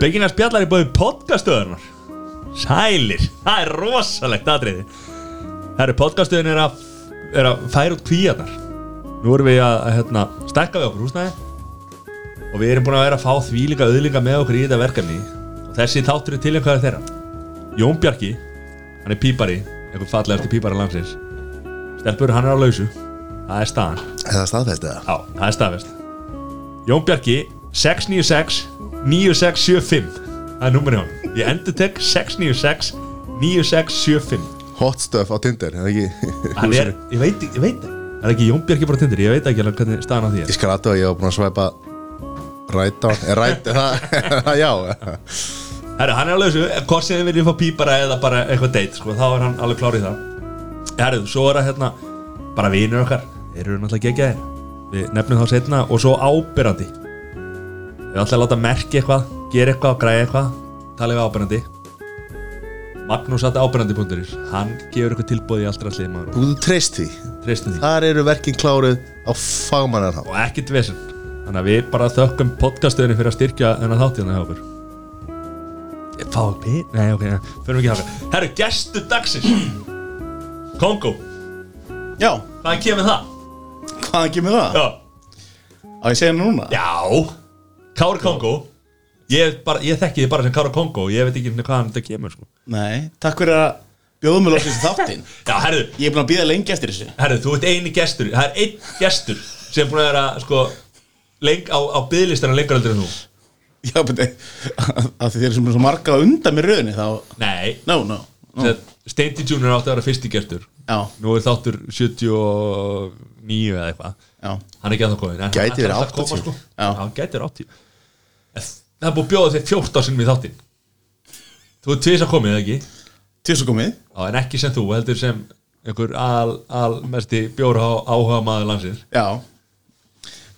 Byggingar spjallar í bóði podcastöðunar Sælir, það er rosalegt atriði. Herru, podcastöðun er að, er að færa út kvíarnar. Nú erum við að, hérna, stekka við okkur húsnæði. Og við erum búin að vera að fá því líka auðlinga með okkur í þetta verkefni. Og þessi þáttur er tilengjaður þeirra. Jón Bjarki, hann er pípari Einhvern fallegasti pípari landsins. Stelpur, hann er á lausu. Það er staðan. Eða staðfæst eða? Já, það er staðfest. Jón Bjarki 696 9675 Það er nummerið hann Ég endur tek 696 9675 Hot stuff á Tinder, eða ekki? Hann er, ég veit, ég veit ekki Það. Er ekki Jón Bjarki bara tindir Ég veit ekki alveg hvernig staðan á því er. Ég skal aðtöða að ég var búin að svæpa Rætt á Er rætt, er það? Já. Herru, hann er alveg þessu Hvort sem þið viljið fá pípara eða bara eitthvað date sko, Þá er hann alveg klár í það. Herru, svo er það hérna Bara vinur okkar Þeir eru náttúrulega geggjaðir. Við nefnum þá setna Og svo ábyrrandi Við ætla að láta merki eitthvað Gera eitthvað, græja eitthvað Tala við ábyrrandi Magnús að ábyrrandi.is Hann gefur eitthvað tilbúð í allra allir maður. Þú treyst því Treystum því Þar eru verkin kláruð á fagmannar þá Og ekkert vesen. Þannig að við bara þökkum podcastuðinni fyrir að styrkja þennan þáttið hjá okkur Ég Fá ekki Nei, ok, ja. fyrir ekki þáka Herru, gestur dagsins. Kongo, Já, hvaðan kemur það? hvaðan kemur það? Já, Á ég segja núna? Já Kári Kongo. Ég, bara, ég þekki þið bara sem Kári Kongo Ég veit ekki hvaðan þetta kemur sko. Nei, takk fyrir að bjóða mig lóksins þáttinn. Já, herru, Ég er búin að býða lengi eftir þessu. Herru, þú ert eini gestur Það er einn gestur sem er búin að vera sko, leng, á, á byðlistana lengur aldrei en þú. Já, beti, að þið eru sem svo marga að undan með röðinni þá Nei, No, no, no. Steinti Junior átti að vera fyrsti gestur. Já, Nú er þáttur 79 eða eitthvað. Já, Hann er ekki að það komin en Gæti verið alltaf að koma, 80. sko. Já. Hann gæti verið 80 En Það er búið að bjóða þér 14 sinnum í þáttin Þú er tvís að komið, eða ekki? til svo komið. Já, en ekki sem þú, heldur sem einhver al, al mesti bjóra áhuga maður landsins. Já.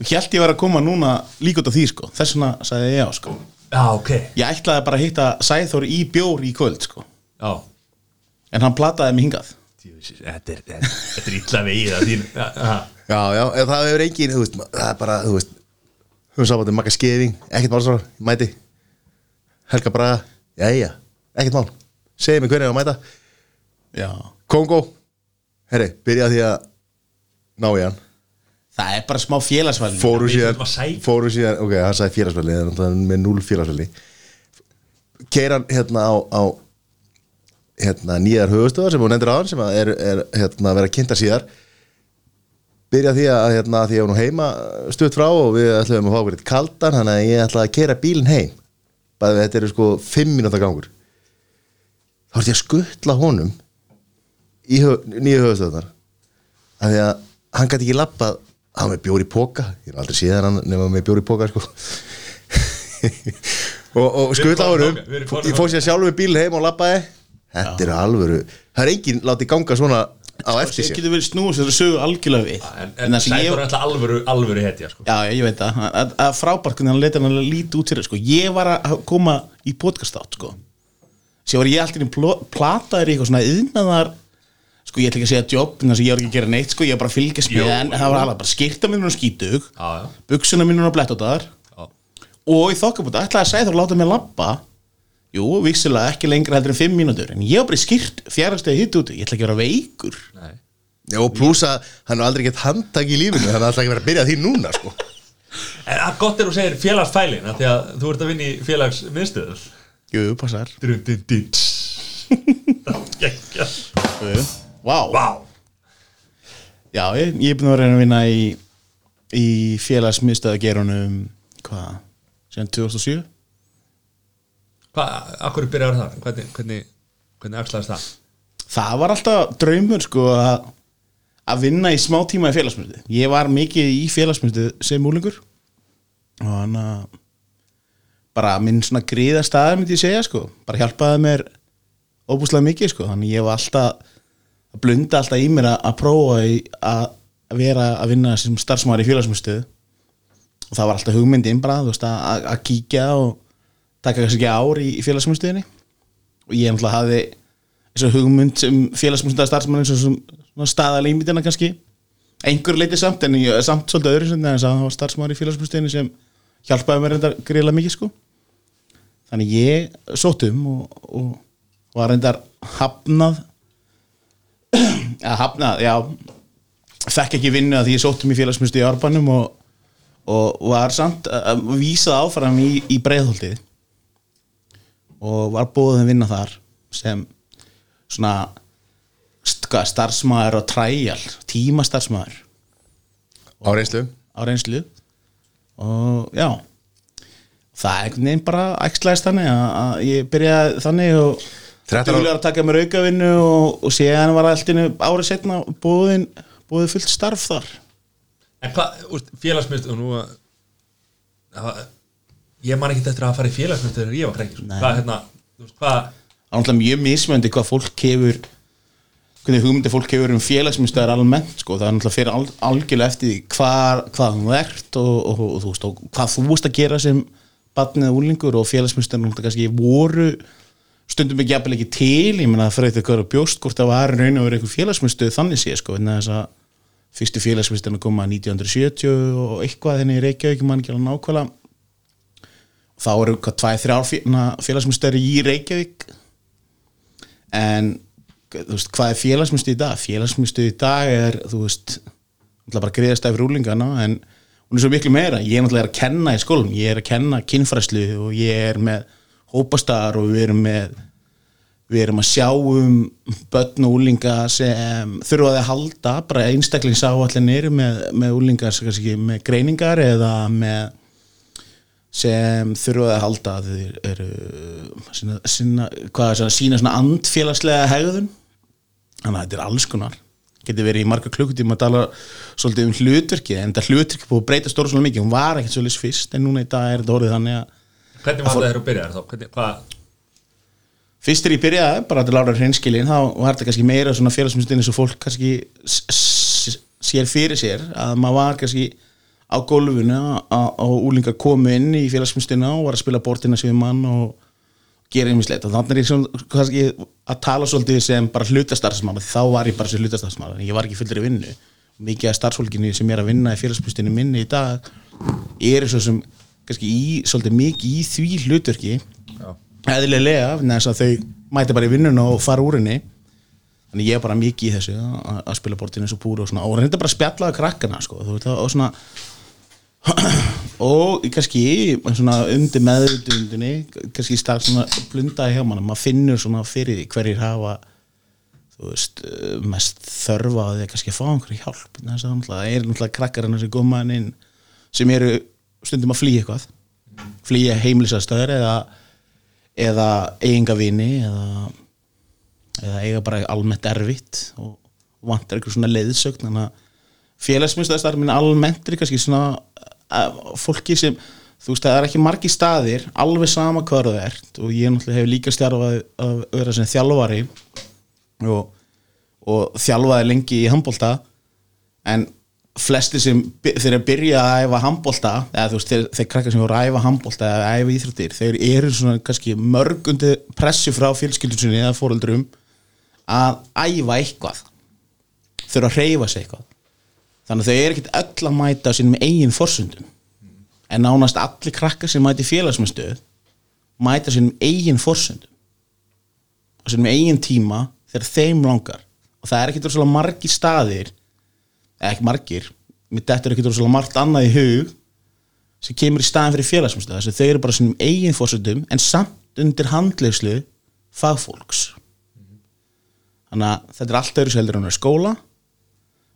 Ég held ég var að koma núna líka út af því sko. Þess vegna sagði ég já sko. Já, ok. Ég ætlaði bara að hitta Sæþór í bjór í kvöld sko. Já, En hann plataði mig hingað. Þetta er, þetta þetta er illa vegið að Já, já. Það hefur engin, þú veist, það er bara, þú veist Hún sá bara makka skefing, ekkert mál svo, mæti. Helga Braga, jæja, ekkert mál. Segðu mig hvernig ég á að mæta. Já. Kongo, herri, byrja því að ná í hann. Það er bara smá félagsvæli Fóru síðan, fóru síðan, ok, hann sagði félagsvelli þannig að hann er með núl félagsvelli. Keiran hérna á, á hérna nýjar höfustöðar sem hún nefndir á hann sem er, er hérna að vera kynnta síðar byrja því að hérna, því að hún heima stutt frá og við ætlum að fá okkur eitt kaldan þannig að ég ætla að keira bílinn heim. Við þetta eru sko fimm mínúta gangur. Þá er ég að skuttla honum í hö, nýju höfustöðar af því að hann gæti ekki lappað hann var með bjór í póka ég er aldrei síðan hann nema með bjór í póka sko. og, og skuttla honum. ég fór sér sjálfur með bíl heim og lappaði þetta eru alvöru. Það er enginn látið ganga svona á eftir Sér sér getur verið snúið sér að sögu algjörlega við En, en það sem ég- er alltaf alvöru, alvöru hetja sko. Já, ég veit það, að, að frábært hvernig hann leta hann að líti út fyrir sko. Ég var að koma í podcast átt sko. Sér var ég alltaf í plataður í eitthvað svona yðnaðar Sko ég ætla ekki að segja jobb en þess að ég var ekki að gera neitt sko, ég var bara að fylgjast með en það var alveg bara skýrta minn og skítug Já, já. buksuna minn og blettótaðar Já. og í þokkabúta ætlaði að segja þú að láta mig labba Jú, vissilega ekki lengra heldur en 5 mínútur en ég var bara í skýrt fjárhastegi hitt úti. Ég ætla ekki að vera veikur. Nei. Já, og plussa, hann er aldrei gett handtak í lífinu þannig að það ætla ekki að vera að byrja því núna sko. En að gott er þú segir félagsfælin af Því að þú ert að vinna í félagsmiðstöður Jú, passar. Vá, Vá. Já, ég, ég er búin að vera að reyna að vinna í, í félagsmiðstöðagerunum hvað, síðan 2007 Hvað, akkur byrjar það? Hvernig, hvernig, hvernig axlaðist það? Það var alltaf draumur sko að að vinna í smá tíma í félagsmyndu Ég var mikið í félagsmyndu sem múlingur og hann að bara minn svona gríða staði myndi ég segja sko, bara hjálpaði mér óbúslega mikið sko, þannig ég var alltaf að blunda alltaf í mér að, prófa að vera að vinna sem starfsmaður í félagsmyndu og það var alltaf hugmyndin bara, þú veist, að- að kíkja og taka kannski ár í, félagsmyndstöðinni og ég náttúrulega hafði þessu hugmynd sem félagsmyndstöða starfsmann eins og svona staðalímitina kannski. Einhver leiti samt en ég samt svolítið öðru að það var starfsmann í félagsmyndstöðinni sem hjálpaði mér þetta greiðlega mikið sko. Þannig ég sótt um og, og var reyndar hafnað. Að hafnað, já. Fekk ekki vinnu að því ég sótt um í félagsmyndstöð í Árbænum og, og var samt að vísað áfram í, í breiðholtið og var búið að vinna þar sem svona starfsmæður og træjal tímastarfsmæður á reynslu? Á reynslu. Og já. Það er einhvern veginn bara æxlaðist þannig að, að ég byrjaði þannig og 13 ára- duglegur að taka mér aukavinnu og, og séðan var alltinu árið setna búið, búið fullt starf þar. En hvað, félagsmynd og nú að ég man ekki eftir að fara í félagsmynd þegar ég var krengi hvað, hérna, þú veist, hvað er náttúrulega mjög mismöndi hvað fólk hefur hvernig hugmyndi fólk hefur um félagsmyndstöðar almennt sko, það er náttúrulega fyrir al, algjörlega eftir hvað, hvað þú ert og, og, og, þú veist, og hvað þú veist að gera sem barnið úlingur og félagsmyndstöðar náttúrulega kannski voru stundum ekki jafnvel ekki til, ég meina það fyrir eitthvað að bjóst hvort það var raun og verið eitthvað félagsmyndstöð þannig sé sko, en þess að fyrstu félagsmyndstöðan að koma 1970 og eitthvað þenni í Reykjavík, mann ekki alveg nákvæmlega þá eru hvað tvæ, þrjár félagsmyndstöður í Reykjavík. En þú veist, hvað er félagsmyndstöð í dag? Félagsmyndstöð í dag er, þú veist bara greiðast af rúlingana en hún er svo miklu meira, ég er náttúrulega að kenna í skólum, ég er að kenna kynfræslu og ég er með hópastar og við erum með við erum að sjá um börn og úlinga sem þurfa að halda bara einstaklingsáallinir með, með úlingar með greiningar eða með sem þurfa að halda að þeir eru sinna, sinna, hvað sína svona andfélagslega hegðun. Þannig að þetta er alls konar. Getur verið í marga klukkutíma að tala svolítið um hlutverki en þetta hlutverki búið að breyta stóra svolítið mikið. Hún var ekkert svolítið fyrst en núna í dag er þetta orðið þannig að hvernig var það þegar þú byrjar þá, hvernig, hvað fyrst er ég byrjaði bara til ára hreinskilin þá var þetta kannski meira svona félagsmyndstin eins og fólk kannski sér fyrir sér að maður var kannski á gólfinu og úlingar komu inn í félagsmyndstina og var að spila bortina sem mann og gera einmislegt og þannig er ég að tala svolítið sem bara hlutastarfsmann þá var ég bara sem hlutastarfsmann en ég var ekki fullur í vinnu. Mikið af starfsfólkinu sem er að vinna í félagsmyndstinni minni í dag er svo sem kannski í, svolítið mikið í því hlutverki. Eðlilega þess að þau mæti bara í vinnuna og fara úr henni. Þannig ég er bara mikið í þessu að, að spila bortinu eins og púru og svona. Og reynda bara að spjallaða krakkana sko, það, og svona og kannski undir meðutundinni kannski stað svona blundaði hjá mann maður finnur svona fyrir því hverjir hafa veist, eh, mest þörfa að því að kannski fá einhverju hjálp. Það er náttúrulega krakkarinn sem hann inn sem eru stundum að flýja eitthvað. Flýja heimilisastöður eða eða eigingavini eða, eða eiga bara almennt erfitt og vantar eitthvað svona leiðsögn. Þannig að félagsmyndstöðastar minn almennt er kannski svona að fólki sem þú veist það er ekki margi staðir alveg sama hvað það ert og ég náttúrulega hef líka stjárfað að vera sem þjálfari og, og þjálfaði lengi í handbólta en flesti sem þeir að byrja að æfa handbólta eða þú veist þeir, þeir krakkar sem voru að æfa handbólta eða æfa íþróttir þeir eru svona kannski mörgundi pressu frá fjölskyldur sinni eða fóreldrum að æfa eitthvað. Þurfa að hreyfa sig eitthvað þannig að þau eru ekkert öll að mæta á sínum eigin forsundum en nánast allir krakkar sem mæti félagsmyndstöð mæta á sínum eigin forsundum á sínum eigin tíma þegar þeim langar. Og það er ekkert rosalega margir staðir eða ekki margir mér dettur ekkert rosalega margt annað í hug sem kemur í staðin fyrir félagsmyndstöð þess að þau eru bara á sínum eigin forsundum en samt undir handlegslu fagfólks. Þannig að þetta er allt öðru seldur en skóla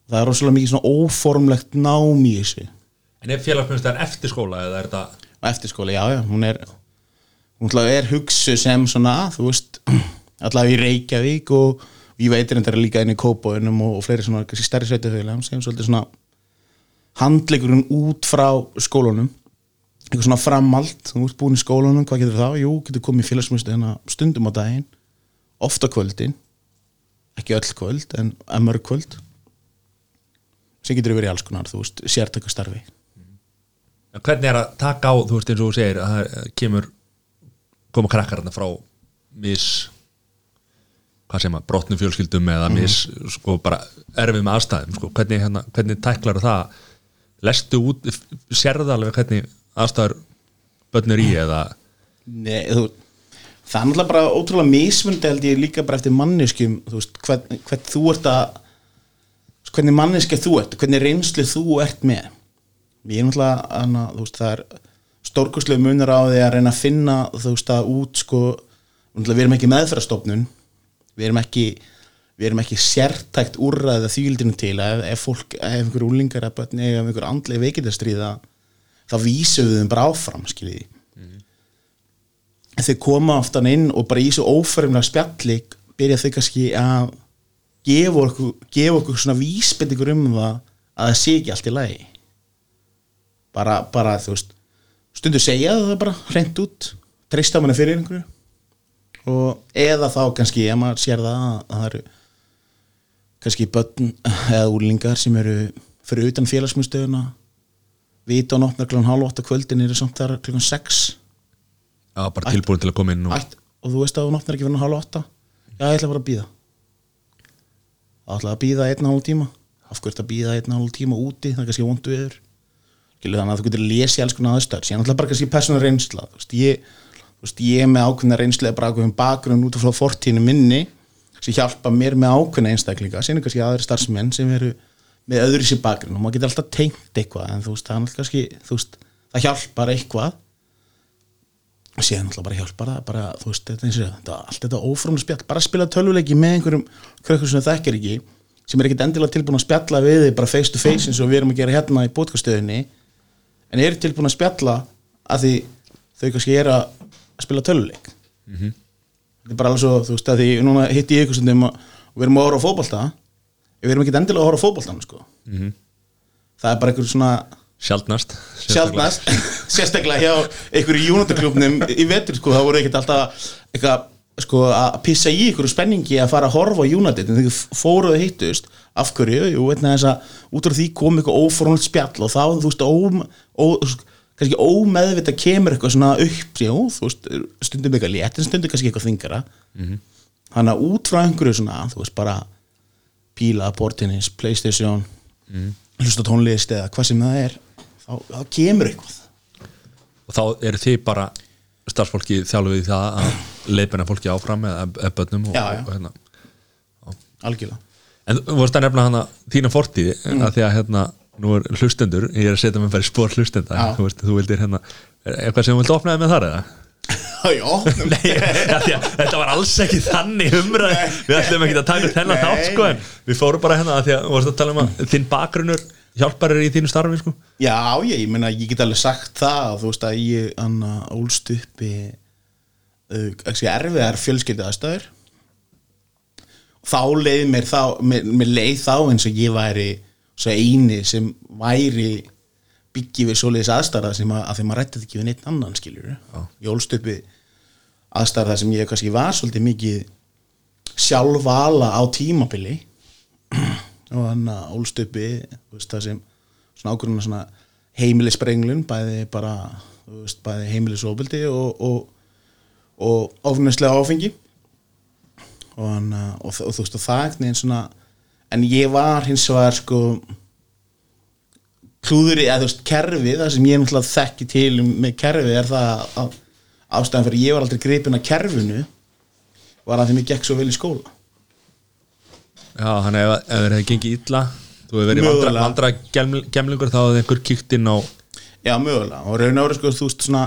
það er rosalega mikið svona óformlegt nám í þessu. En er félagsmyndstar eftir skóla eða er þetta og eftirskóla, já, já, hún er hún er hugsu sem svona þú veist, allavega í Reykjavík og ég veitir þetta líka inn í Kópóinum og, og fleiri svona stærri sveitafélagum sem svolítið svona handleikurinn út frá skólunum eitthvað svona framhald, þú ert búin í skólunum hvað getur það? Jú, getur komið í félagsmyndstöð hérna stundum á daginn, ofta kvöldin ekki öll kvöld en mörg kvöld sem getur verið alls konar, þú veist, sértökastarfi hvernig er að taka á, þú veist eins og þú segir að það eh, kemur koma krakkar hérna frá mis hvað segir maður, brotnum fjölskyldum eða mis, sko, bara erfið með aðstæðum, sko, hvernig, hérna, hvernig tæklar það, lestu út sérðu alveg hvernig aðstæður börnur í eða? Nei, þú, það er náttúrulega bara ótrúlega mismundi held ég líka bara eftir manneskjum þú veist, hvern, hvern þú ert að hvernig manneskja þú ert hvernig reynslu þú ert með. Ég er náttúrulega hana, veist, það er stórkurslega munur á því að reyna að finna þú veist að út sko við erum ekki meðferðastofnun við erum ekki við erum ekki sértækt úrræða þýldinu til að ef, ef fólk, ef einhver úlingar ef einhver andlega veikindastríða þá vísum við þeim bara áfram skiljiði þau koma oftan inn og bara í þessu ófærimlega spjalli byrja þau kannski að gefa okkur, gefa okkur svona vísbendingur um það að það sé ekki allt í lagi. Bara, bara þú veist stundu segja það bara hreint út treysta manni fyrir einhverju. Og eða þá kannski ef maður sér það að það eru kannski börn eða úrlingar sem eru fyrir utan félagsmyndstöðuna vita og notnar klokkan halv 8 kvöldin eru samt þar klokkan 6 Já, bara tilbúin til að koma inn og Ætt, og þú veist að hún opnar ekki fyrir halv átta? Já, ég ætla bara að býða ætla að býða einn hálf tíma af hverju að býða einn hálf tíma úti? Það er kannski vondu Skilu, þannig að þú getur lesið alls konar aðstöður síðan ætla bara kannski persónu reynsla. Þú veist, ég, þú veist, ég með ákveðna reynsla bara ákveðin bakgrunn út frá fortíðinu minni sem hjálpa mér með ákveðna einstaklinga. Síðan kannski aðri starfsmenn sem eru með öðru sér bakgrunn og maður getur alltaf tengt eitthvað en þú veist, það, alltaf kannski, þú veist, það hjálpar eitthvað síðan alltaf bara hjálpar það bara, þú veist, þetta, eins og þetta, allt þetta ófrámlega spjall, bara spila tölvuleiki með einhverjum krökkur sem það þekkir ekki sem er ekkit endilega tilbúin að spjalla við þig bara face to face eins og við erum að gera hérna í bótkastöðinni en eru tilbúin að spjalla að því þau kannski er að spila tölvuleik. Þetta er bara alveg svo, þú veist, að því núna hitti ég ykkur stundum og við erum að horfa á fótbolta við erum ekkit endilega að horfa á fótboltan sko. það er bara einhver svona sjaldnast. Sjálfnast sérstaklega hjá einhverju júnataklubnum í vetur sko, þá voru ekkert alltaf eitthvað sko, að pissa í einhverju spenningi að fara að horfa á United. En þegar fóruðu hittust. Af hverju, jú, veit þess að út af því kom eitthvað óformalt spjall og þá, þú veist, ó, ó, kannski ómeðvita kemur eitthvað svona upp jú, þú veist, stundum eitthvað létt en stundum kannski eitthvað þingara þannig að út frá einhverju svona, þú veist, bara píla, bortinnis, playstation hlusta á tónlist eða hvað sem það er þá, þá kemur eitthvað. Og þá eru þið bara starfsfólki þjálfu við það að leipina fólki áfram eða börnum og, Já, já. og hérna. Algjörlega. En þú vorst að nefna hana þína fortíði Mm. að því að hérna, nú er hlustendur ég er að setja mig bara í spór hlustenda. Já. þú, veist, þú vildir hérna, eitthvað sem þú vilt opnaði með þar eða? já, Nei, að þetta var alls ekki þannig umræð við ætlum ekki að taka þennan þátt sko en við fórum bara hérna að því að að tala um að þinn bakgrunnur hjálpar er í þínu starfi sko? Já, ég, ég meina ég get alveg sagt það þú veist að ég anna ólst uppi ekki erfiðar fjölskyldu aðstæður. Þá leið mér þá mér, mér leið þá eins og ég væri svo eini sem væri byggi við svoleiðis aðstæða sem að, að þeim að rætti ekki við neitt annan skiljur ég ólst uppi aðstæða sem ég kannski var svolítið mikið sjálfvala á tímabili. og hann að ólst uppi þú veist, það sem svona ákvörðuna svona heimilisbrenglun bæði bara veist, bæði heimilisofbildi og, og, og ofnæslega áfengi. Og, hann, að- og, og þú veist og það veginn svona en ég var hins vegar sko klúður í, eða þú veist, kerfi það sem ég náttúrulega þekki til um- með kerfi er það að ástæðan fyrir ég var aldrei gripin að kerfinu var að því mér gekk svo vel í skóla Já, þannig ef, ef þeir hefði gengið illa þú hefur verið vandra, Mögulega. vandra geml, gemlingur þá hefði einhver kíkt inn á Já, mögulega, og raun og ári sko, þú veist svona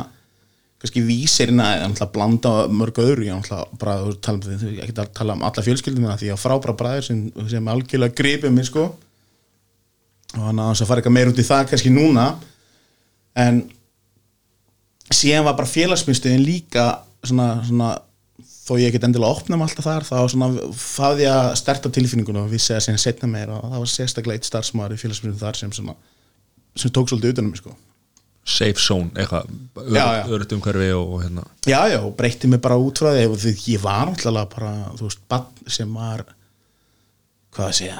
kannski vísirinn að náttúrulega blanda mörg öðru, ég náttúrulega bara þú tala um því, þú ekki að tala um alla fjölskyldum því ég á frábæra bræður sem, sem algjörlega gripið mér sko. Og hann að fara eitthvað meir út í það kannski núna. En síðan var bara félagsmyndstöðin líka svona, svona þó ég ekkert endilega opnum alltaf þar þá svona fáði ég að sterta tilfinningun og vissi að síðan setna meira. Og það var sérstaklega eitt starfsmaður í félagsmyndstöðin þar sem svona sem tók svolítið utanum sko. Safe zone, eitthvað öðrugt umhverfi og, og hérna. Já, já, breytti mig bara út frá því. Og því ég var alltaf bara, þú veist, bann sem var hvað að segja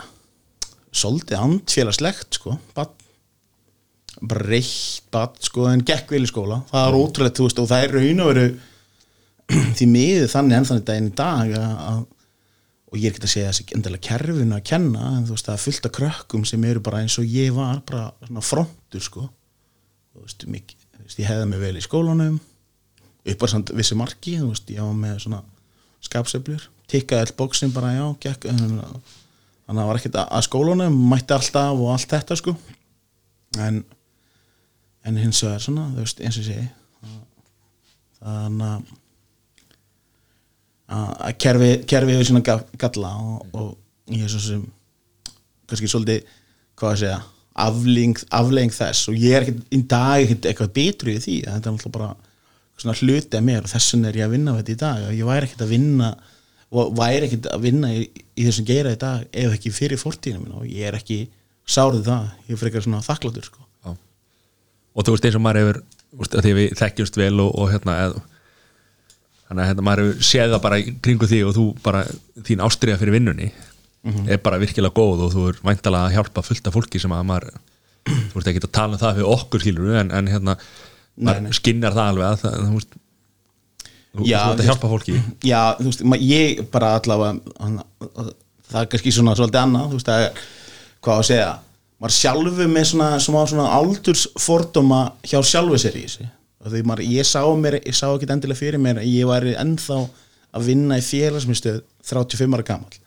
svolítið andfélagslegt sko, bann bara reitt bann, sko, en gekk vel í skóla. Það er ótrúlega, þú veist, og það er raun og veru því miður þannig enn þannig daginn í dag að, að og ég er ekki að segja þessi endilega kerfinu að kenna en þú veist, það fullt af krökkum sem eru bara eins og ég var, bara svona frontur sko. Þú veist, mikið, þú veist, ég hefði mig vel í skólanum upp að samt vissi marki þú veist, ég var með svona skapseflur tikkaði all bóksin bara já gekk, þannig að það var ekkert að- að skólunum mætti alltaf og allt þetta sko. En en hins vegar svona, þú veist, eins og segi þannig að að kerfi kerfi hefur svona ga- galla og, og ég er svo sem kannski svolítið, hvað að segja aflegging þess. Og ég er ekkert í dag ekkert eitthvað betru í því þetta er náttúrulega bara svona hluti af mér og þess vegna er ég að vinna við þetta í dag. Og ég væri ekkert að vinna og væri ekkert að vinna í, í þessum geira í dag ef ekki fyrir fortíðinu minna og ég er ekki sárið það, ég er frekar svona þakkláttur sko. Og þú veist eins og maður hefur því að við þekkjumst vel og, og hérna eð, þannig að hérna, maður séð það bara kringu því og þú bara þín ástriða fyrir vinnunni er bara virkilega góð og þú er væntalega að hjálpa fullt af fólki sem að maður þú veist ekki að tala um það fyrir okkur skilur en, en hérna, maður nei. skinnar það alveg að það, þú veist þú, þú að hjálpa fólki. Já, þú veist, ég bara allavega það er kannski svona svolítið annað, þú veist, er hvað að segja, maður sjálfu með svona, svona, svona aldursfordóma hjá sjálfu sér í þessu því maður, ég sá mér, ég sá ekki endilega fyrir mér að ég væri ennþá að vinna í félagsmyndstöð 35 ára gamall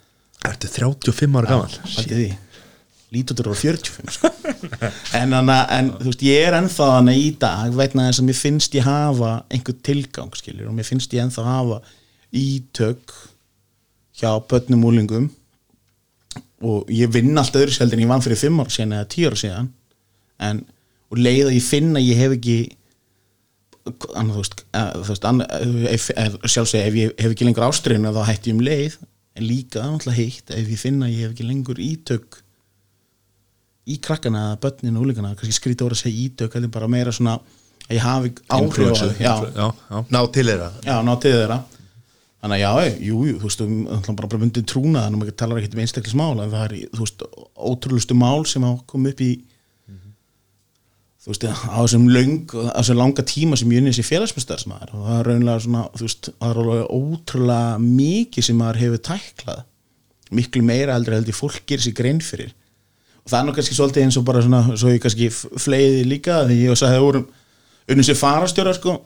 Ertu 35 ára? Haldið því Lítutur á 45 sko. en, hana, en þú veist, ég er ennþá í dag veitna þess að mér finnst ég hafa einhver tilgang skilur og mér finnst ég ennþá hafa ítök hjá börnum úlingum og ég vinn allt öðru seldi en ég vann fyrir 5 ára síðan eða 10 ára síðan en, og leið að ég finna að ég hef ekki annað, þú veist, að, þú veist annað, ef, ef, sjálfseg ef ég hef ekki lengur ástriðinu þá hætti ég um leið. En líka náttúrulega heitt ef ég finna að ég hef ekki lengur ítök í krakkana eða börnin og úlingana, kannski skrítið orð að segja ítök er bara meira svona að ég hafi áhrif á það já, já, já. ná til þeirra. Já, ná til þeirra. Þannig að já, jú, jú, þú veist um, náttúrulega bara, bara bundin trúna, þannig að maður talar ekkert um einstaklismál en það er, þú veist, ótrúlustu mál sem hafa komið upp í þú veist, á þessum löng á þessum langa tíma sem ég unnið sér félagsmyndstarfsmaður og það er raunlega svona, þú veist það er alveg ótrúlega mikið sem maður hefur tæklað. Miklu meira heldur heldur fólk gerir sér grein fyrir. Og það er nú kannski svolítið eins og bara svona svo ég kannski fleiði líka því ég og það vorum unnið sér farastjóra sko.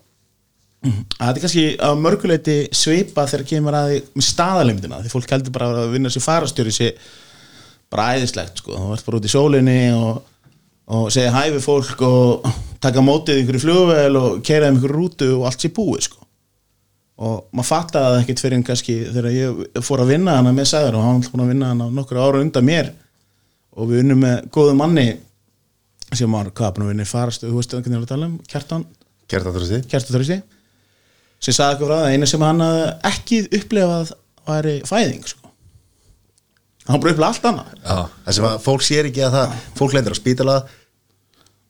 Að þetta er kannski á mörguleiti svipa þegar kemur að því með staðalemdina því fólk heldur bara að vinna sér farastjóri sér bara æðislegt sko og, segja hæ við fólk og taka mótið ykkur í flugvel og keira um ykkur rútu og allt sér búið sko. Og maður fattaði það ekkert fyrir en kannski þegar ég fór að vinna hana með sæður og hann búin að vinna hana nokkur ára undan mér. Og við unnum með góðu manni sem var, í farastu þú veist það hvernig er að tala um, Kjartan? Kjartaþrösti Kjartaþrösti sem sagði eitthvað frá það, eina sem hann ekki upplefað væri fæðing sko. Hann bara upplefað allt annað. Það sem að fólk sér ekki að það fólk lendir á spítala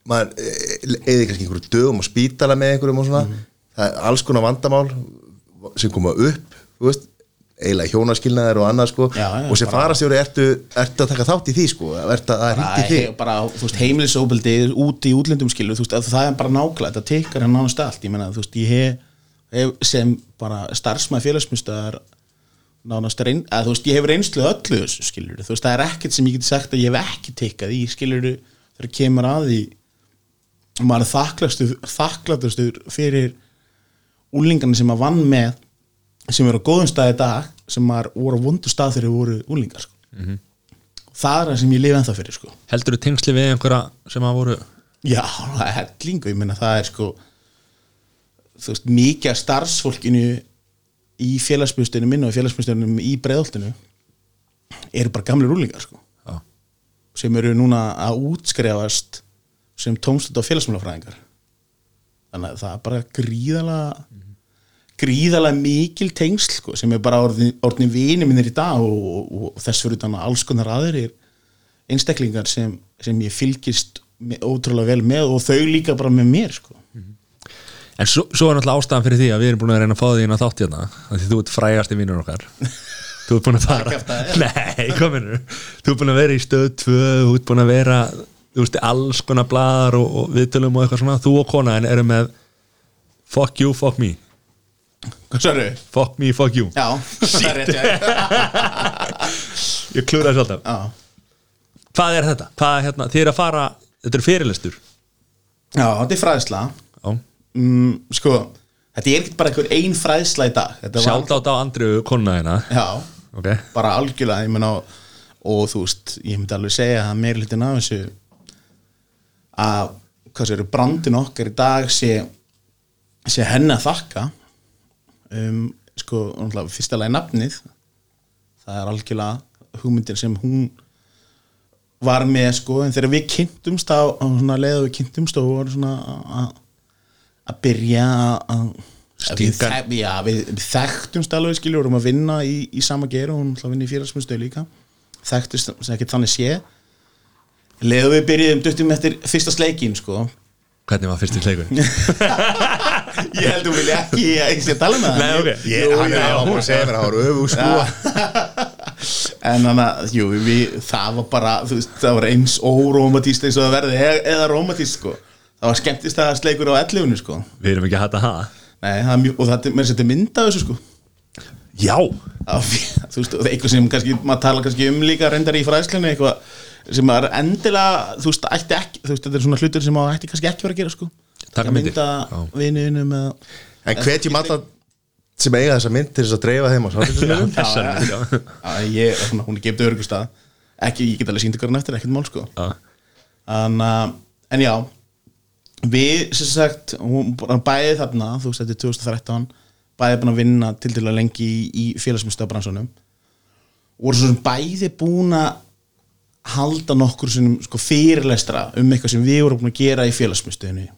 maður eða kannski einhverju dögum á spítala með einhverjum og svona. Það er alls konar vandamál sem koma upp þú veist, eiginlega hjónaskilnaðir og annað sko. Já, já, og sem farastjóri ertu, ertu að taka þátt í því sko? Ertu að, að ringi bara, þú veist, heimilisóbildi út í útlendum skilu þú veist, að það er bara nákvæmlega, þetta tekkar hann nánast allt. Ég meina, þú veist, ég hef, hef sem bara starfsmæð félagsmyndstöðar nánast reyn, að þú veist, ég hef reynslu öllu þessu skilur, þú veist, það er ekkert sem ég geti sagt að ég hef ekki tekkað í, skilur þegar kemur að því og maður er þakklæstur fyrir úlingarnir sem maður vann með sem eru á góðum stað í dag sem maður voru á vondu stað þegar þeir voru úlingar sko. það er það sem ég lifi ennþá fyrir sko. Heldur þú tengsli við einhverja sem að voru já, það hellingu, ég meina það er sko þú veist, mikið af starfsfólkinu í félagsbjörnstunum minn og í félagsbjörnstunum í breiðoltinu eru bara gamli úlingar sko. Já. sem eru núna að útskrefast sem tómstund á félagsmálafræðingar þannig að það er bara gríðalega gríðalega mikil tengsl sko, sem er bara orðin, orðin vini minnir í dag og, og, og þess fyrir utan að alls konar aðrir einstaklingar sem, sem ég fylgist ótrúlega vel með og þau líka bara með mér sko. En svo, svo er náttúrulega ástæðan fyrir því að við erum búin að reyna að fá því inn að þátt hérna Því þú ert frægast í vinnur okkar Þú ert búin að fara. Nei, kominu Þú ert búin að vera í stöð 2 Þú ert búin að vera veist, alls konar blaðar og, og viðtölum og eitthvað svona Þú og konaðin eru með Fuck you, fuck me sörru? Fuck me, fuck you Já, það er rétt. Ég klúra þessu alltaf Já. Hvað er þetta? Hvað hérna? Þið er að fara Þetta er fyrirlestur Já, þetta er fræðsla Já, mm, sko, þetta er ekkert bara einhver ein fræðsla í dag. Sjátt á Andriu konuna hérna. Já, Ok. Bara algjörlega ég meina, og þú veist, ég myndi alveg segja að meira hlutin af þessu að hvað sér, brandin okkar í dag sé, sé henni að þakka. Um, sko, fyrsta lagi nafnið. Það er algjörlega hugmyndin sem hún var með sko, en þegar við kynntumst á, á og við kynntumst og vorum svona að- að byrja að að við, já, við, við þekktumst alveg skilur, vorum að vinna í, í sama geru og hún ætla að vinna í félagsmyndstöðu líka. Þekktust ekki þannig sé. Leðu við byrjuðum duttum eftir fyrsta sleikin sko. Hvernig var fyrsti leikur? ég held að vilja ekki að ég sé að tala með það. Nei, ok. Ég, er að segja mér að það var öfu sko en þannig að það var bara veist, það var eins órómatíst eins og það verði eða, eða rómatíst sko það var skemmtist að sleikur á 11 sko. Við erum ekki að hætta það. Nei, það er mjög, og það er mér setja mynd af þessu sko. Já. Það var fí- þú veist, og það er eitthvað sem kannski, maður tala kannski um líka reyndar í fræðslunni eitthvað sem er endilega, þú veist, ætti ekki þú veist, þetta er svona hlutur sem maður ætti kannski ekki vera að gera sko. Taka Að myndir. mynda Já. vininum eða En hvetjum alla sem eiga þessa mynd til þess að dreifa þeim á samfélagsmiðlum Þessar Já, myndir, já. Já, ég, svona, hún er gefið örgustad ekki, ég get alveg síndi hvernig eftir, ekkert mál sko. Já. en, en já við, sem sagt hún bæði þarna, þú veist, þetta er 2013 bæði búin að vinna til að lengi í, í félagsmyndstöðabransunum voru svo sem bæði búin að halda nokkur sinnum sko fyrirlestra um eitthvað sem við vorum búin að gera í félagsmyndstöðinni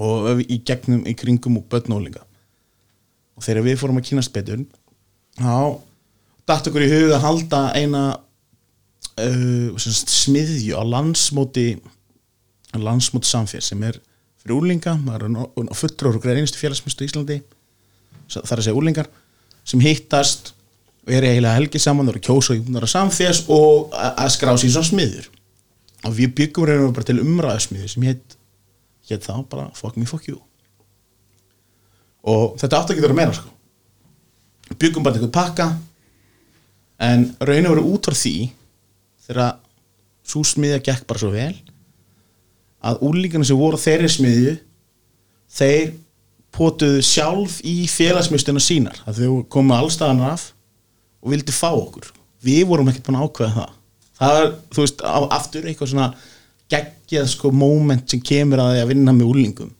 og í gegnum, í kringum og börnólinga og þegar við fórum að kynast betur þá datt okkur í huga að halda eina uh, smiðju á landsmóti landsmóti samfél sem er fyrir úlinga, það er fullur og greið einustu félagsmyndstöð í Íslandi það er að segja úlingar sem hittast og er eiginlega helgi saman og eru að kjósa í umnara samfélags og a- að skrá sér svona smiður og við byggum reyna bara til umræðasmiður sem hétt hétt þá bara fuck me fuck you og þetta ekki að vera meira sko. byggum bara einhvern pakka en og veru út frá því þegar svo smiðja gekk bara svo vel að úlíkana sem voru þeirri smiðju þeir potuðu sjálf í félagsmyndstöðuna sínar. Að þau komu allstaðan af og vildi fá okkur. Við vorum ekkert búin að ákveða það. Það er, þú veist, á, aftur eitthvað svona geggjað sko moment sem kemur að því að vinna með úlingum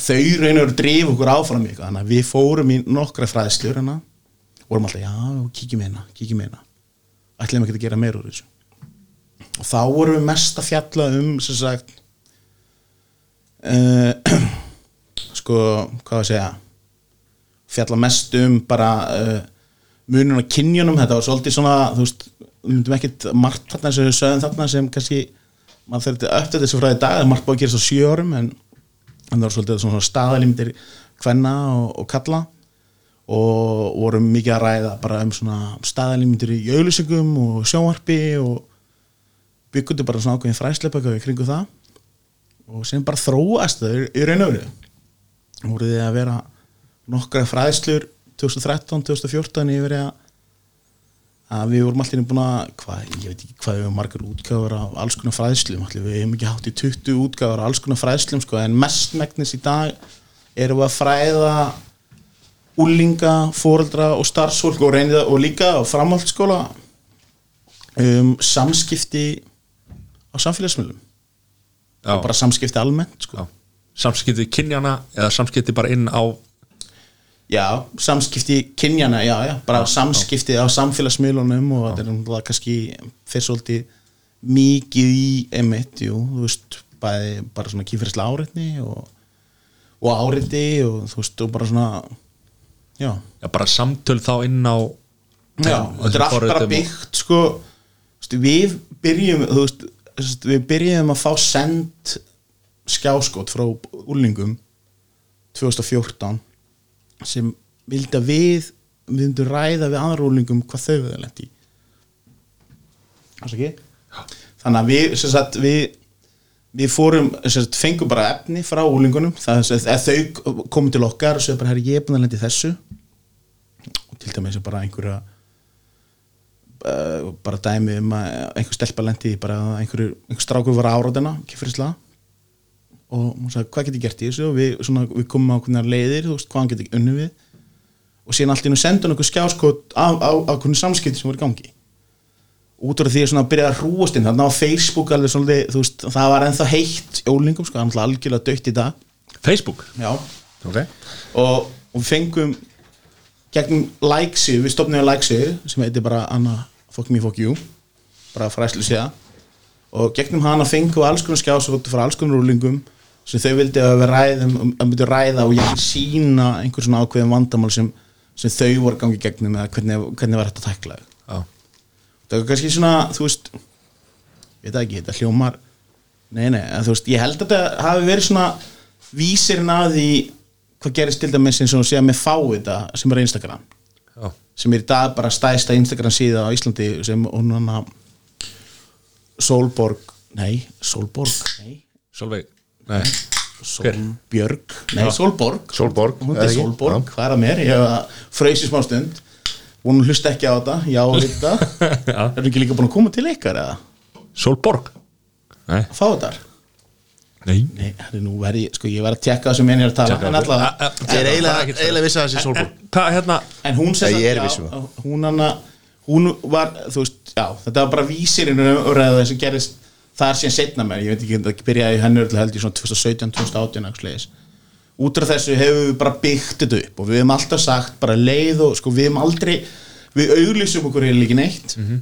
að þau reynir að drifa okkur áfram í eitthvað. Þannig að við fórum í nokkra fræðslur hana vorum alltaf, já, kíkjum hérna, kíkjum hérna ætlum ekki að gera meira úr þessu. Og þá vorum við mest að fjalla um sem sagt uh, sko, hvað að segja? Fjalla mest um bara uh, munun á kynjunum. Þetta var svolítið svona, þú veist við myndum ekkit margt þarna sem við sögum þarna sem kannski, maður þurfti til þessu frá í dag, margt búið að gera svo sjö árum en en það var svolítið svona staðalímyndir kvenna og, og kalla og vorum mikið að ræða bara um svona staðalímyndir í auðlýsingum og sjónvarpi og byggundum bara svona ákveðin fræsleipaka í kringu það og sem bara þróast það í, raun og veru. Voruð þið að vera nokkra fræðslur 2013, 2014 yfir að að við vorum allir búin að hvað, ég veit ekki hvað við hefum margar útgáfur af alls konar fræðslum, allir við hefum ekki hátt í 20 útgáfur af alls konar fræðslum sko, en mestmegnis í dag erum við að fræða úlinga, fóreldra og starfsfólk og reynið og líka á framhaldsskóla um samskipti á samfélagsmiðlum Já. og bara samskipti almennt sko. Samskipti kynjana eða samskipti bara inn á Já, samskipti kynjana, já, já, bara samskipti á samfélagsmiðlunum og þetta er náttúrulega kannski fyrir svolítið mikið í emitt, jú, þú veist, bæði bara svona kýfærslega áreitni og, og áreiti og þú veist, og bara svona, já, bara samtöl þá inn á já, þetta er allt bara forritum og- byggt, sko, við byrjum, þú veist, við byrjum að fá send skjáskot frá úlingum 2014 sem vildi að við við myndum ræða við aðra úlingum hvað þau lent í. Þannig? Þannig að við, sem sagt, við við fórum, sem sagt, fengum bara efni frá úlingunum, sagt, að þau komum til okkar og segja bara, herri, ég er búin að lenda í þessu. Og til dæmis er bara einhverja uh, bara dæmi um að einhver stelpa lendi bara að einhverju, einhver strákur var áraðina kifyrirslega og hún sagði hvað get ég gert í þessu? Og við, svona, við komum á hvernig leiðir þú veist, hvað hann get ég unnu við. Og síðan allt í hennu sendu hann okkur skjáskot á, á, á hvernig samskipti sem voru gangi. Út úr því að byrjaði að hrúast inn þannig á Facebook alveg svolítið, veist, það var ennþá heitt í ólingum, sko, hann algjörlega dögt í dag. Facebook? Já, Ok. Og, og við fengum gegnum likesið, við stopnum á likesið sem heitir bara Anna fuck me fuck you bara fræslu síða og gegnum hana fengum við alls konar skjásótt frá alls konar rúlingum sem þau vildi að við ræðum að myndi ræða og ég sína einhver svona ákveðin vandamál sem, sem þau voru gangi gegnum eða hvernig, hvernig var þetta að tækla þau Já. það var kannski svona, þú veist ég veit ekki, þetta hljómar nei, nei, en þú veist, ég held að þetta hafi verið svona vísirinn að því hvað gerist til dæmis eins og segja með fá þetta sem er Instagram. Sem er í dag bara stæsta Instagram síða á Íslandi sem hún hana Solborg, nei, Solborg nei, Solveig Nei. Solbjörg nei, Solborg Solborg, hún er? Solborg, hvað er að mér? Ég hef freysi smá stund. Hún hlusta ekki á þetta, já, þetta Já. er ekki líka búin að koma til ykkar eða? Solborg Nei. Að fá þetta Nei Nei, nú verið, sko ég var að tjekka það sem ég er að tala Tjekka en það. allavega Ég er eiginlega, eiginlega vissi að það sé Solborg Hvað hérna en hún sem Nei, ég er já, viss um það. hún hana hún var, þú veist, já, þetta var bara vísirinn umræða sem gerist þar síðan setna mér, ég veit ekki, það byrjaði í henni held ég svona 2017, 2018 axleis. út af þessu hefur við bara byggt þetta upp og við hefum alltaf sagt bara leið og sko við hefum aldrei við auglýsum okkur eiginlega ekki neitt Mhm.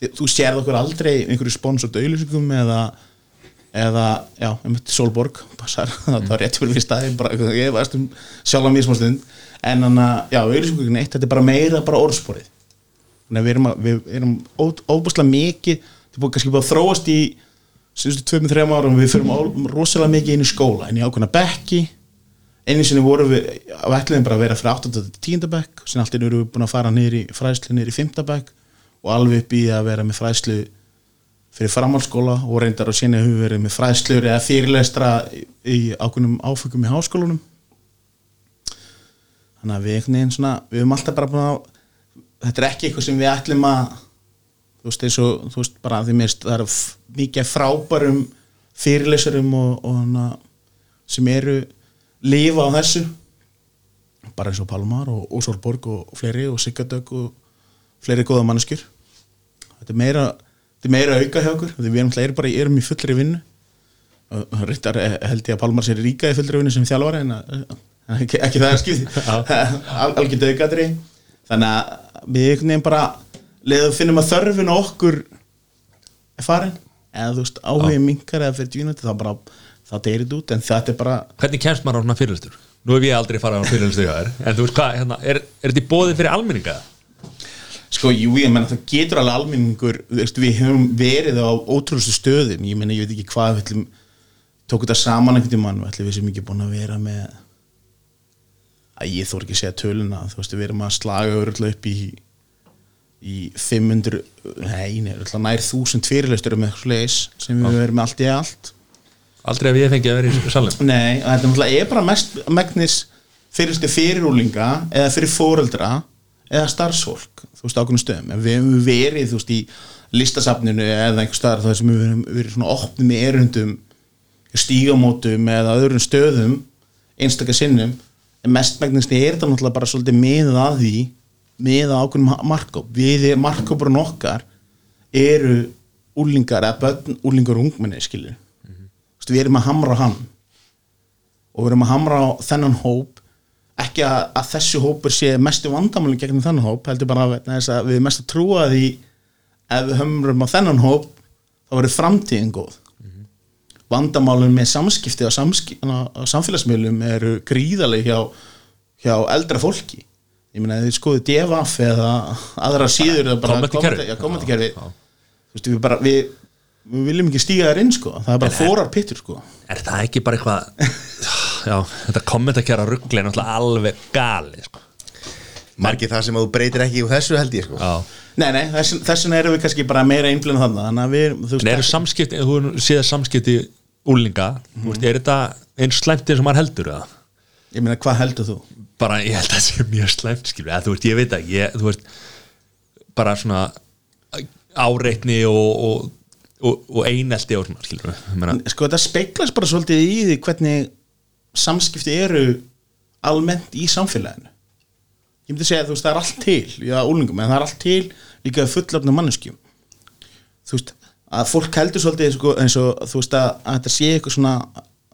Þi- þú sérð okkur aldrei einhverju sponsort auglýsingum eða eða, já, um Solborg passar, það var rétt fyrir við staði bara, ég varst um sjálf mér smá stund en hann að, já, auðvitað neitt þetta er bara meira bara orðsporið þannig að við erum, að, við erum ó- óbúslega mikið, þetta er búið kannski búið að þróast í síðustu tveimur, þreim árum við fyrir ó- rosalega mikið inn í skóla inn í ákveðna bekki einu sinni vorum við á ætliðin bara að vera fyrir 8. til 10. bekk sem allt einu erum við búin að fara fræðslu niður í 5. bekk og alveg upp í að vera með fræðslu fyrir framhaldsskóla og reyndar og síðan hefur verið með fræðslur eða fyrirlestra í, ákveðnum áfengum í háskólanum. Þannig að við einhvern veginn svona við höfum alltaf bara búin að þetta er ekki eitthvað sem við ætlum að þú veist eins og þú veist bara því mér finnst það eru mikið frábærum fyrirlesurum og, og hana, sem eru lifa á þessu. Bara eins og Palmar og, og Solborg og, fleiri og Sigardök og fleiri góða manneskjur. Þetta er meira, þetta er meira auka hjá okkur við erum, erum bara erum í fullri vinnu. Og reyndar eh, held ég að Palmar sér ríka í fullri vinnu sem þjálfari en að, ekki, ekki það er skipt Al, algjör dögatri þannig að við einhvern veginn bara leðum finnum að þörfin okkur er farin. Eða þú veist áhugin minkar eða fyrir djúnati þá bara þá deyrir út en þetta er bara Hvernig kemst maður á svona fyrirlistur? Nú hef ég aldrei farið á þér En þú veist hvað, hérna, er, er þetta í bóði fyrir almenninga? Sko, jú, ég menna það getur alveg almenningur við höfum verið á ótrúlustu stöðum. Ég menna, ég veit ekki hvað við ætlum tók þetta saman einhvern tímann við ætlum við sem ekki búin að vera með að ég þór ekki að segja töluna. Þú veist, við erum að slaga örgulega upp í í 500 nei, örugglega nær 1000 fyrirleistur með eitthvað leis sem við erum með allt í allt. Aldrei hef ég fengið að vera í salum Nei, þetta er bara mest megnis fyrirstu fyrirúlinga eða fyrir fóreldra eða starfsfólk, þú veist, ákveðnum stöðum. En við hefum verið, þú veist, í listasafninu eða einhver staðar þar sem við hefum verið svona opnum í erundum stígamótum eða öðrum stöðum einstakar sinnum. En mest megnis er þetta náttúrulega bara svolítið miðað að því miðað ákveðnum markóp við, markópurinn okkar eru úlingar eða börn, úlingar og ungmenni, skilur Þú veist, við erum að hamra á hann. Og við erum að hamra á þennan hóp ekki að, að þessi hópur sé mestu vandamálinn gegn þennan hóp heldur bara þess að við mest að trúa því ef við hömrum á þennan hóp þá verður framtíðin góð. Vandamálinn með samskipti á, samski, á samfélagsmiðlum eru gríðaleg hjá, hjá eldra fólki. Ég meina þið skoðu DFF eða aðra síður veist við bara við, við viljum ekki stíga þær inn sko. Það er bara fórar pittur sko. Er það ekki bara eitthvað Já, þetta kommentakjara ruggli er náttúrulega alveg gali sko. Margir það sem að þú breytir ekki úr þessu held ég sko Nei, nei, þess, þess vegna erum við kannski bara meira einblinn þannig þannig að við, þú En eru samskipti, þú séð samskipti úlinga, þú veist, er þetta eins slæmt eins og maður heldur eða? ég meina, hvað heldur þú? Bara, ég held að það sé mjög slæmt, skilur, eða þú veist, ég veit ekki, ég, þú veist, bara svona áreitni og, og og, og einelti og svona skilur við sko þetta speiklast bara svolítið í því hvernig samskipti eru almennt í samfélaginu. Ég myndi segja að þú veist það er allt til já, úlingum, en það er allt til líka fullafnum manneskjum. Þú veist, að fólk heldur svolítið sko, eins og þú veist að, að þetta sé eitthvað svona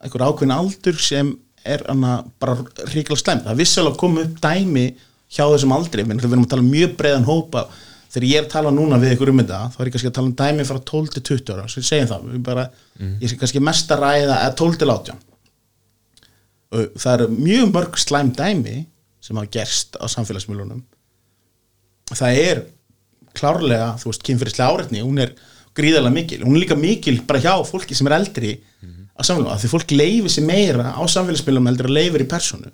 eitthvað ákveðin aldur sem er hana, bara ríkilega slemt það vissalega kom upp dæmi hjá þessum aldri. Við erum að tala um mjög breiðan hópa þegar ég er að tala núna við ykkur um þetta þá er ég kannski að tala um dæmi frá 12 til 20 ára sem segjum það, við bara, ég sé kannski mest að ræða eða 12 til 18 og það eru mjög mörg slæm dæmi sem hafa gerst á samfélagsmiðlunum. Það er klárlega, þú veist, kynfyrirslega áreitni hún er gríðarlega mikil. Hún er líka mikil bara hjá fólki sem er eldri á samfélagsmiðlunum, því fólk leifir sér meira á samfélagsmiðlunum heldur að leifir í personu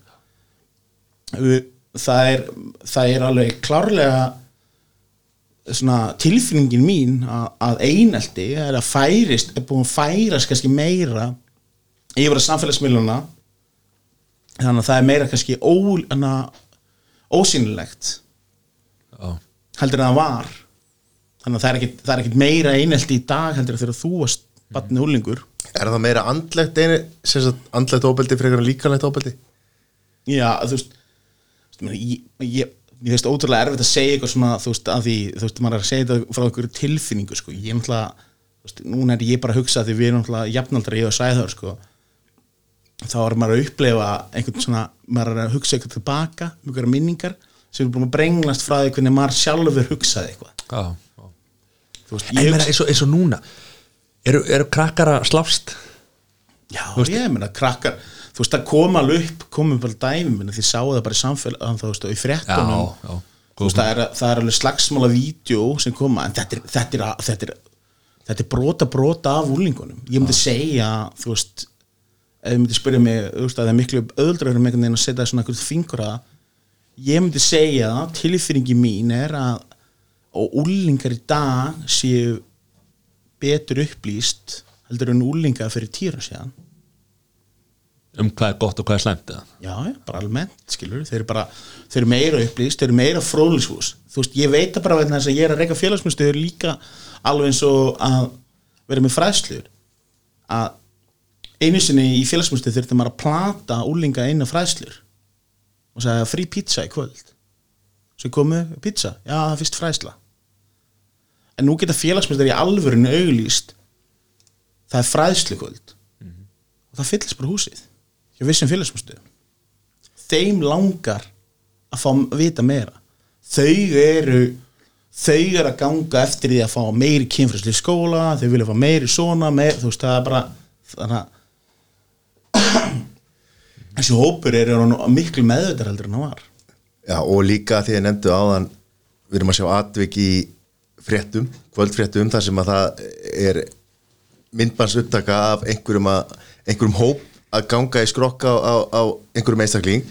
það er það er alveg klárlega svona tilfinningin mín að, að einelti er að færist, er búin að færast kannski meira yfir að samfélagsmiðluna þannig að það er meira kannski ó, hana, ósýnilegt Já. heldur en það var þannig að það er ekkit, það er ekkit meira einelti í dag heldur þegar þú varst batni húlingur Er það meira andlegt einu, andlegt óbeldi frekar en líkanlegt óbeldi? já, þú veist ég, ég, ég veist ótrúlega erfitt að segja eitthvað svona, þú veist, að því þú veist, maður er að segja þetta frá einhverju tilfinningu sko. ég er náttúrulega, núna er ég bara að hugsa því við erum náttúrulega jafnaldra, ég og Sæður sko. Þá er maður að upplefa einhvern svona, maður að hugsa eitthvað tilbaka, einhverja minningar sem er búin að brenglast frá því hvernig maður sjálfur hugsaði eitthvað. Já, já. þú veist, En ég meina, eins, og, eins og núna eru, eru krakkar að slást? Já, ég meina, krakkar þú veist, það kom alveg upp, komum bara dæmi minna, því sáu það bara í samfélag þú veist, og í fréttunum. Já. þú veist, það er, það er alveg slagsmála vídeo sem koma, en þetta er þetta er, þetta er, þetta er brota brota af úlingunum, ég myndi segja þú veist, ef þið myndi spyrja mig þú veist, að það er miklu öðuldra um einhvern veginn að setja svona einhvern fingur að ég myndi segja, tilfinningi mín er að úlingar í dag séu betur upplýst heldur en úlingar fyrir tíra síðan. Um hvað er gott og hvað er slæmt eða? já, bara almennt, skilur þeir eru bara, þeir eru meira upplýst, þeir eru meira fróðlíshús, þú veist, ég veit það bara vegna þess að ég er að reyka félagsmyndstöður líka alveg eins og að vera með fræðslur. Að einu sinni í félagsmyndstöð þurfti maður að plata úlinga einu fræðslur og sagði frí pizza í kvöld. Svo komu pizza, já það er fyrst fræðsla. En nú geta félagsmyndstöður í alvörinu auglýst það er fræðslu kvöld og það fyllist bara húsið hjá vissum félagsmyndstöðum þeim langar að fá að vita meira. Þau eru þau eru að ganga eftir því að fá meiri kynfræsli í skóla, þau vilja fá meiri svona, meir, þú veist, það er bara þannig að þessi hópur er miklu meðvitað heldur en það var. Já, og líka því að nefndu áðan við erum að sjá atvik í fréttum, kvöldfréttum þar sem að það er myndbans upptaka af einhverjum, að, einhverjum hóp að ganga í skrokka á, á, einhverjum einstakling.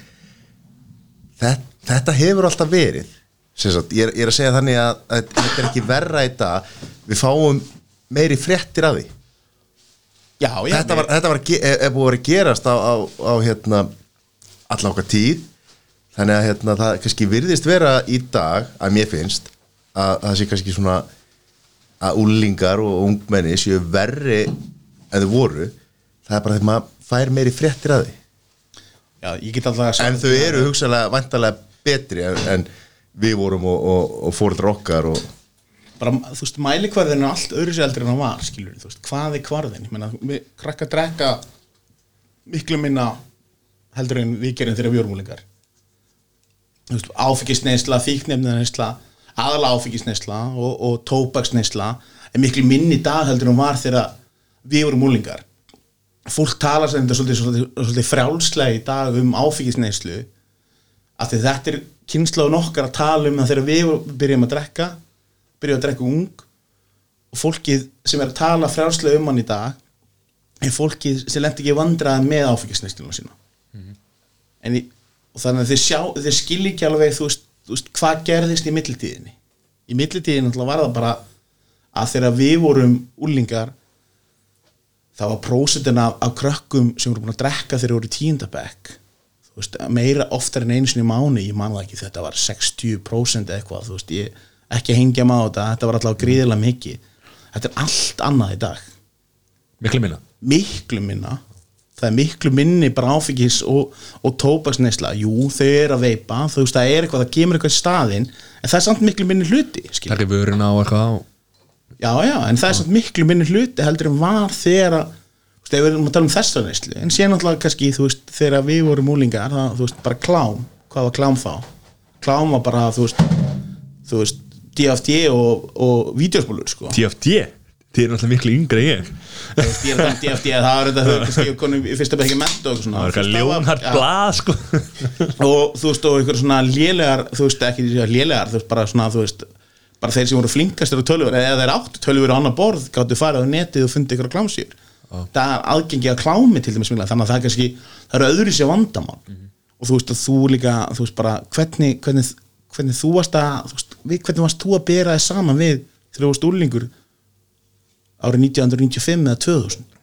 Þetta, þetta hefur alltaf verið sagt, ég, er, ég er að segja þannig að, að þetta er ekki verra í dag. Við fáum meiri fréttir af því Já, já, þetta var, þetta var er, er búið að vera að gerast á, á, á hérna, allan okkar tíð. Þannig að hérna, það kannski virðist vera í dag að mér finnst að, að það sé kannski svona að úlingar og ungmenni séu verri en þau voru. Það er bara þegar maður fær meiri fréttir að því. Já, ég get alltaf að en þau eru hugsalega vantarlega betri en, en við vorum og, og, og fóruður okkar og bara, þú veist, mælikvarðin er allt öðru sér eldur en það var, skilur þú veist, hvað er kvarðin ég meina, við krakka að drekka miklu minna heldur en við gerum þegar við erum úlingar þú veist, áfengisneisla fíknefnineisla, aðala áfengisneisla og, og tóbaksneisla er miklu minni dag heldur en var þegar við vorum úlingar fólk tala sem þetta svolítið, svolítið, svolítið frjálslega í dag um áfengisneislu af því þetta er kynslaðun okkar að tala um það þegar við byrjum að drekka byrjum að drekka ung og fólkið sem er að tala frjálslega um hann í dag er fólkið sem lendi ekki vandraði með áfengisneistluna sína. En í, og þannig að þeir sjá þeir skilja ekki alveg þú veist, þú veist hvað gerðist í millitíðinni. Í millitíðinni náttúrulega var það bara að þegar við vorum úlingar það var prósentin af, af krökkum sem voru búin að drekka þegar voru veist, meira oftar en einu sinni mánu ég man það ekki, þetta var 60% eitthvað, þú veist, ég ekki hengja maður á þetta, þetta var alltaf gríðilega mikið. Þetta er allt annað í dag. Miklu minna? Miklu minna. Það er miklu minni bara áfengis og, og tóbaksneisla, jú þau eru að veipa þú veist það er eitthvað, það kemur eitthvað í staðinn en það er samt miklu minni hluti skilur. Takk í vöruna og eitthvað já já, en það er samt miklu minni hluti heldur en var þegar að ef við erum að tala um þessa neyslu en síðan náttúrulega kannski, þú veist, þegar við vorum úlingar, það, þú veist, bara klám hvað var klám þá? Klám var bara, þú veist þú veist, DFD og, og vídeospólur, sko. TFD Þið er náttúrulega miklu yngri en ég. Þú veist, ég er að um DFD, það var þetta þau kannski konum í fyrsta bekki mento og svona. Það var eitthvað ljónhart blað sko. Og þú veist og einhver svona lélegar þú veist ekki því að lélegar þú veist bara svona þú veist bara þeir sem voru flinkastir á tölvur eða þeir áttu tölvur á annar borð gáttu farið á netið og fundið ykkur klámsýr það er aðgengi að klámi til dæmis þannig að það er kannski það eru öðru sér vandamál og þú veist að þú líka þú veist bara hvernig, hvernig, hvernig þú varst að við, hvernig varst þú að bera þið saman við þegar þú varst úrlingur árið 1995 eða 2000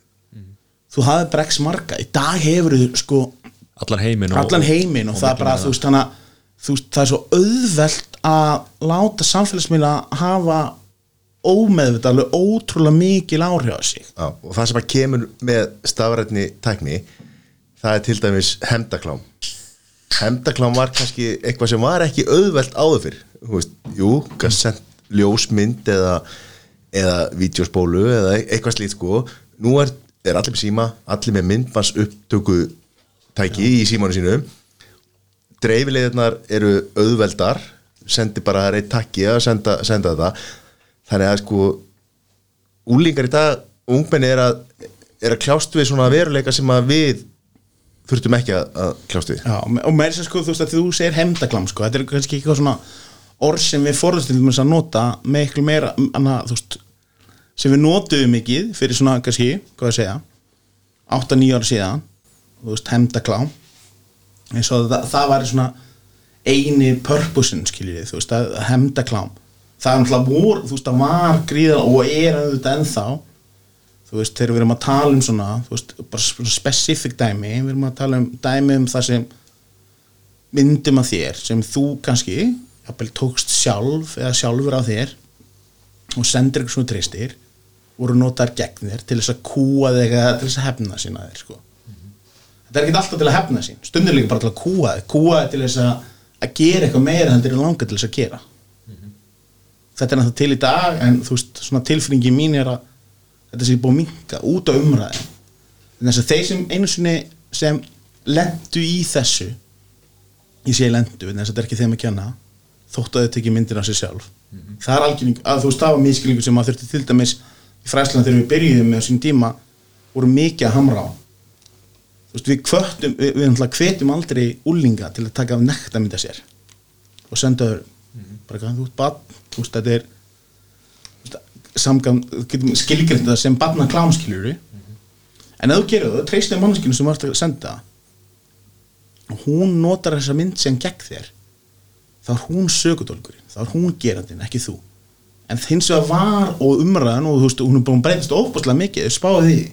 þú hafði x marga í dag hefur þú sko Allan heiminn og allan heiminn og, það er bara þú veist, hana, þú veist, það er svo auðvelt að láta samfélagsmiðla hafa ómeðvita alveg ótrúlega mikil áhrif á sig. Já, og það sem að kemur með stafrætni tækni það er til dæmis hemdaklám hemdaklám var kannski eitthvað sem var ekki auðvelt áður fyrr veist, jú, kannski sent ljósmynd eða, eða vídeospólu eða eitthvað slít sko. Nú er, er allir með síma, allir með myndbans upptöku tæki í símanu sínu dreifilegðarnar eru auðveldar sendi bara reitt takki að senda, senda þetta. Þannig að sko úlingar í dag, ungmenni er að er að kljást við svona veruleika sem að við þurftum ekki að, kljást við. Já, og með þess að sko, þú veist að þú segir hemdaklam sko, þetta er kannski eitthvað svona orð sem við forðustum að nota með eitthvað meira, anna, þú veist sem við notuðum mikið fyrir svona kannski, hvað ég segja 8-9 ára síðan og það, það var svona eini purposein, skiljið, þú veist, hemdaklám það er náttúrulega vor, þú veist, það var gríðan og er auðvitað ennþá. Þú veist, þegar við erum að tala um svona þú veist, bara specific dæmi við erum að tala um dæmi um það sem myndum að þér sem þú kannski, jafnvel tókst sjálf eða sjálfur á þér og sendir eitthvað svona treystir voru notaðar gegn þér til þess að kúa þig eða til þess að hefna sína þér sko. þetta er ekki alltaf til að hefna sín. Stundir líka bara til að kúa þig. Kúa þig til þess að, að gera eitthvað meira heldur en langa til þess að gera. Þetta er náttúrulega til í dag en þú veist, svona tilfinningi mín er að þetta sé búið að minka út á umræðin þess að þeir sem einu sinni sem lendu í þessu ég sé lendu, en þess að þetta er ekki þeim að kenna þóttu að þetta ekki myndir á sig sjálf. Það er algjörning, að þú veist það var miskilningu sem að þurfti til dæmis í fræslan þegar við byrjuðum með sín tíma voru mikið að hamra á. Þú veist við kvöttum við, við náttúrulega hvetjum aldrei úlinga til að taka af nekta mynda sér og senda þau bara hvað þú ert barn þú veist þetta er samgam, getum skilgrind það sem barna klámskiljuru en ef þú gerir það, treystir mannskinu sem þú ert að senda. Og hún notar þessa mynd sem gegn þér þá er hún sögudólkurinn þá er hún gerandinn, ekki þú. En hins vegar var og umræðan og þú veist, hún er búin að breytast óbúslega mikið spáði því.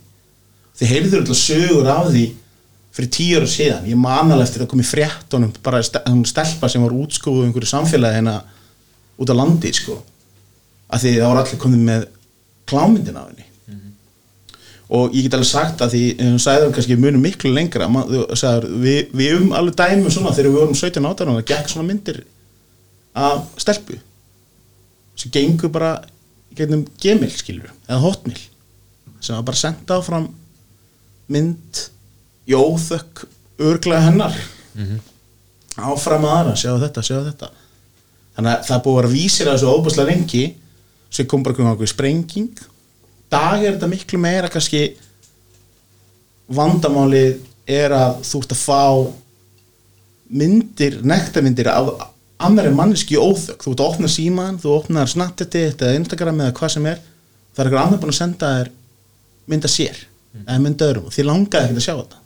Þið heyrður alltaf sögur af því fyrir tíu ára síðan, ég man alveg eftir að koma í frétt honum, bara hún stelpa sem var útskóðu einhverju samfélagi hérna út á landi, sko. Að því það voru allir komið með klámyndin af henni. Og ég get alveg sagt að því þú sagði það kannski munum miklu lengra. Þú sagðir, við, við um alveg dæmi svona þegar við vorum 17 átta og það gekk svona myndir af stelpu sem gengur bara gegnum gemil skilur eða hotmil sem var bara senda áfram mynd í óþökk örglega hennar áfram að aðra, sjáu þetta, sjáu þetta. Þannig að það búið að vera vísir að þessu óbúslega lengi sem kom bara einhverjum ákveð sprenging. Dag er þetta miklu meira kannski vandamálið er að þú ert að fá myndir, nektarmyndir af annari manneski óþökk þú ert að opna síman, þú opnar Snapchat eða Instagram eða hvað sem er. Það er einhver annar búin að senda þér mynda sér eða mynda öðrum og þið langaði ekki að sjá þetta.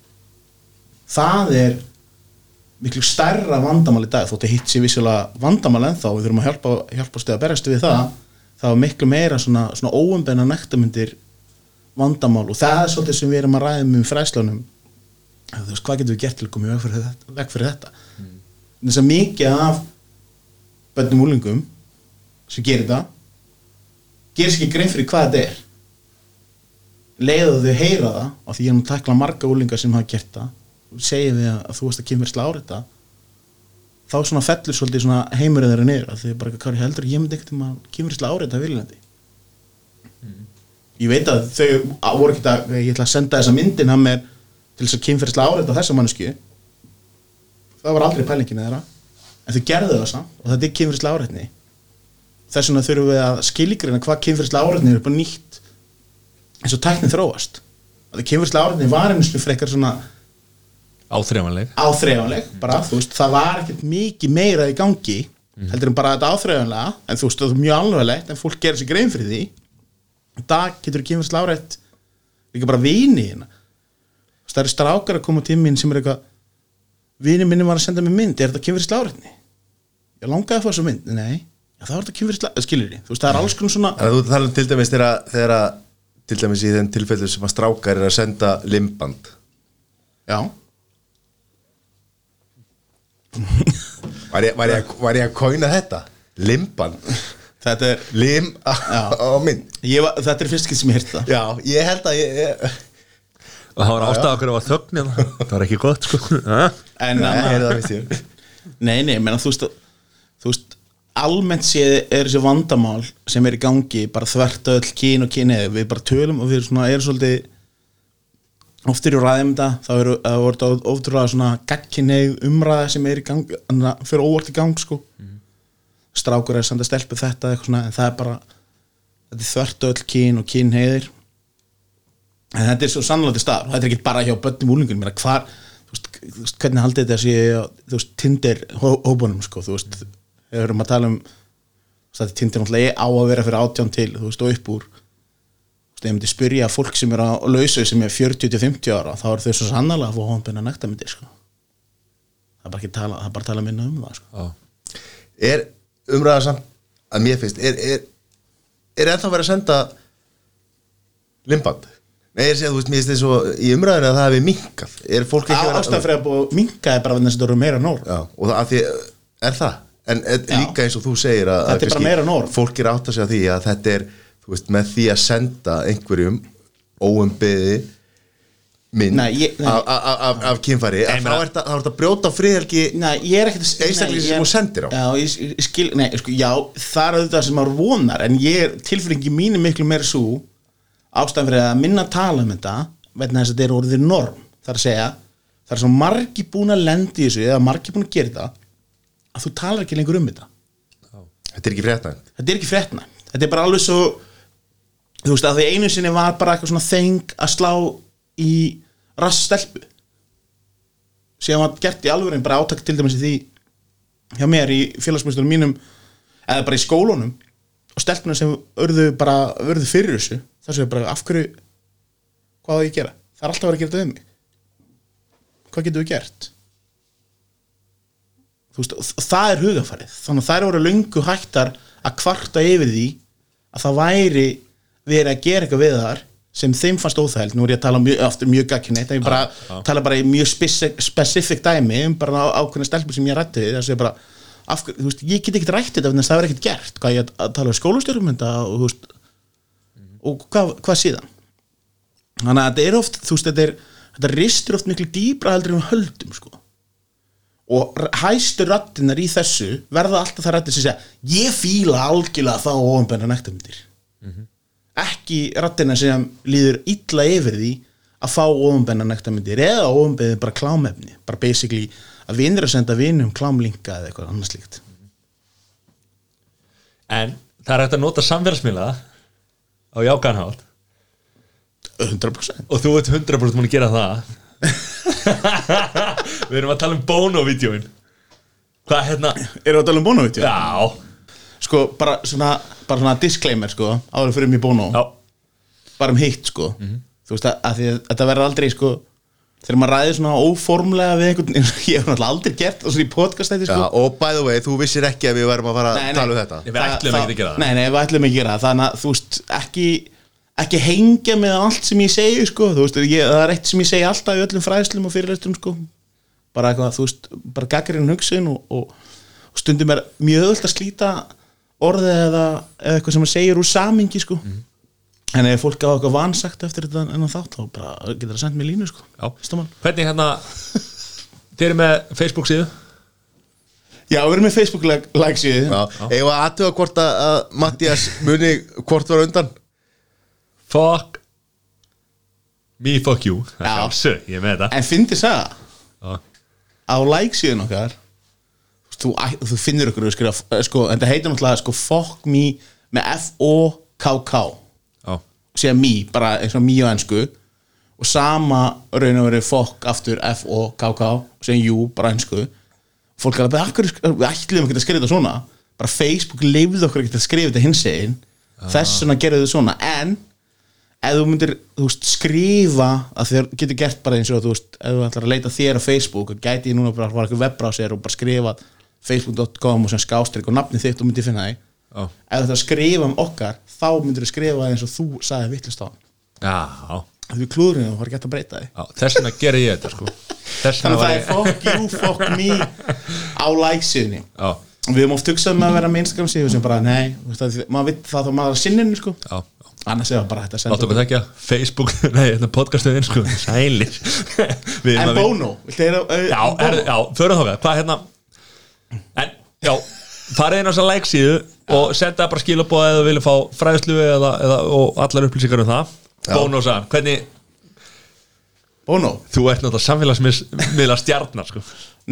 Það er miklu stærra vandamál í dag. Þótt að hitt sér vissilega vandamál ennþá við þurfum að hjálpa, hjálpa stuð að berast við það það var miklu meira svona, svona óumbenna nektarmyndir vandamál. Og það er svolítið sem við erum að ræða um fræslunum þú veist, hvað getum við gert til að koma í veg fyrir þetta, veg fyrir þetta? Mm. þess að mikið af bönnum úlingum sem gerir það gerir sér ekki grein fyrir hvað þetta er. Leiðu þau heyra það og því ég er nú að takla marga úlingar sem hafa gert það og segja við að þú veist að kemur slárið þá svona fellur svolítið svona heimurinn þeirra niður að þau bara hvað er heldur ég myndi ekkert um að kemur slárið það viljandi ég veit að þau að voru ekkert að ég ætla að senda þessa myndin að mér til þess að kynferðislega áreita þessa mannesku það var aldrei pælingin þeirra en þau gerðu það samt og þetta er kynferðislega áreitni þess vegna þurfum við að skilgrina hvað kynferðislega áreitni er upp á nýtt eins og tæknin þróast. Að það kynferðislega áreitni var einhverslu frekar svona Áþreifanleg. áþreifanleg bara, þú veist, það var ekkert mikið meira í gangi heldur en bara þetta áþreifanlega en þú veist, það er mjög alveglegt en fólk gerir sér grein fyrir því. Í dag getur ekki kynferðislega áreitt líka bara vini hérna. Það eru strákar að koma til mín sem er eitthvað vini minni var að senda mér mynd er þetta kynferðislega áreitni ég langaði að fá þessu mynd, nei. Já, það var þetta kynferðislega, skilur því, þú veist, það er alls svona Þannig að þú tala um til dæmis þegar, þegar að- til dæmis í þeim tilfellu sem að strákar er að senda limband. Já, Var ég, var ég, að- var ég að kóina þetta? Limband. Þetta er Lim á, á mynd. Ég var, þetta er fyrst ekki sem ég það. Já, ég held að ég, ég Og það var ástæða okkur að var þögn hérna. Það var ekki gott sko. Ha? en Nei, ég Nei, nei, menn þú veist þú veist, almennt séð er þessi vandamál sem er í gangi bara þvert öll kyn og kynið við bara tölum og við svona, erum svolítið oft er í ræðum þetta. Þá eru það ótrúlega svona gagkinnið umræða sem er í gang anna, fyrir óvart í gang sko. Strákur er samt að stelpu þetta eitthvað svona, en það er bara þetta er þvert öll kyn og kynheiðir en þetta er svo sannlega til stað þetta er ekki bara hjá börnum úlingun mér hvar, þú veist, hvernig haldið þetta sé á, þú veist, Tinder hó- hópunum sko, þú veist, við erum að tala um þetta er Tinder náttúrulega á að vera fyrir átján til, þú veist, og upp úr. Ég myndi spyrja fólk sem er á lausu sem er 40-50 ára þá eru þau svo sannlega að fá hónbunna nektarmyndir sko. Það er bara ekki tala, það er bara að tala minna um það sko. Er umræða samt að mér finnst Er, er, er ennþá verið að senda limband? Nei, ég sé að þú veist, mér finnst þess að í umræðinu að það hefði minkað Er fólk ekki verið að búið að minka er bara vegna þess að þetta eru meira nór Já, og það, að því, er það en líka eins og þú segir að, Þetta er bara meira norm. fólk er átt að segja því að þetta er veist, með því að senda einhverjum ég- nei. af, kynfæri þá er þetta- að brjóta Einstakling nei, sem þú sendir á. Já, ég, skil, nei, sko, já, það er auðvitað sem maður vonar En ég tilfringi mínu miklu meira svo Ástæðan fyrir að minna tala um þetta þess að þetta er orðið norm Það er að segja, það er svo margi búin að lendi þessu Eða margi búin að gera þetta Að þú talar ekki lengur um þetta. Þetta er ekki fréttnæmt. Þetta er ekki fréttna Þetta er bara alveg svo Þú veist að því einu sinni var bara eitthvað svona þeng að slá í rassstelpu síðan var gert í alvörin bara átak til dæmis í því hjá mér í félagsmyndstunum mínum eða bara í skólunum og stelpuna sem örðu bara örðu fyrir þessu þess að bara af hverju hvað á ég að gera? Það er alltaf að vera að gera þetta um mig. Hvað getum við gert? Veist, það er hugafarið þannig að þær voru löngu hættar að kvarta yfir því að það væri verið að gera eitthvað við þar sem þeim fannst óþægild, nú er ég að tala mjög, aftur mjög gagkinni, þetta er bara, tala bara í mjög spesifik, specific dæmi um bara ákveðna stelpur sem ég rætti þess að bara af, þú veist, ég get ekkert rætt þetta þess að það er ekkert gert, hvað ég að, að tala um skólastjórum þetta og þú veist og hvað, hvað síðan? Þannig að þetta er oft, þú veist, þetta er þetta ristur oft miklu dýbra heldur en við höldum sko og hæstu rattinnar í þessu verða alltaf það rattir sem segja ég fíla algjörlega þá ofanbenna nektarmyndir. Ekki rattina sem líður illa yfir því að fá ofanbenna nektarmyndir eða ofanbenna bara klámefni bara basically að vinir að senda vinum klámlinka eða eitthvað annars líkt En það er hægt að nota samfélagsmiðla á jákanhátt 100% og þú ert 100% múin að gera það Við erum að tala um Bono-vídeóin. Hvað hérna? Erum við að tala um Bono, veit ég? Já, Sko, bara svona, bara svona disclaimer, sko. Áður fyrir mig Bono. Já, bara um hitt sko. Þú veist að, að því að þetta verður aldrei sko þegar maður ræðir svona óformlega við einhvern eins og ég hef náttúrulega aldrei gert og svona í podcast þetta Já, sko og by the way, þú vissir ekki að við værum að fara að Nei, nei. tala um þetta. Við ætlum ekki að gera það. Nei, nei, við ætlum ekki að gera það. Þannig að þú veist, ekki ekki hengja með allt sem ég segi sko, þú veist, ég, það er eitt sem ég segi alltaf í öllum fræðslum og fyrirlestum sko. Bara eitthvað, þú veist, bara gaggarinn hugsun og, og, og stundum er mjög öll að slíta orðið eða, eða eitthvað sem að segir úr samingi sko. Mhm. en ef fólk á eitthvað vansagt eftir þetta en þátt þá bara getur það sendt mér línu sko. Hvernig hérna Þið eru með Facebook síðu? Já, við erum með Facebook-like síðu Já, eigum við aðtöga hvort að, að Mattias muni hvort var undan Fuck Me fuck you. Sjálfsög, ég með þetta. En fyndi það Já. á like síðan okkar þú, þú finnur ykkur að skrifa sko, en það heitir náttúrulega sko fuck me með F-O-K-K segja me, bara eins og me á ennsku og sama raun og verið fuck aftur F-O-K-K segja you, bara ennsku fólk er að við ætlum ekki að skrifa þetta svona? Bara Facebook leifði okkur ekki að skrifa þetta hins egin þess vegna gerðu þau svona. En ef þú myndir þú veist, skrifa að þér getur gert bara eins og þú veist, ef þú ætlar að leita þér á Facebook og gæti ég núna bara að fara eitthvað webbrowser og bara skrifa facebook.com og sem skástrík og nafni þitt og myndir finna þig Já. ef þú ætlar að skrifa um okkar þá myndir þú skrifa eins og þú sagði vittlust á Já. við klúðurinn og var ekki hægt að breyta þig. Þess vegna gerði ég þetta sko þannig það er fuck you, fuck me á like-síðunni Já. við höfum oft hugsað með að vera með Instagram síðu sem bara, nei, þú veist, að því- maður vitt það þá maður að sinninu sko, Já. Annars er það bara að Láttu okkur þekkja Facebook Nei, þetta podcastuðin sko Sælir Við en Bono, uh, Já, Bono? er, já, förum þáka Hvað hérna En, já Farið inn á þessa like síðu Og senda bara skilabóð eða vilja fá fræðslu eða, eða, og allar upplýsingar um það Já. Bónosa, hvernig Bono? Þú ert náttúrulega samfélagsmiðla stjarnar sko.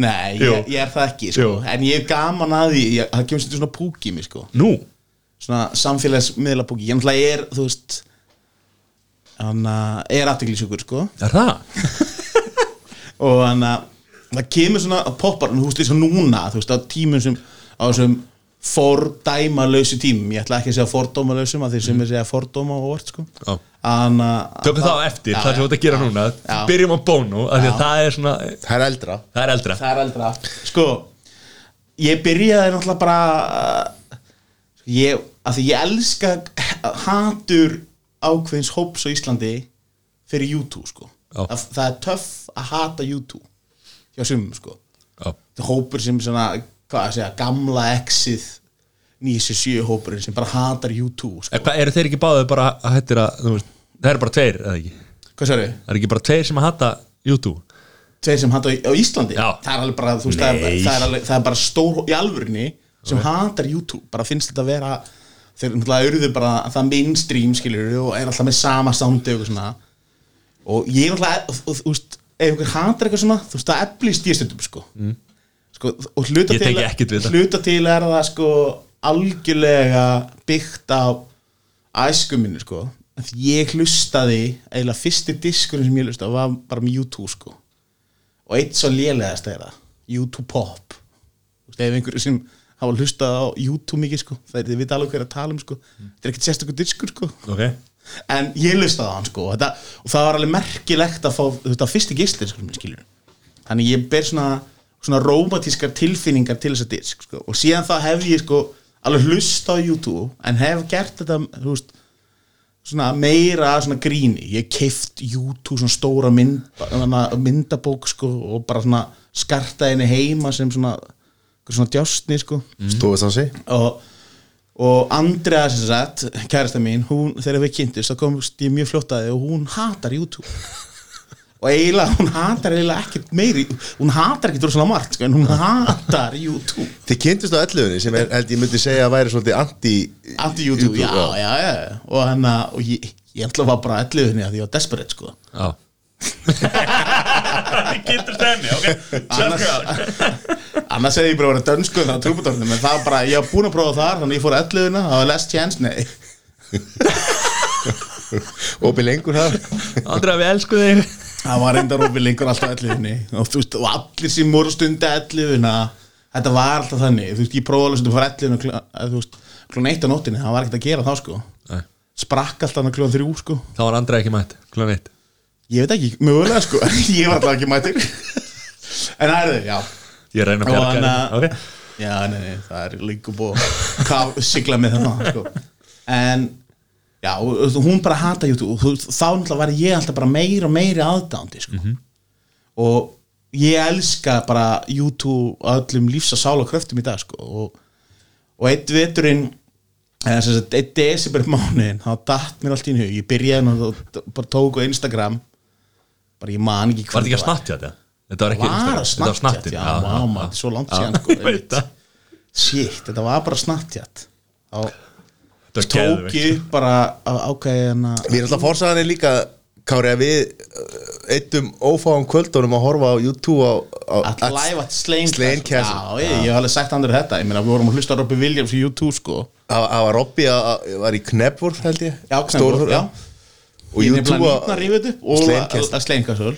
Nei, ég, ég er það ekki sko. Jú. En ég er gaman að því ég, Það kemur svolítið svona púk í mig sko. Nú, Svona samfélagsmiðla púki Ég náttúrulega er, þú veist Þannig að er aðteglisjúkur sko. er það? Og þannig að það kemur svona að poppar Þú veist, eins og núna Þú veist, á tímum sem Á þessum fordæmalausu tímum Ég ætla ekki að segja fordómalausum að Þeir sem er segja fordóma og orð sko. Já. Þannig að Tökum það á eftir, það sem þú ert að gera núna já. Byrjum á Bóno, af því að það er svona Það er eldra Það er eldra Það er eldra Sko, ég byrjaði náttúrulega bara ég, að því ég elska hatur ákveðins hóps á Íslandi fyrir YouTube sko Já. það, það er töff að hata YouTube hjá sumum sko Já, það er hópur sem svona, hvað að segja, gamla exið 97 hópurinn sem bara hatar YouTube sko. Hvað, eru þeir ekki báðið bara að hættir að, veist, það eru bara tveir, eða ekki? hvað sér við? Það eru ekki bara tveir sem að hata YouTube? tveir sem hata á Íslandi Já. það er alveg bara, veist, það er, það, er alveg, það er bara stór í alvörinni sem hatar YouTube, bara finnst þetta að vera þeir náttúrulega urðu bara það mainstream skilur og er alltaf með sama soundi og svona. Og ég er náttúrulega, og- þú veist ef einhver hatar eitthvað svona, þú veist, það eflist ég stundum sko, sko og hluta til, þetta. hluta til er það sko algjörlega byggt á æsku minni sko. Því ég hlustaði, eiginlega fyrsti diskurinn sem ég hlustaði var bara með YouTube sko. Og eitt svo lélegast er það YouTube Pop. Þú veist, ef einhverju sem hafa hlustað á YouTube mikið sko, það er, vita alveg hver að tala um sko. Þetta er ekkert sérstakur diskur sko. Ok. En ég hlustaði á hann sko þetta, og það var alveg merkilegt að fá að fyrsti gistir sko, skilur þannig ég ber svona, svona rómatískar tilfinningar til þessa disk sko. og síðan þá hef ég sko alveg hlustað á YouTube en hef gert þetta veist svona meira svona gríni. Ég keift YouTube svona stóra mynd, myndabók sko og bara svona skarta henni heima sem svona, svona djásni sko. Stofustansi og, og Andrea sem sagt, kærasta mín hún, þegar við kynntist, þá komst ég mjög fljótt að þið og hún hatar YouTube. Og eiginlega, hún hatar eiginlega ekkert meiri, hún hatar ekkert rosalega margt, sko, en hún hatar YouTube. Þið kynntust á elluðinni sem er, held ég myndi segja að væri svolítið anti anti-YouTube, já, já, já og hann að, og ég, ég ætla var bara allir henni að því ég var desperate, sko. Já Getur stemmi, ok. Annars, annars hefði ég bara verið dönsku þannig að trúbutórnum, en það var bara, ég var búin að prófa þar þannig að ég fór henni, það var last chance, nei. Opið lengur það Andra, við elskum þig. Það var enda rópið lengur alltaf elliðinni. Og þú veist, og allir sem voru stundi elliðina þetta var alltaf þannig. Þú veist, ég prófaði alveg stundum fyrir elliðinu þú veist, klón eitt á nóttinni, það var ekkert að gera þá sko. Nei. sprakk alltaf hann klón þrjú sko. Það var Andra ekki mætt, klúan eitt ég veit ekki, mögulega sko. Ég var alltaf ekki mættur. En það er þau, já. Ég reyna að bjarga hann henni að- Ok. Já, nei, nei, það er líka búið hvað sigla með þetta sko. en já, hún bara hata YouTube. Og þú veist, þá náttúrulega var ég alltaf bara meira og meiri aðdándi sko. og ég elska bara YouTube öllum lífs og sál og kröftum í dag sko. og, og eitt veturinn eða sem sagt, eitt desember mánuðin þá datt mér allt í hug, ég byrjaði og bara tók á Instagram bara ég man ekki Var þetta ekki að snattja þetta? Þetta var ekki var að Instagram, þetta var vá, maður, þetta svo langt síðan, sko, Ég veit það shit, þetta var bara Snapchat. Þá Þetta var tók geðveikt. ég upp bara ákveðin að Við erum alltaf fórsaðanir líka Kári að við eittum ófáum kvöldunum að horfa á YouTube á, á að live at Slain Slain Castle. Ég, ég hef alveg sagt andur þetta. Ég meina, við vorum að hlusta á Robbie Williams í YouTube sko. Það það var Robby að að- var í Knebworth held ég. Já, Stór- já Og YouTube að- og að- að Castle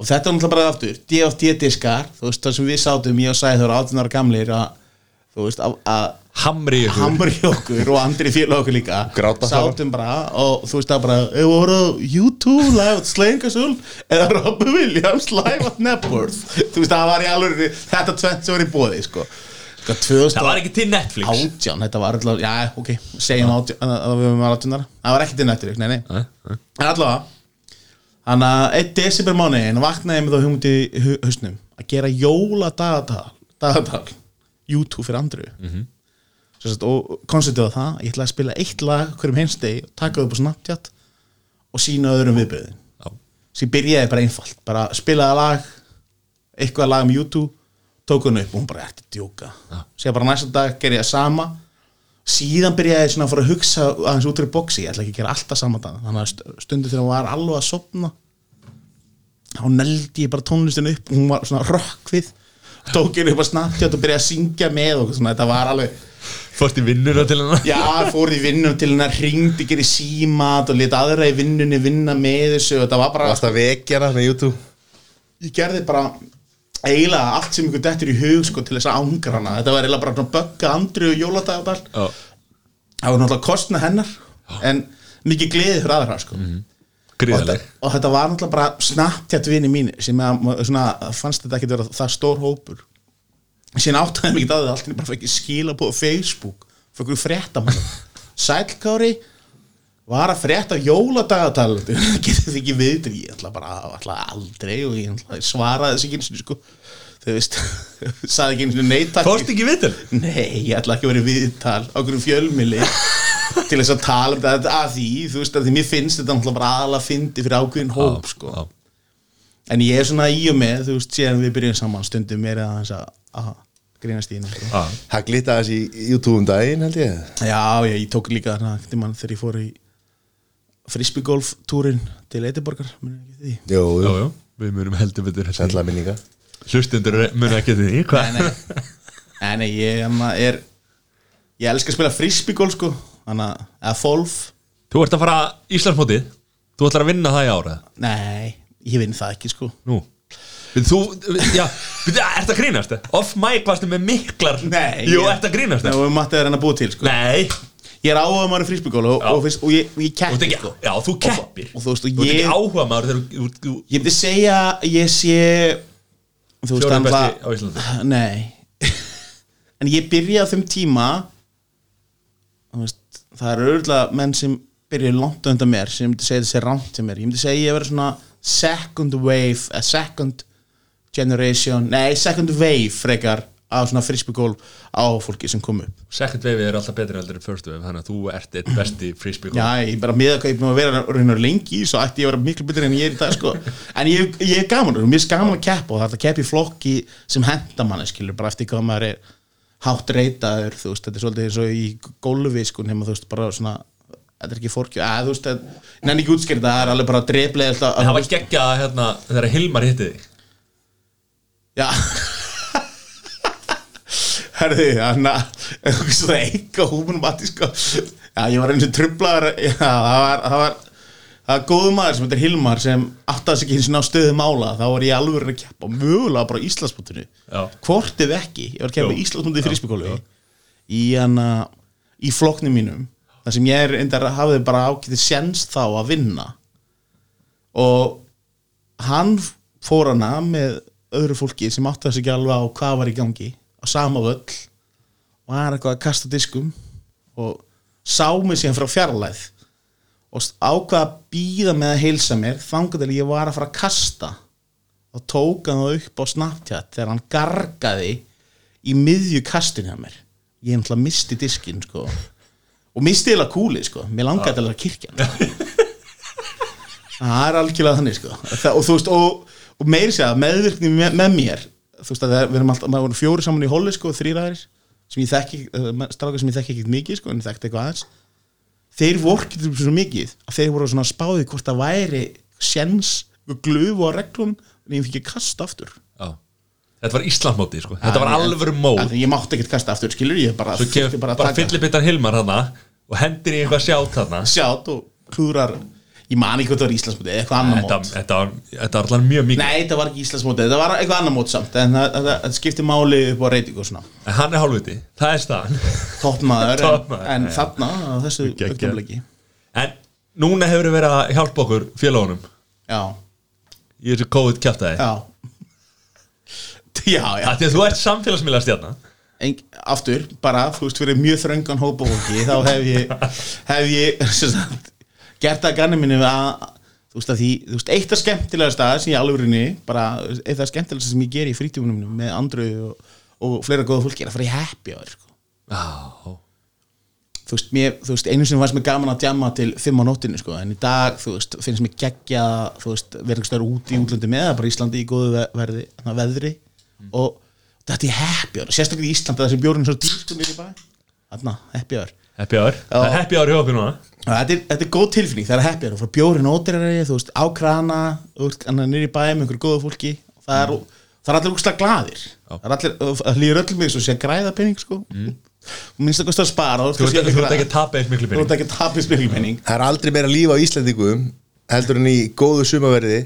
Og þetta er náttúrulega bara aftur DFD diskar, þú veist, það sem við sátum Ég og sæði þau eru 18 ára gamlir að Þú veist, að- að Hamri í ykkur. Hamri okkur og andri félag okkur líka. Gráta. Sátum bara og þú veist það bara Ef við voru á YouTube live Castle Eða Robbie Williams live at Nepworth Þú veist það var í alveg Þetta tvent sem var í bóði sko. 2000 Það var ekki til Netflix. Átján, þetta var alltaf, já, ok, segjum átján, að við höfum átjónar Það var ekki til Netflix, nei, nei. En allavega Þannig að eitt desember mánu En vaknaði með þá hugmyndi hausnum Að gera jóla dagatal YouTube fyrir andru mm -hmm. sagt, Og konceptið var það Ég ætlaði að spila eitt lag hverjum heimstegi Og taka það upp á Snapchat Og sína öðrum viðbyrðin ég byrjaði bara einfalt Bara spilaði lag Eitthvað lag um YouTube Tók hann upp og hún bara ertu að djóka? Sér bara næsta dag gerði ég það sama. Síðan byrjaði ég svona að fara að hugsa aðeins út í boxi, ég ætla ekki að gera alltaf saman dag. Þannig að st- stundu þegar hún var alveg að sopna þá neldi ég bara tónlistinu upp. Og hún var svona rökkvið tók henni upp að Snapchat og byrjaði að syngja með og svona, þetta var alveg Fórst í vinnuna til hennar? Já, fór í vinnun til hennar hringdi, gerði símat og leta aðra í vinnunni vinna með þessu. Og þetta var bara, Varst að vekja hana með YouTube? Ég gerði bara eiginlega allt sem ykkur dettur í hug sko til þess að ángra hana, þetta var eiginlega bara bögga andri og jóladagatal. Já. það var náttúrulega kostna hennar en mikið gleði fyrir aðra sko. Og, Gríðaleg þetta, og þetta var náttúrulega bara Snapchat vini mín sem að, svona, fannst þetta ekki vera það stór hópur. Síðan áttaði mikið að það allt bara fekk skila på Facebook fyrir ykkur fréttamann Sælkári var að frétta jóladagatal getur þið ekki viðtur ég ætla bara ætla aldrei og ég ætla, svaraði þessi ekki einu sko. Þau veist, saði ekki einu sinni neyta Fórst ekki viðtal? Nei, ég ætla ekki að vera viðtal á hverju fjölmili til þess að tala um þetta. Að því, þú veist að því mér finnst þetta bara aðalega fyndi fyrir ákveðin hóp sko. Já. en ég er svona í og með, þú veist, síðan við byrjum saman stundum mér að hans að, grínast í henni sko. Það glita þessi í YouTube um daginn held ég. Já, ég, ég tók líka þarna þegar ég fór í frisbeegolf túrin til Eitiborgar Jú, Já, jú, já, við munum heldur betur sætla minninga. Hlustundur munum ekki eftir því? Nei, nei, nei, nei ég er ég elska að spila frisbeegolf sko. Þannig að, eða folf Þú ert að fara Íslandsmótið? Þú ætlar að vinna það í ára Nei, ég vinn það ekki sko. Nú. Við Þú, já, ert að grínast Off mic varstu með miklar Nei Jú, ert að grínast Nei, og við máttið er hann að búa til sko. Nei Ég er áhuga maður í frísbyggólu og, og, og ég, ég Þú ert keppi ekki, sko. já, þú keppir. Og þú veist, og Þú ert ég- ekki áhuga maður þegar þú- þú- Ég myndi segja ég sé Þú veist hann besti á Íslandi. Nei. En ég byrja á þeim tíma þú veist, Það eru örgulega menn sem byrja langt undan mér sem myndi segja þessi rámt til mér. Ég myndi segja ég vera svona second wave a second generation Nei, second wave frekar á svona frisbygól á fólki sem kom upp. Second wave er alltaf betri heldur en first wave Þannig að þú ert eitt besti frisbee Já, ég bara með að hvað ég er búin að vera lengi svo ætti ég að vera miklu betur en ég er í dag sko. en ég, ég er gaman, mér er gaman að keppa og það er að keppa í flokki sem henda manni skilur, bara eftir hvað maður er hátt reytaður, þú veist, þetta er svolítið eins og í gólfi, sko, nema þú veist, bara svona þetta er ekki fórkjö, að þú veist að nenni ekki útskýrta, það er alveg bara dreflega En það var geggja hérna þegar Hilmar hitti þig. Já Herði, þannig að svona eitthvað húmanumatti sko. Já, ég var eins og trublaður Já, það var það var, það var góðu maður sem er Hilmar sem sig ekki eins og ná stöðu mála þá var ég alveg að keppa mögulega bara á Íslandsbútinu Já. hvort ef ekki, ég var að keppa Jú. Íslandsbútinu í fríspíkólu í í flokknum mínum þar sem ég er endar hafði bara ákveðið séns þá að vinna og hann fór hana með öðru fólki sem þess ekki alveg á hvað var í gangi á sama völl og hann er eitthvað að kasta diskum og sá mig síðan frá fjarlæð og ákvað að býða með að heilsa mér þangar til ég var að fara að kasta og tók hann upp á Snapchat þegar hann gargaði í miðju kastinu hjá mér. Ég náttúrulega misti diskinn sko. Og misti eða kúlið sko. Mér langaði til að kirkjan það er algjörlega þannig sko. Og þú veist, og, og meiri segja meðvirkni með, með mér þú veist að við erum alltaf, maður voru fjóri saman í hóli sko, þrýræðir sem ég þekki, uh, strákar sem ég þekki ekkert mikið sko, en ég þekkti eitthvað aðeins. Þeir vorkið svo mikið að þeir voru svona spáðið hvort það væri sjens, glöfu á reglum en ég fikk ekki kasta aftur. Já. Þetta var Íslandmóti sko. Þetta var alvöru Þannig ég mátti ekkert kasta aftur, skilur ég bara Svo kemur bara, fyllibittar Hilmar hana og hendir í eitthvað sjátt hana sjátt og klúrar ég man ekki hvað það var Íslandsmóti, eitthvað annar mót. þetta, var, þetta var allan mjög mikið. Nei, þetta var ekki Íslandsmóti, þetta var eitthvað annar mót samt en það, það, það skipti máli upp á reyting og svona. En hann er hálfviti, það er staðan. Toppmaður, en, en já. þarna þessu augnablikki En núna hefur verið að hjálpa okkur félagunum Já, í þessu COVID kjæftæði já Já, já að þú ert samfélagsmiðla stjarna. En, aftur, bara, þú veist, fyrir mjög þröngan hópa fólki, þá hef ég hef ég sem sagt, gert það ganni minni að þú veist, að því, þú veist, eitt af skemmtilega stað sem ég alvörinni, bara, eitt af skemmtilega sem ég ger í frítífunum mínum með Andru og, og fleira góða fólki er að fara í happy hour, sko. Já, þú veist, mér, þú veist, einu sem fannst mér gaman að djamma til fimm á nóttinni, sko, en í dag, þú veist, finnst mér geggja, þú veist, verður stöður úti í útlöndi með, bara Íslandi í góðu ve- verði, þarna, veðri og þetta er happy hour, sérstaklega í Íslandi þessi bjórinn er svo dýr, sko, niður í bæ. Þarna, happy hour. Happy hour. Er hjá okkur núna Þetta er, þetta er góð tilfinning, það er happy hour, frá bjórin ódýrari, þú veist, á krana, þú veist, annar niður í bæ með einhverju góða fólki, og það er, það er allir úrslega glaðir, það er allir, það líður öllum mig svo sé að græða penning, sko, og minnst að kosta að spara, Þú ert ekki að tapa eins miklu að penning, Það er aldrei meira líf á Íslandingum heldur en í góðu sumaverði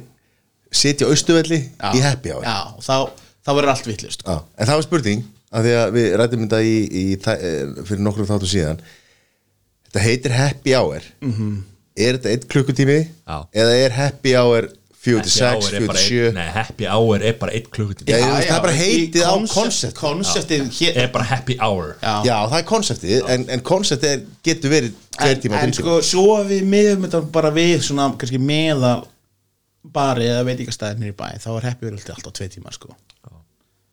sitja á austuvelli í happy Já, og þá, þá verður allt vittlust, Já, en það var spurning af því að við rættum þetta í, í, þæ- eh, fyrir nokkrum þáttu síðan þetta heitir happy hour. Er þetta einn klukkutími? Já. eða er happy hour 46, Happy hour er bara 47 einn- Nei, happy hour er bara einn klukkutími. Já, það er bara heitið á koncept. Konceptið. hér Er bara happy hour. Já, Já, það er konseptið en, en konseptið er- getur verið en, tíma, en sko, svo að við miðum þetta bara við svona, kannski meða bari eða veitingastæðinir í bæ þá er happy verið alltaf tvei tíma, sko.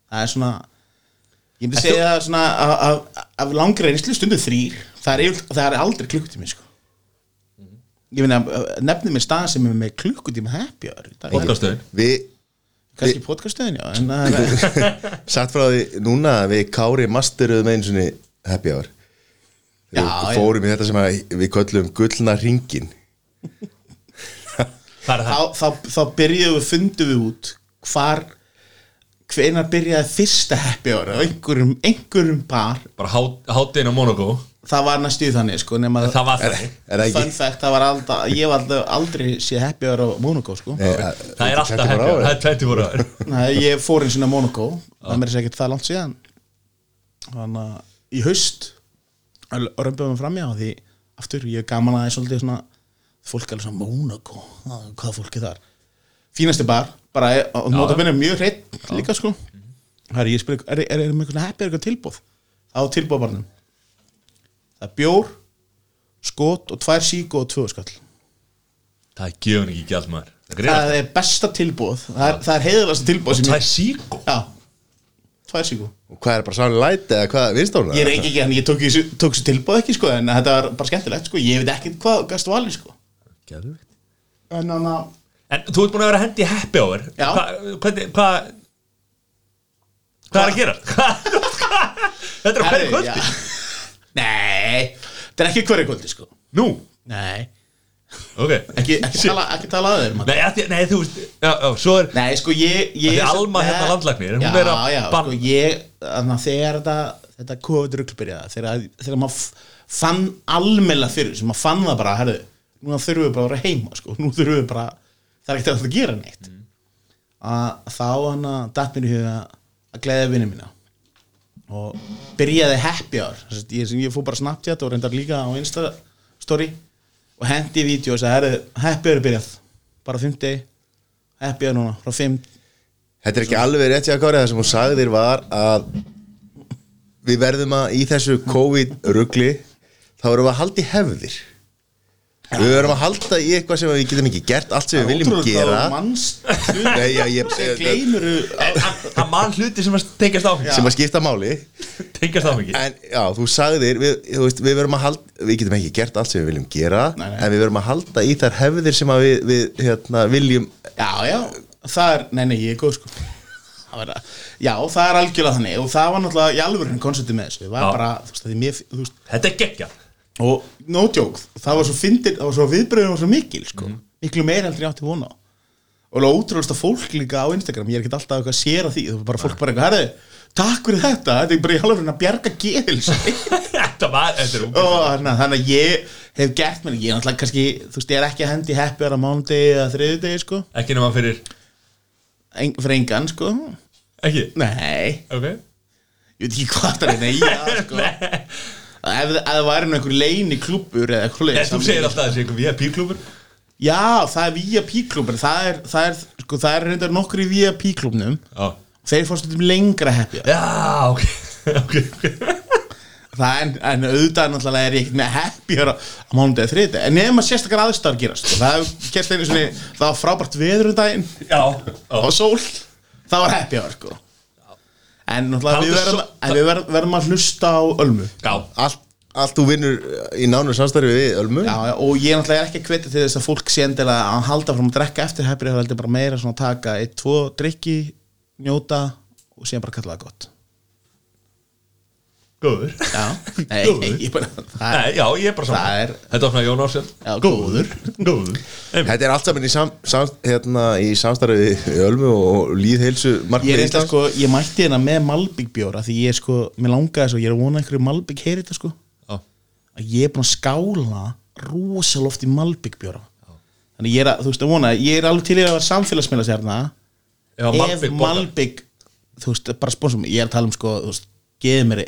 Það er svona ég myndi segja það svona af- af- af langri reynslu stundu þrýr það er, það er aldrei klukkutími, sko. Ég finna, nefnir mér stað sem er með klukkutíma happy hour í dag. Podcastöðin Við, kannski podcastöðin, já en það er sagt frá því núna að við Kári masteruðum einu sinni happy hour. Já, Þegar við já. fórum í þetta sem að við köllum gullna ringin er þá, þá, þá byrjuðum við, fundum við út hvar hvenar byrjaði fyrsta happy hour? Á einhverjum, einhverjum bar Bara hátinn á Monaco það var næstu þannig sko nema Það var það Er það fun ekki? fact, það var aldrei, ég var aldrei, aldrei séð happy hour á Monaco sko. Nei, Það er alltaf happy hour. Það er 24 hour Nei, ég fór eins og á Monaco það mér er ekkert það langt síðan. Þannig að í haust römbum við framjá því aftur, ég er gaman að það er svolítið svona fólk er alveg svona Monaco hvað fólk er þar fínasti bar, bara og nota benni mjög hreitt líka sko. Ég spyr, er, er, er, er með eitthvað happy er eitthvað tilbúð á tilbúðbarnum það er bjór skot og tvær síku og tvö skall. Það er gjöfun ekki gjald maður. Það er það er besta tilbúð það er, það er sem Það ég er síkó já, tvær síku. Og hvað er bara sáni læti eða hvað, viðst hún? Ég er ekki ekki, en ég tók þessu, tók þessu tilbúð ekki sko, en þetta var bara skemmtilegt sko, ég veit ekki hvað gæst valið sko. Geðveikt. En þannig að, En þú ert búin að vera að hendi happy hour Já. Hva- hvað Hvað er að gera? Þetta er á hverju kvöldi? Nei, þetta er ekki hverju kvöldi sko. Nú, Nei, ok. Ekki, ekki tala, ekki tala að þeir Nei, að, nei, þú veist já, já, Svo er Nei, sko, ég, ég Af því Alma hérna landlæknir, hún já, er að Já, banna- sko, ég, þannig að þegar þetta, þetta COVID-rugl byrjaði, þegar, þegar maður fann almennilega fyrir, sem maður fann það bara, herðu, núna þurfum við bara að vera heima, sko, nú þurfum við bara, það er ekkert að gera neitt. Að þá hann að datt mér í huga að gleða vinni mína. Og byrjaði happy hour. Ég, sem ég fór bara Snapchat og reyndar líka á Insta story og hendi í vídeo og sagði, happy hour er byrjað. Bara 50, happy hour núna frá 5 Þetta er ekki alveg rétt hjá Kári það sem hún sagði þér var að við verðum að í þessu COVID-rugli þá erum við að halda í hefðir Við verðum að halda í eitthvað sem við getum ekki gert allt sem við viljum gera. manst Nei, já, ég, sem gleymur Að mann hluti sem að tengjast áfengi. Sem að skipta máli. Það En já, þú sagðir, við, þú veist, við halda Við getum ekki gert allt sem við viljum gera Nei, nei. En við verum að halda í þær hefðir sem að við, við hérna, viljum Já, já, það er, nei, nei, ég er góð sko. Það var að- Já, það er algjörlega þannig og það var náttúrulega í alvörinn konceptið með þessu, það bara, þú veist, mér, þú veist, Þetta er geggja og no joke, það var svo fyndir, það var svo viðbröðum var svo mikil, sko, Mhm. miklu meira heldur ég átti vona og alveg ótrúlega fólk líka á Instagram, ég er ekki alltaf eitthvað að séra því, þú veist, bara fólk bara eitthvað, herri, takk fyrir þetta, þetta er bara í alvörinn að bjarga geðils Þetta var, þetta er og ungur þannig að ég hef gert mér, ég er náttúrulega kannski, þú veist, ég er ekki að hendi happy hour á mánudegi eða þriðudegi, sko, Ekki nema fyrir, en, fyrir engan, sko, ekki? Nei, Ok. Ég veit ekki hvað það er nei, já, sko ef það væri nú einhver leini klúbbur eða eitthvað svoleiðis, þú segir alltaf þessi einhver VIP-klúbur já, það er VIP klúbbur. Það er, það er, sko, það er reyndar nokkur í VIP klúbbnum. Já. Þeir fórst um lengra happy. Já, ok Ok, ok. Það en, en auðvitað náttúrulega er ég ekkert með happy hour á mánudegi þriðudegi en nema sérstakar aðstæður gerast. Sko. það gerst einu svona, það var frábært veður um daginn. Já, og sól, það var happy hour sko. En náttúrulega við verðum, svo- en við verðum, verðum að hlusta á ölmu. Já. Allt, allt þú vinnur í nánu samstarfi við Ölmu. Já, og ég náttúrulega er ekki að hveti til þess að fólk sé endilega að halda fram að drekka eftir hefri það heldur bara meira svona að taka eitt, tvo drikki, njóta og síðan bara kalla það gott Góður. Já, nei, Góður. ég bara það er, Nei, já, ég er bara svona Það er- Þetta svona Jón Ársjálf Já, góður. Góður. Þetta er allt saman í, sam, sam, hérna, í samstarfi við Ölmu og líðheilsu Ég markmið er eitthvað Íslands. sko, ég mætti hérna með Malbygg bjóra því ég sko, mér langaði svo, ég er að vona einhverju Malbygg heyri þetta sko. Já, að ég er búin að skála rosalega oft í Malbygg bjóra. Þannig ég er að, þú veist, að vona, ég er alveg til í að vera samfélagsmiðla sérna Já, ef Malbik borgar. Malbygg þú veist, bara sponsum, ég er að tala um sko, þú veist, geði mér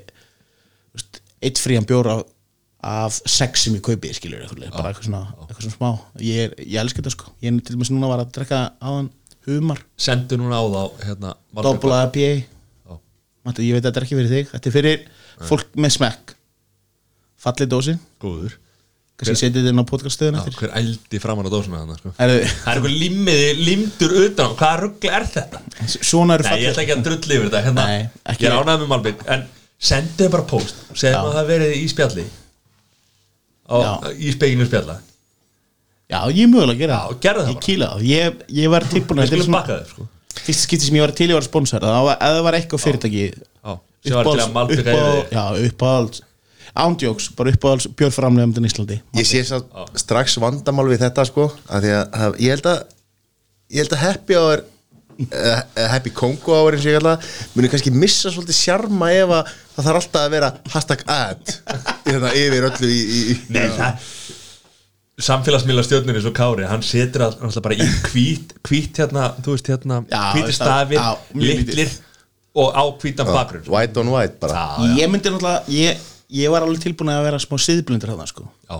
eitt frían bjóra af, af sex sem ég kaupi, eitthvað, bara eitthvað svona, eitthvað svona smá. Ég, er, ég elska þetta sko, ég er til dæmis núna var að drekka áðan humar, Sendu núna á þá hérna doppla IPA. Matti, ég veit að þetta er ekki fyrir þig þetta er fyrir fólk með smekk. Fallið dósin, Góður. Kannski setið þetta inn á podcaststöðun eftir. hver ældi framan á dósuna þannig sko. Það er einhver limmiði, limdur utan Hvaða ruggli er þetta? svona eru Nei, ég ætla fallið ekki að drulli yfir þetta hérna, Nei, ekki- Ég er ánægð með Malbik En sendu bara post Já. Segjum að það verið í spjalli. Á. Í speginu spjalla. Já, ég er mögulega að gera Já, gerðu það ég kýla það, ég, ég var tilbúin að- er sko. fyrsta skipti sem ég var til að vera sponsor. Var, ef það var eitthvað fyrirtæki var að uppáhalds, ándjóks, bara uppáhalds björframlegum í Íslandi. Ég sé samt strax vandamál við þetta sko að því að, að ég held að ég held að happy hour happy Kongo eins og ég kalla það, muni kannski missa svolítið sjarma ef að það þarf alltaf að vera hashtag ad hérna, yfir öllu í, í, í Nei, það Samfélagsmiðla stjórnir eins og Kári Hann setur all- alltaf bara í hvít Hvít hérna, þú veist hérna það- stafir, mjög litlir Og á hvítan bakgrunn sko. white on white bara. Já, já, ég myndi náttúrulega ég, ég var alveg tilbúin að vera smá siðblindur þarna sko. Já,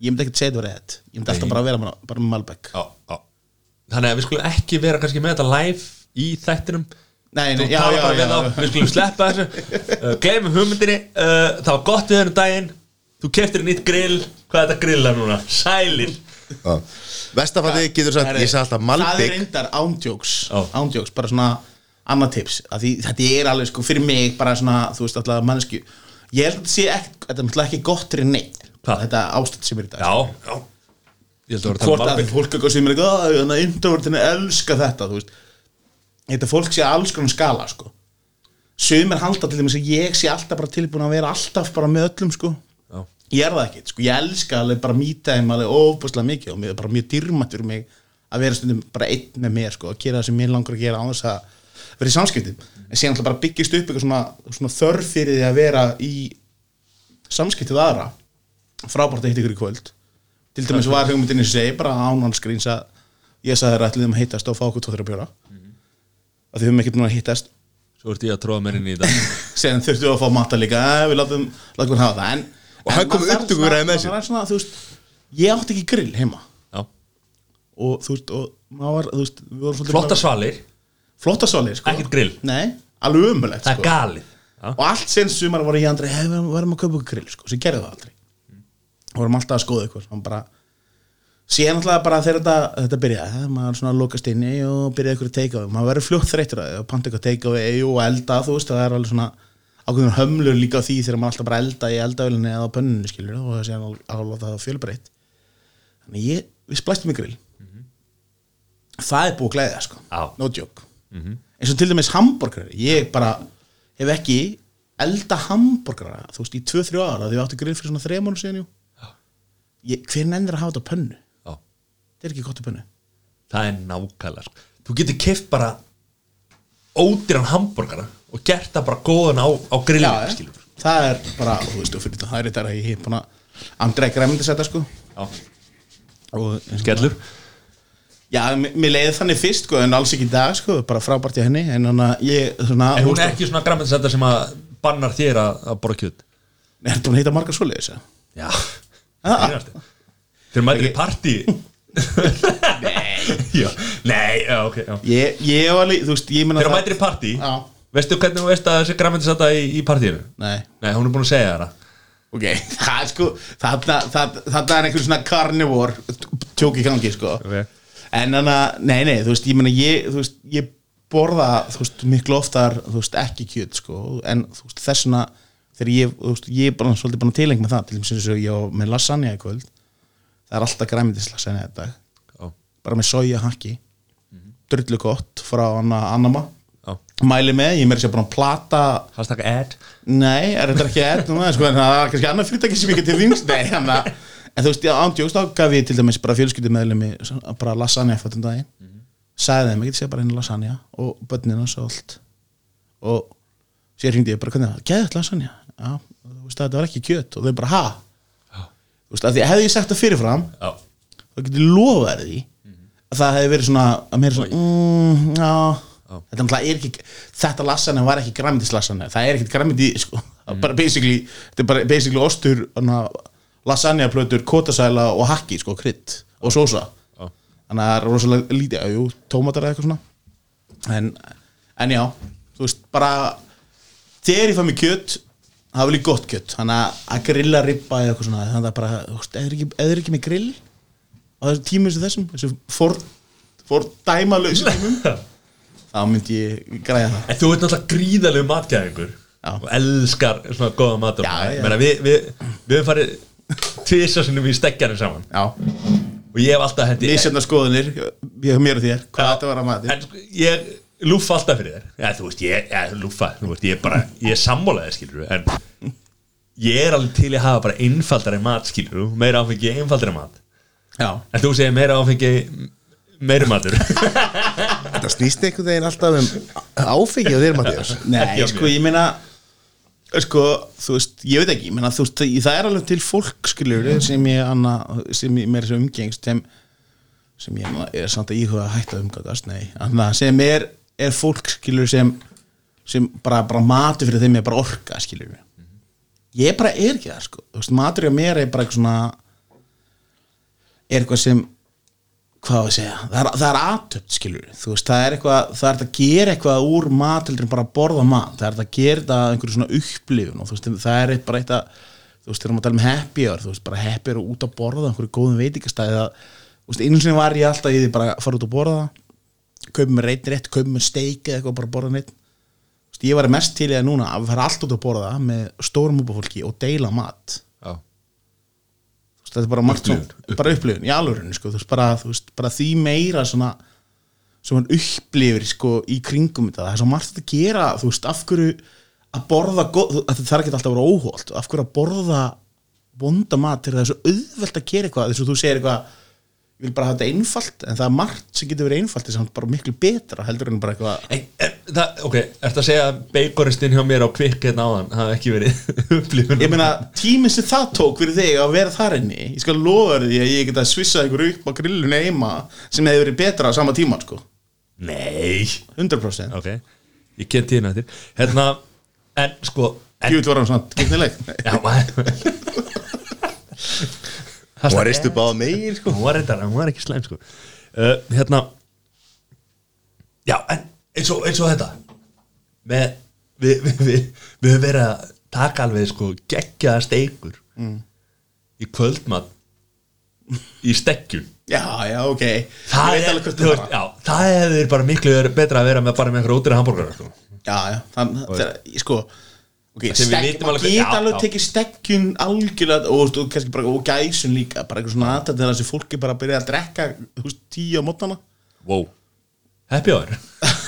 ég myndi ekkert segja þetta var rétt. Ég myndi alltaf bara að vera bara með Malbec. Já, já Þannig að við skulum ekki vera kannski með þetta live Í þættinum. Nei, nei, já, já, já, við þá, já. við skulum sleppa þessu. Uh, Gleimum hugmyndinni. Uh, Það var gott við henni daginn. Þú keftir nýtt grill. Hvað er þetta grilla núna? Sælir. Já. Vestafalli getur sagt, ég sagði alltaf það er Malbik reyndar ándjóks Já. ándjóks, bara svona annað tips. Að því, þetta er alveg sko fyrir mig bara svona, þú veist alltaf mannesku ég held að þetta sé ekki, þetta er náttúrulega ekki gott fyrir neitt Hvað? þetta ástand sem er í dag Já, já hvort um að fólk eitthvað sem er ekki að þannig að introvertinni elska þetta þetta fólk sé alls konar skala sko. Sumir halda til dæmis að ég sé alltaf bara tilbúin að vera alltaf bara með öllum sko. Já, ég er það ekki, sko, ég elska alveg bara mýta þeim alveg ofbúslega mikið og mér er bara mjög dýrmætt fyrir mig að vera stundum bara einn með mér, sko, að gera það sem mér langar að gera á þess að vera í samskiptum. En síðan alltaf bara byggist upp eitthvað svona, svona þörf fyrir því að vera í samskiptið aðra. Frábært hitta ykkur í kvöld til dæmis var hugmyndinni segi bara ánanskríns að ég sagði þér ætliðum að hittast og fá okkur tóttir að bjóra. Að þið höfum ekkert núna að hittast. Svo ert ég að tróða mér inn í þetta sen þurftum við að fá matta líka. Eh, við látum, við hafa það. En, Og hann kom maður þarf upptökuræði svona- með sér. ég átti ekki grill heima. Já, og þú veist, og var, þú veist flotta svalir. Flotta svalir, sko. Ekkert grill. nei, alveg umulegt, Það er sko. galið. Og allt sen sumar voru ég andri hef, við varum að kaupa okkur grill, sko, sem gerði það aldrei vorum alltaf að skoða og bara síðan alltaf bara þegar þetta, þetta byrjaði, maður svona lokast inni og byrjaði eitthvað take-away, maður verður fljótt þreytur að panta eitthvað take-away og elda, þú veist, það er alveg svona ákveðin hömlur líka á því þegar maður alltaf bara elda í eldavélinni eða á pönnunni skilur og það sé að láta það fjölbreytt. Þannig ég, við splæstum í grill. Það er búið að glæða sko. Já. no joke. Eins og til dæmis hambúrgar ég bara hef ekki elda hambúrgara þú veist í 2-3 ára því við áttu grill fyrir svona 3 mánu síðan jú ég, hver nennir að hafa þetta á pönnu Já. þetta er ekki gott á pönnu það er nákvæmlega sko. þú getur keft bara ódýran hambúrgara og gert það bara góðan á, á grillinu Já, skilur það er bara, þú veist, og fyrir það er þetta að ég hef að andra ekki ræmyndi setja sko Já. og skellur Já, mér mér leiði þannig fyrst sko, en alls ekki í dag sko, bara frábært í henni en þannig að ég svona, en hún þú er ekki svona græmiðsetta sem að bannar þér að, að borða kjöt er þetta að heita margar svoleiðis eða? já. Þeir mætir í partí. Nei. Þegar mætir í partí? Já. veistu hvernig þú veist að þessi græmiðsetta í, í partíinu? Nei, nei, hún er búin að segja það. Ok, það er sko þarna, þarna, er einhver svona carnivore tjók í gangi sko. Ok. en þannig að, nei, nei, þú veist, ég menna ég, þú veist, ég borða þú veist, miklu oftar, þú veist, ekki kjöt sko, en þú veist, þessuna þegar ég, þú veist, ég er bara svolítið bara tileng með það. Til þess að ég á með lasagna í kvöld. Það er alltaf græmitis lasagna þetta já, bara með soja hakki. Drullu gott frá Anna Annama já. Mæli með, ég meira sér bara að plata hashtag ad. Nei, er þetta ekki ett núna, sko, en það er kannski annar fyrirtæki sem ekki til þings Nei, hann að En þú veist, já, ándjókst þá gaf ég til dæmis bara fjölskyldu meðlumi bara lasagna eftir þetta daginn. Sagði þeim, ég geti segja bara einu lasagna og börnina svo allt. Og sér hringdi ég bara, hvernig það, geðið lasagna já, þú veist að þetta var ekki kjöt og þau bara, ha? Þú veist, að því hefði ég sagt það fyrirfram já, þá getur lofað þér því að það hefði verið svona að mér svona, mm, já. Þetta er ekki, þetta lasagna var ekki græmitislasanna, það er ekkit græmiti sko, mm. bara basically, þetta er bara basically ostur, lasagna plötur, kótasæla og hakki, sko, krydd og sósa, þannig að það er rosalega lítið, já, jú, tómatar eða eitthvað svona. En, en já þú veist, bara þegar ég fæ mig kjött, það vil ég gott kjött þannig að- að grilla ribba eða eitthvað svona þannig að bara, þú veist, eða ekki, eða ekki með grill á þessum tímum sem þessum þessum for, for dæmalauðsum tímum þá myndi ég græða það. En þú ert náttúrulega gríðalegu matgæðingur og elskar svona góða matur við, við, við höfum farið tvisa sinnum í stekkjanum saman. Já, og ég hef alltaf hendi misjöfna skoðunir ég hef mér og þér, hvað þetta var að mati. En sko, ég lúfa alltaf fyrir þér. Já, þú veist, ég, ja, lúfa, þú veist, ég er bara ég er sammálaðið, skilur en ég er alveg til að hafa bara einfaldari mat, skilur meira áfengi, einfaldari mat. Já, en þú segir meira áfengi meiri matur. Það snýst einhvern veginn alltaf um áfengi á þér, Mattias nei, sko, ég meina sko, þú veist, ég veit ekki ég meina, þú veist, það er alveg til fólk skilur sem ég, anna, sem ég mér sem umgengst sem, sem ég er samt að íhuga að hætta umgangast nei, anna, sem er, er fólk skilur sem, sem bara, bara matur fyrir þeim er bara orka skilur ég bara er ekki það sko, veist, matur hjá mér er bara eitthvað svona er eitthvað sem hvað að segja, það er, það er aðtöpt skilur þú veist, það er eitthvað það er að gera eitthvað úr mat heldur en bara að borða mat. Það er að gera þetta að einhverju svona upplifun og þú veist, það er bara eitt að þú veist, þegar maður tala um happy hour, þú veist, bara happy hour út að borða einhverju góðum veitingastæði það, þú veist, einu sinni var ég alltaf í því bara að fara út að borða kaupa mér reitt rétt, kaupa mér steik eða eitthvað bara að borða neitt þú veist, ég var mest til í að núna að fara allt út að borða með stórum úpafólki og deila mat. Já, þetta er bara Upplifun. svona, bara upplifun í alvörinu sko, bara, bara því meira svona hann upplifir sko í kringum þetta, það er svo margt að gera þú veist, af hverju að borða það þarf ekki alltaf að vera óholt af hverju að borða bonda mat til það er svo auðvelt að gera eitthvað þess að þú segir eitthvað, vil bara hafa þetta einfalt en það er margt sem getur verið einfalt þess að bara miklu betra heldur en bara eitthvað En, er, það, ok, ertu að segja að beikoristinn hjá mér á kvikk hérna áðan hafa ekki verið upplifun? Ég meina, tíminn sem það tók fyrir þig að vera þar inni, ég skal lofa þér því að ég geta svissað ykkur upp á grillun heima sem hefði verið betra á sama tíma sko. Nei. 100% Ok, ég ken tíðina eftir. Hérna, en sko en, Júið var hann svona gegnileg. Já, maður Hún var reist upp á megin, sko. Hún var reyndar, hún var ekki slæm sko. Uh, Hérna Já, en eins og, eins og þetta. Við, við, við, við höfum verið að taka alveg sko geggjaða steikur mm. í kvöldmat í stekkjun Já, já, ok. Það, er, það var. já, það hefur bara miklu betra að vera með bara með einhverja ódýra hambúrgar sko. Já, já, þann, þegar, sko Ok, Sem við vitum alveg- geta alveg tekið stekkjun algjörlega og, og, bara, og gæsun líka bara eitthvað svona aðtæð þegar þessi fólki bara byrja að drekka þú veist, tíu á mótana. Wow. Happy hour.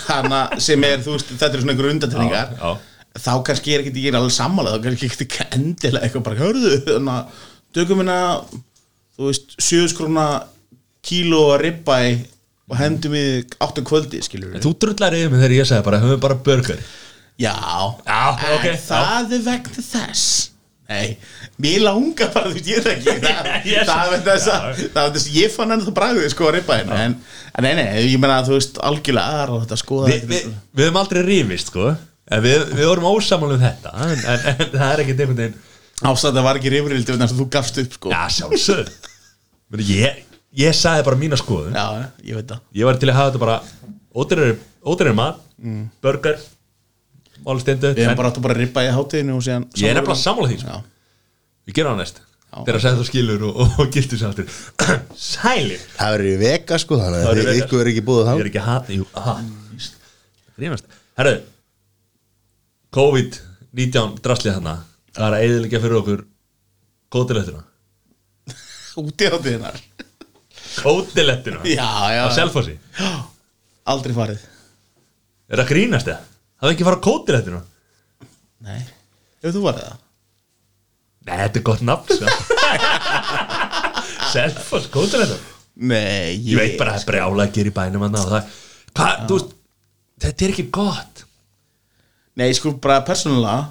Sem er, þú veist, þetta er svona einhver undatæningar Já, já. þá kannski er ekki ég er alveg sammála, þá kannski ekki endilega eitthvað bara, hörðu, þannig að tökum hérna, þú veist sjöðskrona kíló að ribba og hendum við áttu kvöldi, skilur þú drullar yfir mig þegar ég sagði bara höfum bara burger Já, Já, en ok, það er vegna þess. Nei, mér langar bara, þú veist, ég er ekki Það, Yes. það er þess að. Það er þess ég fann henni það bragðið sko að rippa henni en, en nei, nei, ég meina að þú veist algjörlega aðra og þetta skoða Vi, vi, við höfum aldrei rífist sko. En við, við vorum ósamal um þetta en, en, en það er ekki einhvern veginn Ástæða var ekki þess að þú gafst upp sko. Já sjálfsög ég, ég sagði bara mína skoðun. Já, ég veit það. Ég var til að hafa þetta bara ódýrari mat burger málstendu Við hefum bara áttu bara að rippa í hátíðinu og síðan Ég er nefnilega sammála því, sko. Já, við gerum það næst. Þegar að segja þú skilur og, og, og gildur sér aftur sælir. Það verður í vega sko þannig Það að í ykkur er ekki búið ég þá er ekki að hata jú, aha, víst. Rífast. herru COVID-19 draslið þarna það er að eðilegja fyrir okkur kótilettuna úti hátíðinar kótilettuna Já, já, á Selfossi? Aldrei farið. Er það grínast eða? Það er ekki að fara á kótilettuna Nei, hefur þú farið það? nei, þetta er gott nafn sko. Selfoss kótilettuna Nei, ég veit bara að það er brjála að gera í bænum það, hvað, þú veist þetta er ekki gott. Nei, sko, bara persónulega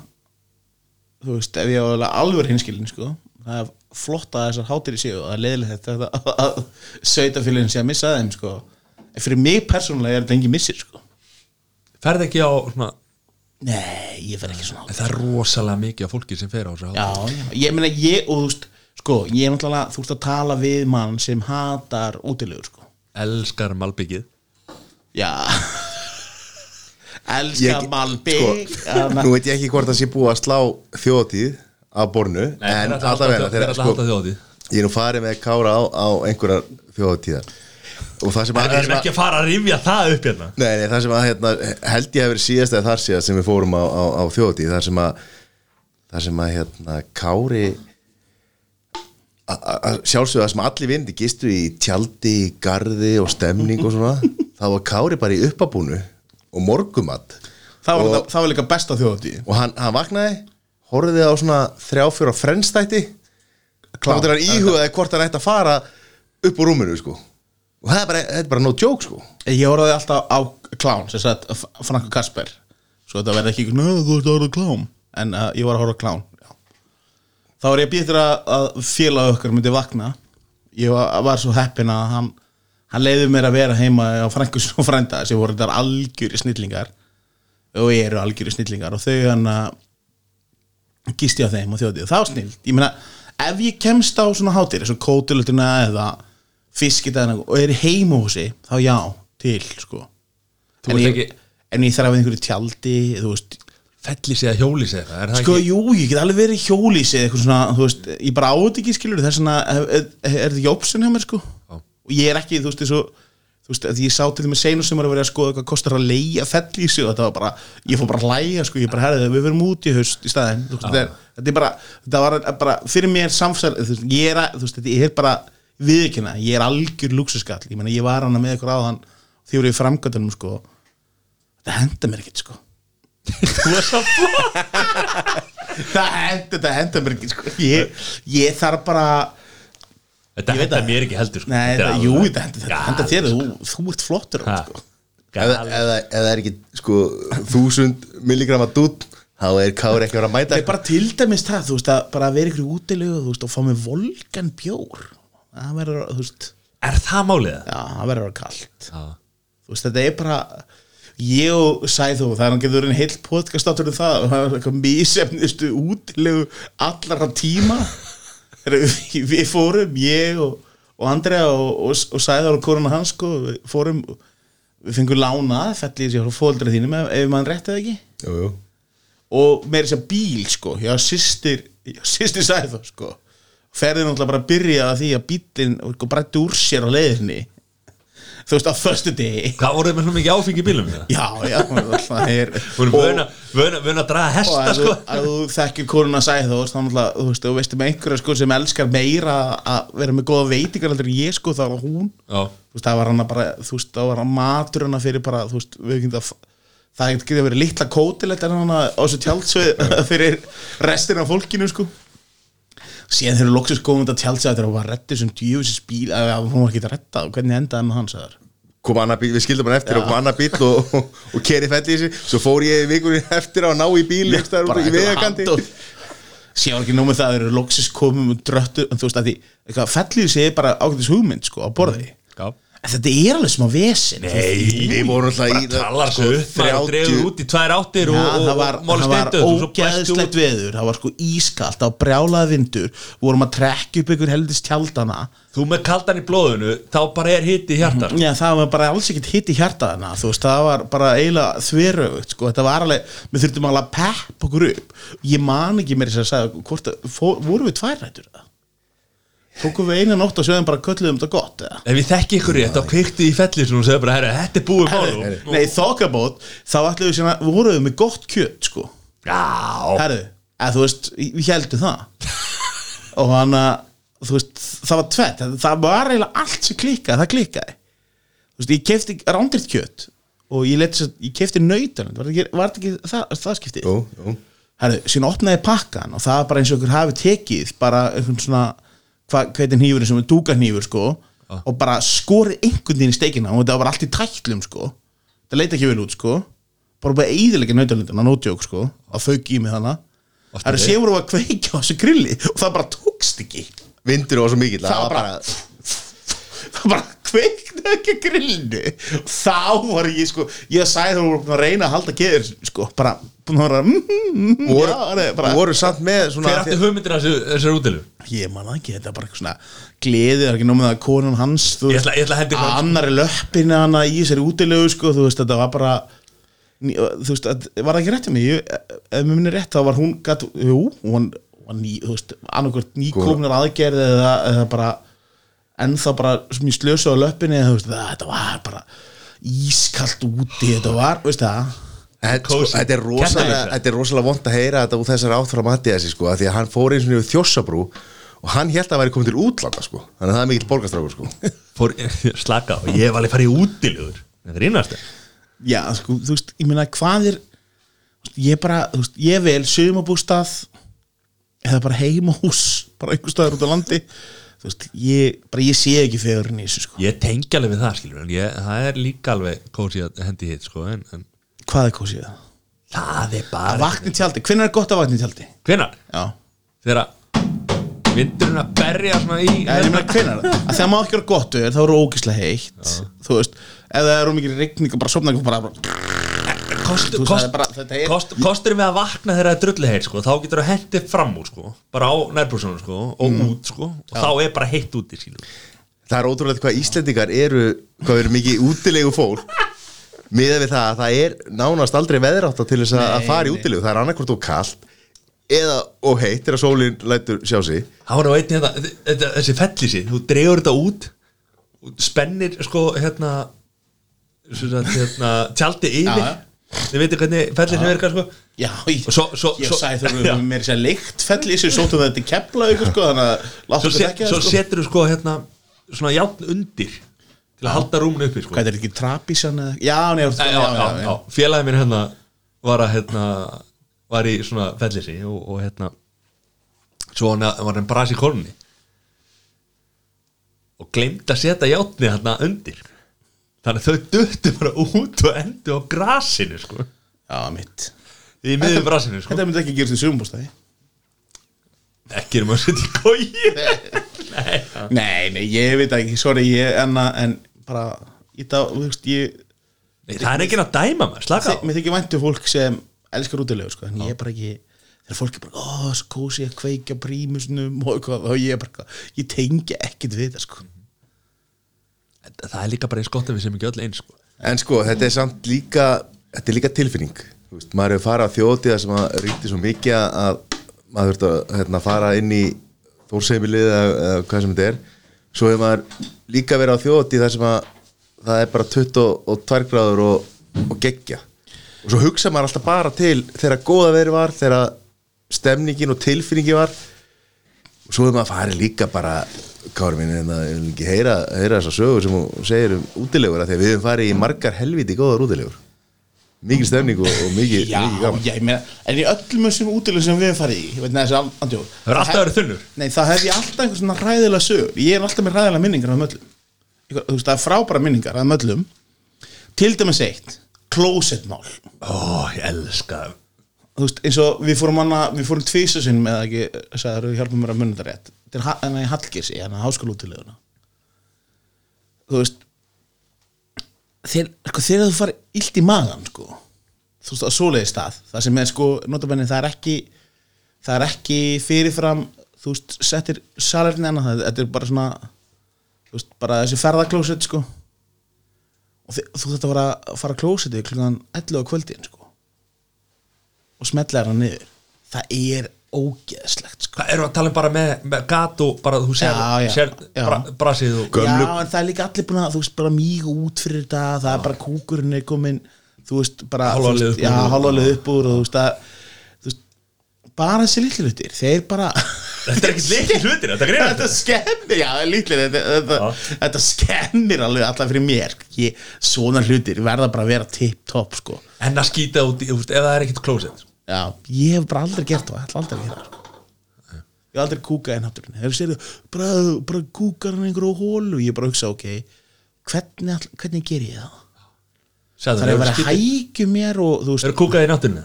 Þú veist, ef ég var alveg hinskilin, sko Það er flott að þessar hátir í sig og það er leiðilegt þetta að sveitafélagin sé að missa þeim, sko. En fyrir mig persónulega er þetta engin missir, sko ferð ekki á svona, Nei, ég fer ekki svona á en það er rosalega mikið af fólki sem fer á þessu Já, já, ég meina ég, og þú veist Sko, ég er náttúrulega, þú veist að tala við mann sem hatar útilegur, sko. Elskar malbyggið. Já. Elska Ég- Malbygg sko, Nú veit ég ekki hvort það sé búið að slá þjóðtíð af bornu En allavega þeir þegar alltaf sko þjóðið Ég er nú farið með kára á, á einhverjar þjóðtíðar það sem að, við það erum að ekki að fara að rifja það upp hérna. Nei, nei, það sem að hérna, held ég að verið síðast eða þar síðast sem við fórum á, á, á þjóðtíð þar sem að þar sem að hérna, Kári sjálfsögða sem allir vindi gistu í tjaldi, í garði og stemning og svona þá var Kári bara í uppabúnu og morgumat Það var, og, það, það var líka besta þjóðatíð og hann, hann vaknaði horfði á svona þrjáfjóra frennstætti klátt hann íhugaði hvort hann ætti að fara upp úr rúminu sko og það er bara, þetta er bara no joke sko. Ég horfði alltaf á klán sem sagt Frank Kasper Svo þetta verði ekki, neða þú ert að horfa á klán En uh, ég var að horfa á klán já. Þá var ég býttur að, að félag okkar myndi vakna. Ég var, var svo heppin að hann Hann leiði mér að vera heima á Frankus og frænda sem voru þetta algjöri snillingar. Og eru algjöri snillingar. Og þau hann að gísti á þeim og þjóðið það var snild, ég meina ef ég kemst á svona hátir eins og kótulutina eða fiskitæðina og er í heimahúsi þá já, til sko. En ég, ekki- en ég þarf að einhverju tjaldi þú veist, felli sig að hjóli sig það er það sko ekki? jú, ég get alveg verið í hjólísi eða eitthvað svona, þú veist, ég bara átt ekki skilur vegna, er, er, er þetta option hjá mér sko, Já. og ég er ekki þú veist, þessu þú veist, að ég sá til þeim senu sem var að vera að skoða hvað kostar að leia fellísi og þetta var bara, ég fór bara að hlæja sko, ég bara herði við verum út í haust í staðinn. Þú veist, þetta, er, þetta er bara, þetta var bara fyrir mér samsæl, þú veist, ég er að, þú veist, þetta er bara viðkynna, ég er algjör luxuskall, ég meina, ég var hana með ykkur áðan því voru í framgöndunum sko þetta henda mér ekkert sko það henda, þetta henda mér ekki sko ég, ég þarf bara þetta Ég henda það. mér ekki heldur sko. Nei, Þetta það, jú, þetta henda, þetta henda þér þú, þú ert flottur Ha. sko. eða, eða, eða er ekki sko þúsund milligramma dút þá er Kári ekki að vera að mæta það er bara til dæmis það, þú veist, að bara vera ykkur útilegu, og fá með volgan bjór það verður, þú veist er það málið? já, það verður að vera kalt. Já. þú veist, þetta er bara ég og Sæþó, það er hann getur en heilt podcast áttur um það, það er eitthvað mísefnistu útilegu allara tíma. Við, fórum, ég og, og Andrea og, og, og Sæþór og koruna hans sko, við fórum við fengum lánað, fellið sér frá fóldrið þínum ef, ef mann rétti það ekki. Jú, jú. og með þess að bíl sko sýstir, já, sýstir það sko ferðin náttúrulega bara að byrja að því að bílinn sko, brætti úr sér á leiðinni. Þú veist, á föstu degi. Hvað voruð með svona mikið áfengi bílum? það? já, já, það er Voruð vöna, að draga og hesta að, sko að þú þekkir konuna að sæði þú þú veist, þú veist með einhverja sko sem elskar meira að vera með góða veitingar heldur ég sko, þá var hún. Já, þú veist, það var hana bara, þú veist, það var hana matur hana fyrir bara, þú veist, við ekki það það getur verið litla kótilegt en hana á þessu tjaldsveið fyrir restina af fólkinu, sko síðan þegar loksis komum þetta þegar hún var rettið sem djöfisins bíl að hún var ekki að retta, hvernig endaði með hans aðar kom annar bíl, við skildum hann eftir og kom annar bíl og, og, og keri í sig. Svo fór ég vikunni eftir að ná í bíl einhvers staðar út í vegakanti síðan var ekki nómið það að loksis komum og dröttu, en þú veist að því fellið sig bara ágætis hugmynd, sko, á borði. Já en þetta er alveg smá vesin Nei, við vorum alltaf í Talar upp, maður dregur út í tvær áttir og, og, það var, og máli það var steindu ógeðslegt veður það var sko ískalt, það var brjálaði vindur við vorum að trekja upp ykkur heldist tjaldana. Þú með kaldan í blóðinu, þá bara er hitt í hjartar Já, það var bara alls ekkert hitt í hjartaðana þú veist, það var bara eiginlega þveröfugt sko, þetta var alveg, við þurftum alveg að pepp okkur upp, ég man ekki mér þess að segja, hvort, að- fó, vorum við tvær rættur það? Tókum við eina nótt og sögum bara kölluðum þetta gott eða? Ef við þekki ykkur rétt, þá kveiktu í fellir og segja bara, herra, þetta er búið mál. Nei, þokkabót, þá ætlum við sína, við vorum með gott kjöt sko. Já, Herðu, eða þú veist, við heldum það. Og hann að þú veist, það var tvett það var eiginlega allt sem klikkaði, það klikkaði. Þú veist, ég kefti rándriðt kjöt og ég leti svo, ég kefti nautan. Var þetta ekki, ekki það, það. Herðu, síðan opnaði ég pakkan og það var bara eins og ykkur hafi tekið bara einhvern svona hveitin hnífurinn sem er dúkarhnífur sko og bara skorið einhvern veginn í steikina og þetta var bara allt í tætlum sko. Það leita ekki vel út sko. Bara bara eðilega nautalindina, nótjók sko að fauk í mig hana. Varstu það er við? séum voru að kveikja á þessu grilli og það bara tókst ekki. Vindur var svo mikill Það var bara- það bara kveiknaði ekki grillinu og þá var ég sko ég sagði þú voru að reyna að halda geður sko, bara búin að vera mm, voru, já, bara, voru samt með svona hver átti hugmyndir af þessu- þessari útilu? ég man það ekki, þetta er bara eitthvað svona gleði, það er ekki nómið að konan hans þú Ég ætla- ég ætla að annari löppina hana í þessari útilegu sko, þú veist, þetta var bara þú veist, að- var það ekki rétt hjá mig ég, ef mér minni rétt, þá var hún gat, jú, hún var ný, þú veist annarkvært nýkomnar aðgerð eða, eða bara ennþá bara sem ég slösu á löppinni það, þetta var bara ískalt úti, þetta var, veist það? Þetta, sko, er rosalega, er rosalega vond að heyra þetta úr þessari átt frá Mattiasi sko, af því að hann fór eins og niður þjósabrú og hann held að væri komið til útlanda sko. þannig að það er mikill borgastrákur sko. Fór, slaka á, ég hef alveg farið útilugur Þetta er innast Já, sko, þú veist, ég meina hvað er veist, ég bara, þú veist, ég vel sumabústað eða bara heimahús bara einhver staðar út á landi þú veist, ég, bara ég sé ekki fegurinn í þessu, sko. Ég tengi alveg við það, skilur en ég, það er líka alveg kósi að hendi hitt, sko en, en Hvað er kósið það? það er Að bara vakna í tjaldi, hvernig er gott að vakna í tjaldi? Hvenær? Já, Þegar að vindurinn að berja svona í Já, ég meina hvenær? Að þegar maður ekki vera gott við þá eru ógislega heitt. Þú veist, ef það er ómikið rigning og bara sopna ekki bara Kost, kost, bara, þetta er- kost, kostur við að vakna þegar það er drulli heitt sko, þá getur það hendið fram úr sko, bara á nærbúrsunum sko, og út sko, og þá er bara heitt úti það er ótrúlega hvað Íslendingar eru hvað eru mikið útilegu fólk miðað við það að það er nánast aldrei veðrátt til þess að að fara í útilegu. Það er annarkvort og kallt eða og heitt þegar sólinn lætur sjá sig. Það var einnig þetta, þessi fellísi þú dregur þetta út spennir sko hérna, hérna tjaldi yfir. Já. Þið veitir hvernig fellísi virkar sko. Já, ég, svo- svo- ég svo- þú Já. erum mér sér leikt fell í þessu sótum þetta kepla ykkur sko þannig að svo, láttu þetta ekki svo sko. setur þú sko hérna svona játn undir til að halda rúmun uppi sko. Hvað er þetta ekki trapísan eða? Já, nei, já, já, já, já. félagi minn hérna var að hérna var í svona fellisi og, og hérna svo hann var hann brasi í korunni og gleymd að setja játni hérna undir þannig að þau duttu bara út og endu á grasinu sko. Já, mitt. Í miðum brasinu sko. Þetta myndi ekki gerast í sumbústæði ekki erum að setja í kói nei Nei, nei, ég veit ekki, sorry ég, en, en bara í dag, þú veist, ég Nei, það er ekki að dæma maður, slaka á. Mér þykir væntu fólk sem elskar útilegu sko, en ég er bara ekki þegar fólk er bara, ó, svo kósi að kveikja prímusnum og eitthvað, og ég er bara ég tengi ekkit við það sko Það er líka bara gott að við sem ekki öll eins sko. en sko þetta er samt líka þetta er líka tilfinning. Veist, maður hefur farið á þjóðtíða sem að ríkti svo mikið að maður þurft að hérna, fara inn í þórseimilið eða, hvað sem þetta er. Svo hefur maður líka verið á þjóðtíð þar sem að það er bara 22 gráður og, og geggja. Og svo hugsa maður alltaf bara til þegar góða veri var, þegar stemningin og tilfinningi var. Og svo er maður að fara líka bara Kári mín, en það vil ekki heyra, heyra þessa sögur sem hún segir um útilegur af því að við höfum farið í margar helviti góðar útilegur. Mikil stemning og, og mikið, Já, mikið gaman. já, ég meina, en í öllum þessum útilegum sem við hefum farið í, ég veit neða þessi andjóð Það er alltaf verið þunnur. Nei, það hef ég alltaf einhver svona ræðilega sögur Ég er alltaf með ræðilega minningar af möllum Þú veist, það er frábæra minningar af möllum Til dæmis eitt Closetmál Ó, ég elska það Þú veist, eins og við fórum hana Við fórum tvísa sinnum eða ekki Sæður, við hjálpum mér að munna þetta rétt í Hallgirsi, hana háskólaútileguna Þú veist Þeir, sko, þegar þú farið illt í magan sko, þú veist, á svoleiði stað það sem er sko, notabenni, það er ekki það er ekki fyrirfram þú veist, settir salerni annað það, þetta er bara svona þú veist, bara þessi ferðaklósett sko. Og þú þetta var að fara að klósetti klukkan 11 á kvöldin sko og smetla hérna niður. Það er ógeðslegt sko. Hvað erum við að tala um bara með, með gat og bara þú sér, Já, já, sér já. bra, brasið og Gömlu- Já, en það er líka allir búin að, þú veist, bara mýga út fyrir þetta, það er bara kúkurinn er komin, þú veist, bara hálfalið upp úr og þú veist, að, bara þessi litlu hlutir, þeir bara Þetta er ekkert leikir hlutir, þetta er Þetta greið skemmir, já, litlu þetta, þetta, þetta skemmir alveg alltaf fyrir mér ég, svona hlutir verða bara að vera tip-top, sko. En að skýta út, ef það er ekkert klósett Já, ég hef bara aldrei gert það, ég ætla aldrei að gera það, sko. Ég hef aldrei kúkað í náttúrunni. Þegar sér bara, bara kúkar hann einhverju hólu Ég bara hugsa, ok Hvernig, all- hvernig ger ég það? Sæður, Það er að vera að hækju mér og þú veist Eru kúkaði í náttúrinu?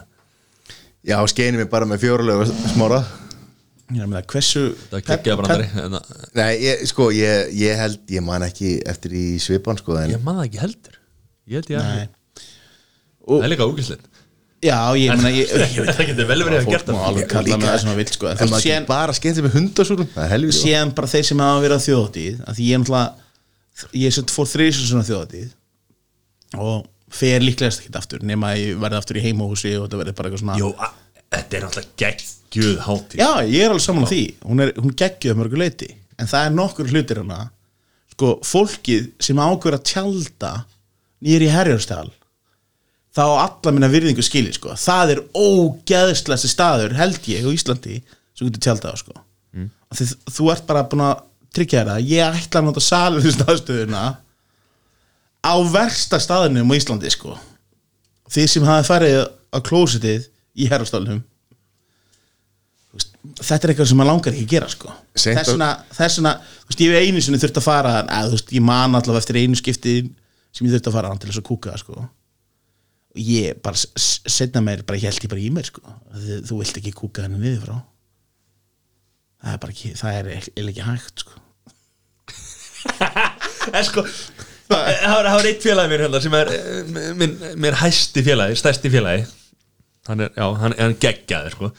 Já, skeini mig bara með fjórulega smára Ég er með það, hversu Það er en það- Nei, ég, sko, ég, ég held, ég man ekki eftir í svipan, sko, en Ég man það ekki heldur. Ég held ég að Nei. Það er líka úkislega Já, ég meina ég, Ég veit það getur vel verið að Fólk gert má það alveg kalla með það sem það vil sko En ekki síðan, bara skeint sem er hundasúrum, það er síðan bara þeir sem hafa verið á þjóðatíð að Því ég er náttúrulega Ég sett fór þrísum svona þjóðatíð Og fer líklegast ekki aftur Nema að ég verði aftur í heimahúsi Og þetta verði bara eitthvað svona a- þetta er náttúrulega geggjuð hátíð. Já, ég er alveg saman á því. Hún, er, hún geggjöð mörgu leiti En það er nokkur hlutir hana Sko, fólkið sem ákveður að herjárstæðal þá alla minna virðingu skili sko. það er ógeðslega staður held ég á Íslandi sem getur tjálta á sko. mm. því þú ert bara búin að tryggja þér að ég ætla að nota salur í staðstöðuna á versta staðunum á Íslandi sko. þið sem hafi farið á klósitið í herrastálnum þetta er eitthvað sem maður langar ekki að gera sko. Þess að- vegna, þess vegna veist, ég hef einu sinni þurft að fara þú veist, ég man allavega eftir einu skipti sem ég þurft að fara til þess að kúka sko. Ég bara setna mér, bara ég held ég bara í mér sko. Þið, þú vilt ekki kúka henni niður frá það er bara ekki það er er ekki hægt sko. En sko Það var, eitt félagi mér hérna sem er eh, minn, mér hæsti félagi, stærsti félagi hann er, já, hann, hann geggjaði sko.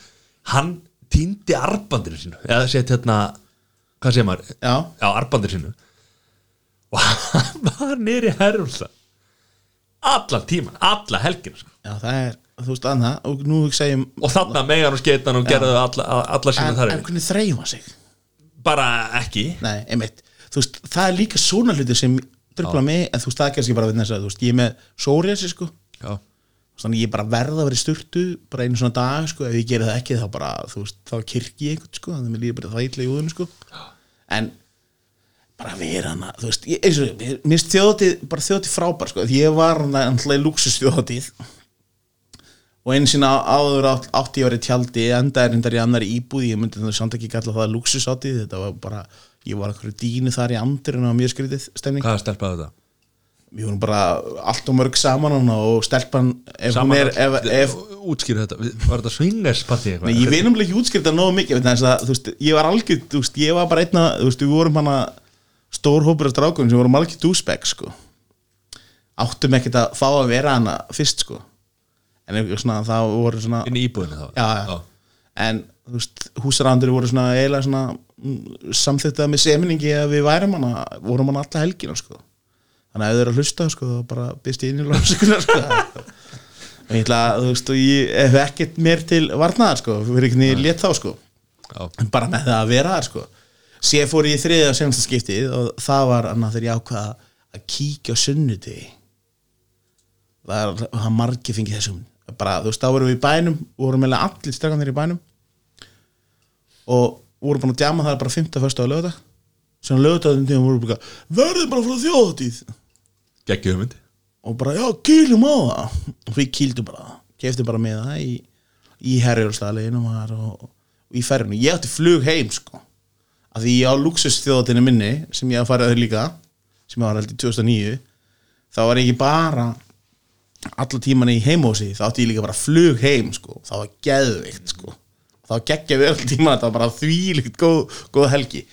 hann týndi arbandinu sínu eða sett hérna hvað segir maður, já, já, arbandinu sínu og hann var nýri herrúsa allan tíman, alla helgina sko. já, það er þú veist annað og nú hugsa ég um- og þarna megan og skeitan og gerðu alla, alla sína en, en þarfir hvernig þreif hann sig? Bara ekki. Nei, einmitt, þú veist, það er líka svona hluti sem dröfla mig, en þú veist, það er kannski bara þess að, þú veist, ég er með sóriasi, sko. Já, þannig ég bara verða að vera í sturtu bara einu svona dag, sko, ef ég geri það ekki þá bara, þú veist, þá kirkji ég einhvern, sko þannig að mér líður bara það illa í úðunum, sko. En bara vera hana, þú veist, ég, eins og, mér finnst þjóðatíð, bara þjóðatíð frábær, sko, því ég var alltaf í luxusþjóðatíð og einu sinna áður átt, átti ég að vera í tjaldi enda er reyndar í annari íbúð ég myndi það samt ekki kalla það luxusátíð þetta var bara, ég var einhverju dínu þar í andur en það var mjög skrítið stemning. Hvað stelpaði þetta? við vorum bara allt og mörg saman og stelpan ef hún er, ef, ef, útskýra þetta, var þetta swingersparti nei, ég náttúrulega ekki útskrift nógu mikið þú veist, ég var algjör þú veist, ég var bara einna, þú veist, við vorum hana stór hópur af strákunum sem vorum algjör dúsbæk, sko. Áttum ekkert að fá að vera hana fyrst, sko. En svona, það voru svona inn í íbúðinu þá? Já, já. en húsarandur voru svona eiginlega svona mm, samþyttað með semningi að við værum hana vorum hana alla helgina sko. Þannig að ef þau eru að hlusta sko þá bara byrst ég inn í lóðsökunar sko. Ég ætla að þú veist og ég hef ekkert mér til varnaðar sko fyrir ekki niður létt þá sko. Já. bara með það að vera þar sko sér fór ég í þriðja og senasta skiptið og það var annað þegar ég ákvaða að kíkja á sunnudegi. Það það er margir fengið þessum. Bara, þú veist, þá vorum við í bænum og vorum meðlega allir strakkanir í bænum. Og vorum búin að djama það bara 5. fyrsta á lögða sem lögðaðum tíma vorum við bara verðið bara frá þjóðatíð Gekkið hugmynd. Og bara, já, kýlum á það. Og við kýldum bara, keftum bara með það í, í herjórstaðleginu og, og í ferðinu, ég átti flug heim sko, að því á luxusþjóðatinu minni, sem ég að fara þau líka sem ég var held í 2009 þá var ég ekki bara alla tíman í heimósi, þá átti ég líka bara flug heim, sko, það var geðveikt sko, þá geggja við öll tíma þetta var bara þvílíkt góð, góð helgi.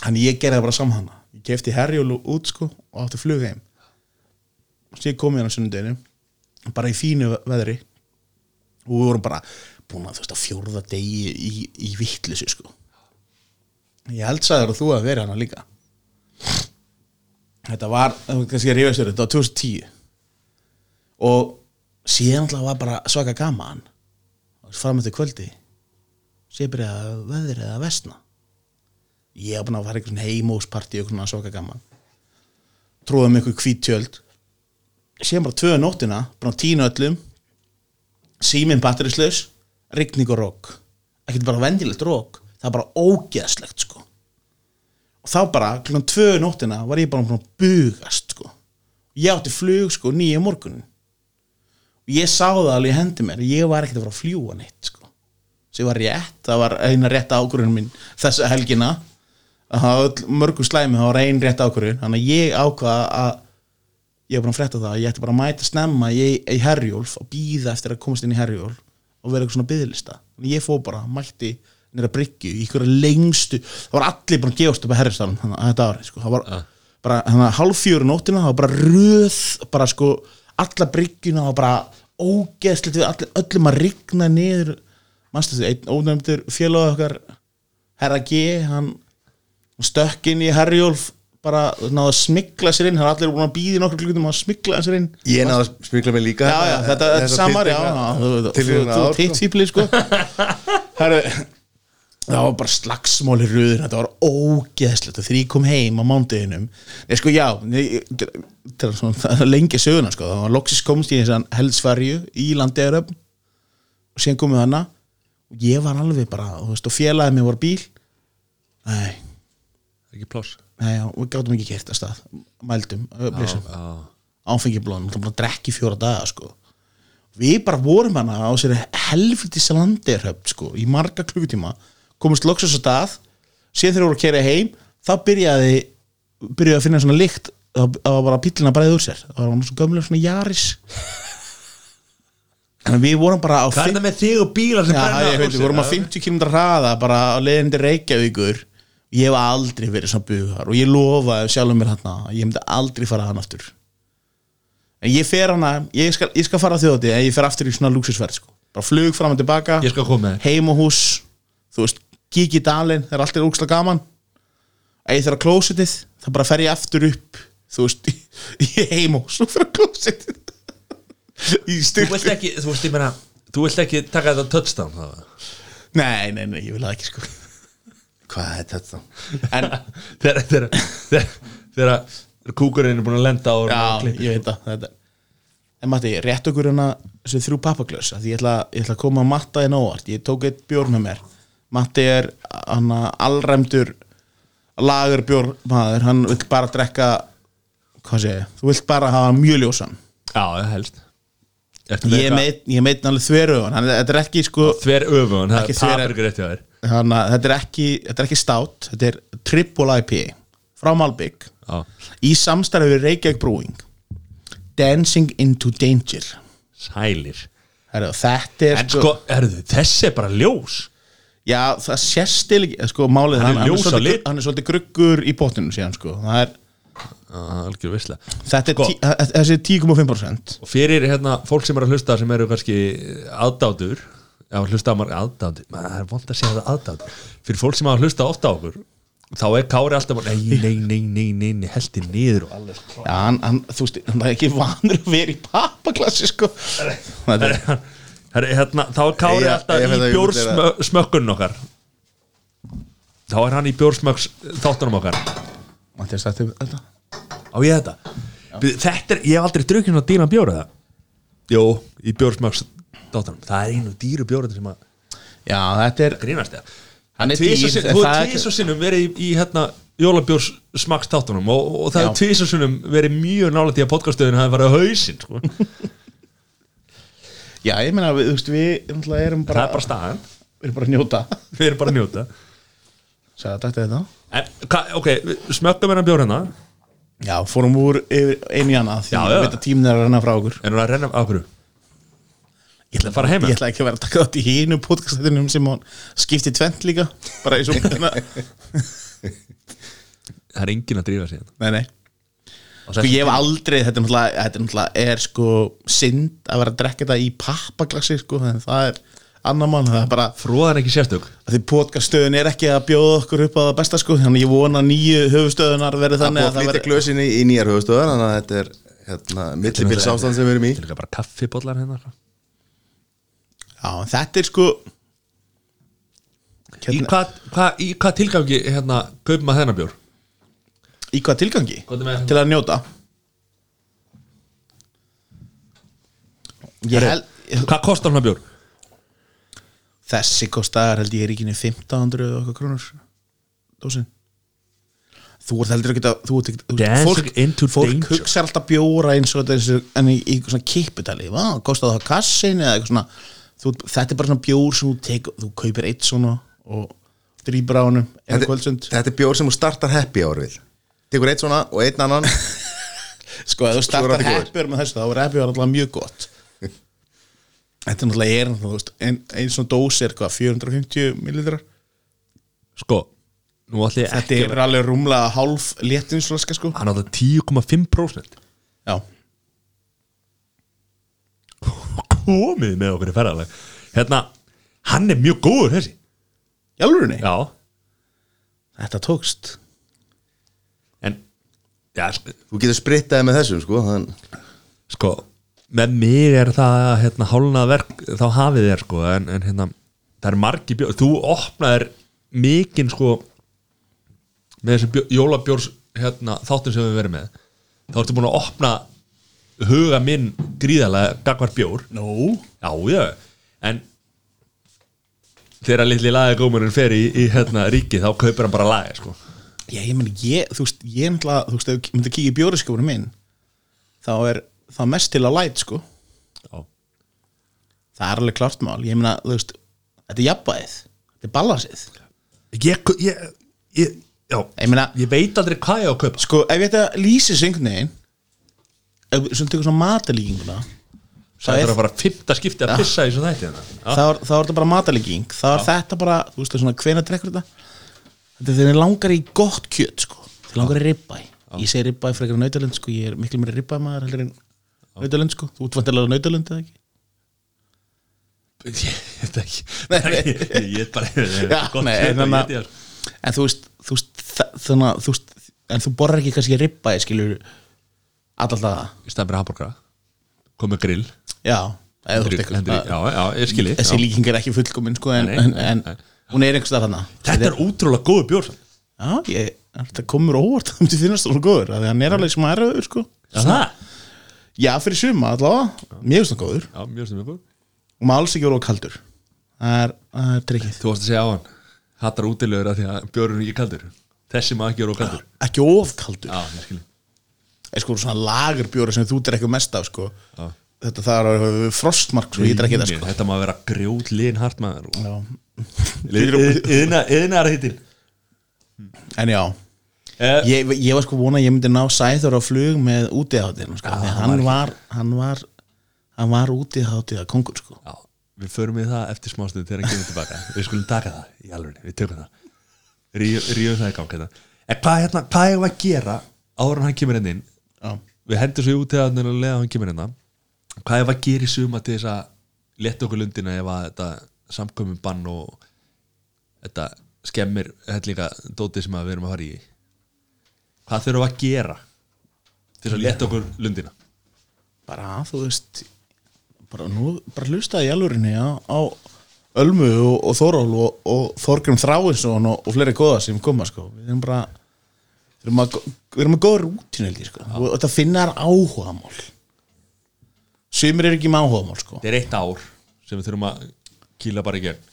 Þannig ég gerði það bara samhana. Ég kefti herjólu út sko og átti flug heim. Kom ég hann á sunnudeginu bara í fínu veðri. Og við vorum bara búin að þú veist að fjórða degi í, í vittlisu sko ég held sagður að þú að vera hana líka. Þetta var, kannski að rífa sér þetta var 2010 og síðan alltaf var bara svaka gaman. Fram eftir kvöldi sé byrja að veðri eða vestna ég hef búin að fara einhvern heimósparti og svona svaka gaman. Tróðum einhver hvít tjöld. Síðan bara tvöðu nóttina bara á tínu öllum síminn batterislaus, rigning og rók ekkert bara vendilegt rók það er bara ógeðslegt sko og þá bara klukkan tvöðu nóttina var ég bara búin að bugast sko. Ég átti flug sko nýja morgunin og ég sá það alveg í hendi mér ég var ekkert að fara að fljúa neitt sko. Sem var rétt, það var eina rétt ákvörðun minn þessa helgina. Mörgum slæmi, það var ein rétt ákvörðun. Þannig að ég ákvaða að ég var bara að frétta það að ég ætti bara að mæta snemma í, í Herjólf og býða eftir að komast inn í Herjólf og vera eitthvað svona að ég fó bara, mætti nýra bryggju í ykkur lengstu, það var allir bara gefast upp að að þetta ári sko. það var bara, þannig að hálf fjöru nóttina það var bara röð, bara sko alla bryggjuna og bara ógeðslegt við allir, öllum að rigna niður. Mannstu þið, einn ónefndur félag okkar Herra G, hann stökk inn í Herjólf bara náðu að smikla sér inn það er allir búin að býði nokkur klukkutum að smikla sér inn. Ég náðu að smikla mig líka. Já, já, þetta er samar, já, já, þú- teitt sko. fýbli, sko. Herru, það var bara slagsmáli röður, þetta var ógeðslegt. Og því ég kom heim á mándeginum Nei, sko, já, það er lengi söguna, sko. Það var loksis komst í þessan heldsferju í landegaröfn og síðan komið hana og ég var alveg bara, veist, og félagið mér var bíl. Nei, Ekki pláss? Nei, já, við gátum ekki kert að stað. Mældum, það var bara í fjóra daga sko. við bara vorum hana á sér helfitis landirhöfn sko, í marga klukkutíma komist loksast á stað síðan þegar við vorum að kera heim þá byrjaði byrjaði að finna svona lykt það var bara pílina að bræða úr sér. Það var svona gömlega svona jaris en við vorum bara á Hvað er það með þig og bílar sem ég úr sér? við vorum á 50 km hraða bara á leiðin til Reykjavíkur. Ég hef aldrei verið svona bugar og ég lofaði sjálfum mér hann að ég myndi aldrei fara hann aftur. En ég fer hana ég skal, ég skal fara þjóði en ég fer aftur í svona lúksusverð sko. bara flug fram og tilbaka heim og hús þú veist, kík í dalinn, það er alltaf úksla gaman. Að ég þarf að klósitið þá bara fer ég aftur upp þú veist, í, í heim og og fer að klósitið í Þú vilt ekki, þú veist, ég meina Þú vilt ekki taka þetta touchdown það nei, nei, nei, ég vil það ekki sko. Hvað er þetta? en Þegar Þegar kúkurinn er búin að lenda á Já, ég veit það þetta. En Matti, rétt okkur hérna þrjú pappaglös því ég ætla, ég ætla að koma að Matta í nóvart ég tók eitt bjórn með mér Matti er allræmdur lagur bjórnmaður hann vill bara drekka hvað sé ég, þú vilt bara hafa mjög ljósan. Já, helst. Ég meit, ég meit alveg þveröfun þetta er ekki sko Þver öfun, það er rétt hjá þér. Þetta, er ekki, þetta er ekki stát þetta er triple IPA frá Já, í samstarfi við Reykjavík Brewing. Dancing into Danger. Sælir. Herru, þetta er En sko, erðu, þessi er bara ljós Já, það sést til ekki, sko, málið Hann er hann, hann, ljós á svolítið, lit. hann er svolítið gruggur í botninu síðan, sko. Það er, algjör vissla þetta er, Sko. tí, að- þessi er 10,5% Og fyrir hérna, fólk sem er að hlusta sem eru kannski aðdátur Já, hlusta á marg aðdátur maður það er vond að segja það aðdátur. Fyrir fólk sem er að hlusta ofta á okkur Þá er Kári alltaf bara, Nei, nei, nei, nei, nei, nei Heldi niður og alveg Já, hann, hann, þú veist, hann er ekki vanur að vera í pappaklassi, sko. Þetta er, Herri, hérna, Þá er Kári alltaf í bjórsmökkunum okkar. Þá er hann í bjórsmökks þáttunum okkar. Matti, sættu þetta. Á á ég þetta? Þetta er, ég hef aldrei drukkið svona dýran bjóra það Jó, í bjórsmaks dóttanum, það er einu dýru bjóra sem að Já, þetta er grínast það Þú og sinnum verið í, í hérna jólabjórs smaks þáttunum og, og það er og sinnum verið mjög nálægt í að podcastöðinu hafi farið á hausinn sko. Já, ég meina, við, þú veist, við náttúrulega erum bara það er bara staðan. Við erum bara að njóta. Við erum bara að njóta. Sæða, takk þetta en, hva, ok, við smökkum hérna bjór hérna. Já, fórum úr einu í annað Því Já, að já. við veit að tíminn er að renna frá okkur. En þú að renna á hverju? Ég ætla að fara heim Ég ætla ekki að vera að taka þátt í hínu podcastinum sem hann skipti tvent líka Bara eins og það er enginn að drífa sig hérna. Nei, nei Sko ég hef aldrei, þetta er náttúrulega, þetta er náttúrulega er sko synd að vera að drekka þetta í pappaglassi sko, það er annar mann, það er bara fróðan ekki sérstök. Að því podcaststöðun er ekki að bjóða okkur upp á það besta sko, þannig ég vona að nýju höfustöðunar verði Það er þannig búið að að það flytja glösin í, í nýjar höfustöðar Þannig að þetta er hérna, millibils ástand sem við erum í. þetta er bara kaffibóllar hérna sko. Já, þetta er sko í hérna, hvað hva, í hvað tilgangi hérna kaupum að þennan bjór í hvað tilgangi? Til að njóta? Ég held hvað kostar hann bjór? Þessi kostar held ég er ekki 1500 og eitthvað krónur. Dósin. Þú ert heldur ekki að þú ert ekki, þú, fólk, fólk hugsa alltaf bjóra eins og þessi, en í, í eitthvað svona kipputali Vá, kostar það kassin eða eitthvað svona. Þú, Þetta er bara svona bjór sem þú tek, þú kaupir eitt svona og drýpur á einu Þetta, þetta er bjór sem þú startar happy hour við Tekur eitt svona og einn annan. Sko, ef þú startar happy með þessu þá er happy alltaf mjög gott. Þetta er náttúrulega er veist, ein, svona dós er hvað, 450 millilitrar? Sko Þetta ekki er alveg rúmlega hálf léttinsflaska sko. Hann á það 10,5% Já, komið með okkur í ferðaleg hérna, hann er mjög góður þessi. Í alvörinni já, Þetta tókst já, sko, Þú getur sprittaði með þessum sko þann, sko með mig er það hérna hálnað verk þá hafið þér sko en, en hérna, það er margi bjór þú opnaðir mikinn sko með þessi bjó, jólabjórs hérna, þáttum sem við verðum með. Þá ertu búin að opna huga minn gríðarlega gagvar bjór. Nó Já, já, en þegar litli lagagómurinn fer í, í hérna, ríki þá kaupir hann bara lagi sko. Já, ég meni, ég, þú veist, ég náttúrulega, þú veist, ef þú myndir kíkja í bjóriskjófunu minn þá er það mest til að læt, sko. Já. Það er alveg klart mál, ég meina, þú veist þetta er jafnbæðið, þetta er balansið. Ég, ég, ég, já, Ég meina, ég veit aldrei hvað ég á að kaupa. Sko, ef ég þetta lýsir syngnegin ef við svona tekur svona matalíkinguna Það er að fara fymta skipti að pissa í svo þætti hérna. þá er, þetta bara matalíking þá er þetta bara, þú veist, svona þetta er þegar langar í gott kjöt sko, þegar langar í ribbæ ég segi ribbæ frekar nautalund sko, ég er miklu mér ribbæ maður heldur en nautalund sko. Þú ert vantilega nautalund eða ekki? Ég veit ekki. Nei. Ég ég er bara ég- Já, gott nei, kjöt en ég að- en þú veist, þú veist þa- þannig að þú veist, en þú borrar ekki kannski ribbæ skilur alltaf það Í stæðan fyrir hambúrgara. Komið grill. Já, í- eitthvað Já, já, ég skilji þessi líking er ekki fullkomin sko, en, en, en. Hún er einhvers þar hana Þetta er útrúlega góður bjór. Já, ég, þetta komur óvart það finnast það svo góður að hann er alveg sem að erfiður sko. Já, það? Já, fyrir suma allavega, finnst það góður. Já, mjög mjög góður. Og maður alls ekki voru kaldur. Það er, það er trikkið Þú varst að segja á hann Hattar útilegur að því að bjórun er ekki kaldur. Þessi maður ekki kaldur. Ekki of kaldur. Já, ég skilji er sko svona lagerbjóri sem þú drekkur mest af sko. Já. Þetta það er að frostmark svo ég drekki það sko. Þetta má vera grjót lin hart maður. Já. Yðnar hittin en já. Eh, ég, ég var sko vona að ég myndi ná sæður á flug með útiháttinu sko, því hann var hann var, hann var útiháttið að kongur sko. Já, við förum við það eftir smástuð þegar hann kemur tilbaka. Við skulum taka það í alveg, við tökum það. Rífum það í gang hérna. En hvað, hérna, hvað er að gera áður hann kemur henni inn? Já, Við hendum svo út eða lega hann kemur hérna Hvað er að gera í suma til þess að leta okkur lundina ef að þetta samkomum bann og þetta skemmir hellinga dóti sem við erum að fara í? Hvað þurfum að gera til þess að leta okkur lundina? Bara þú veist bara nú, bara hlustaði í alvörinni á, á Ölmu og, og Þóról og, og Þorgrim Þráinsson og, og fleiri góða sem koma sko. Við erum bara við erum að, við erum að góða ég sko. Og þetta finnar áhugamál sumir eru ekki með áhugamál sko. Þetta er eitt ár sem við þurfum að kýla bara í gegn.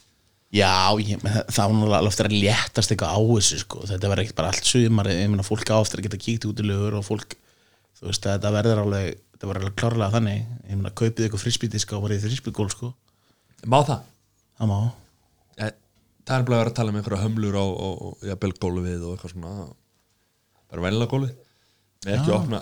Já, ég, var nú alveg eftir að léttast eitthvað á þessu sko. Þetta verður ekki bara allt sumar ég meina fólk á eftir að geta kíkt út í lögur og fólk þú veist þetta verður alveg þetta verður alveg klárlega þannig. Ég meina kaupið eitthvað frisbítiska og bara í frisbígól sko. Má það? það má. Eh, Það er bara að vera að tala um einhverja hömlur á, á, á jafnvel gólfið og eitthvað svona. Bara vennilega gólfið Með ekki Já. opna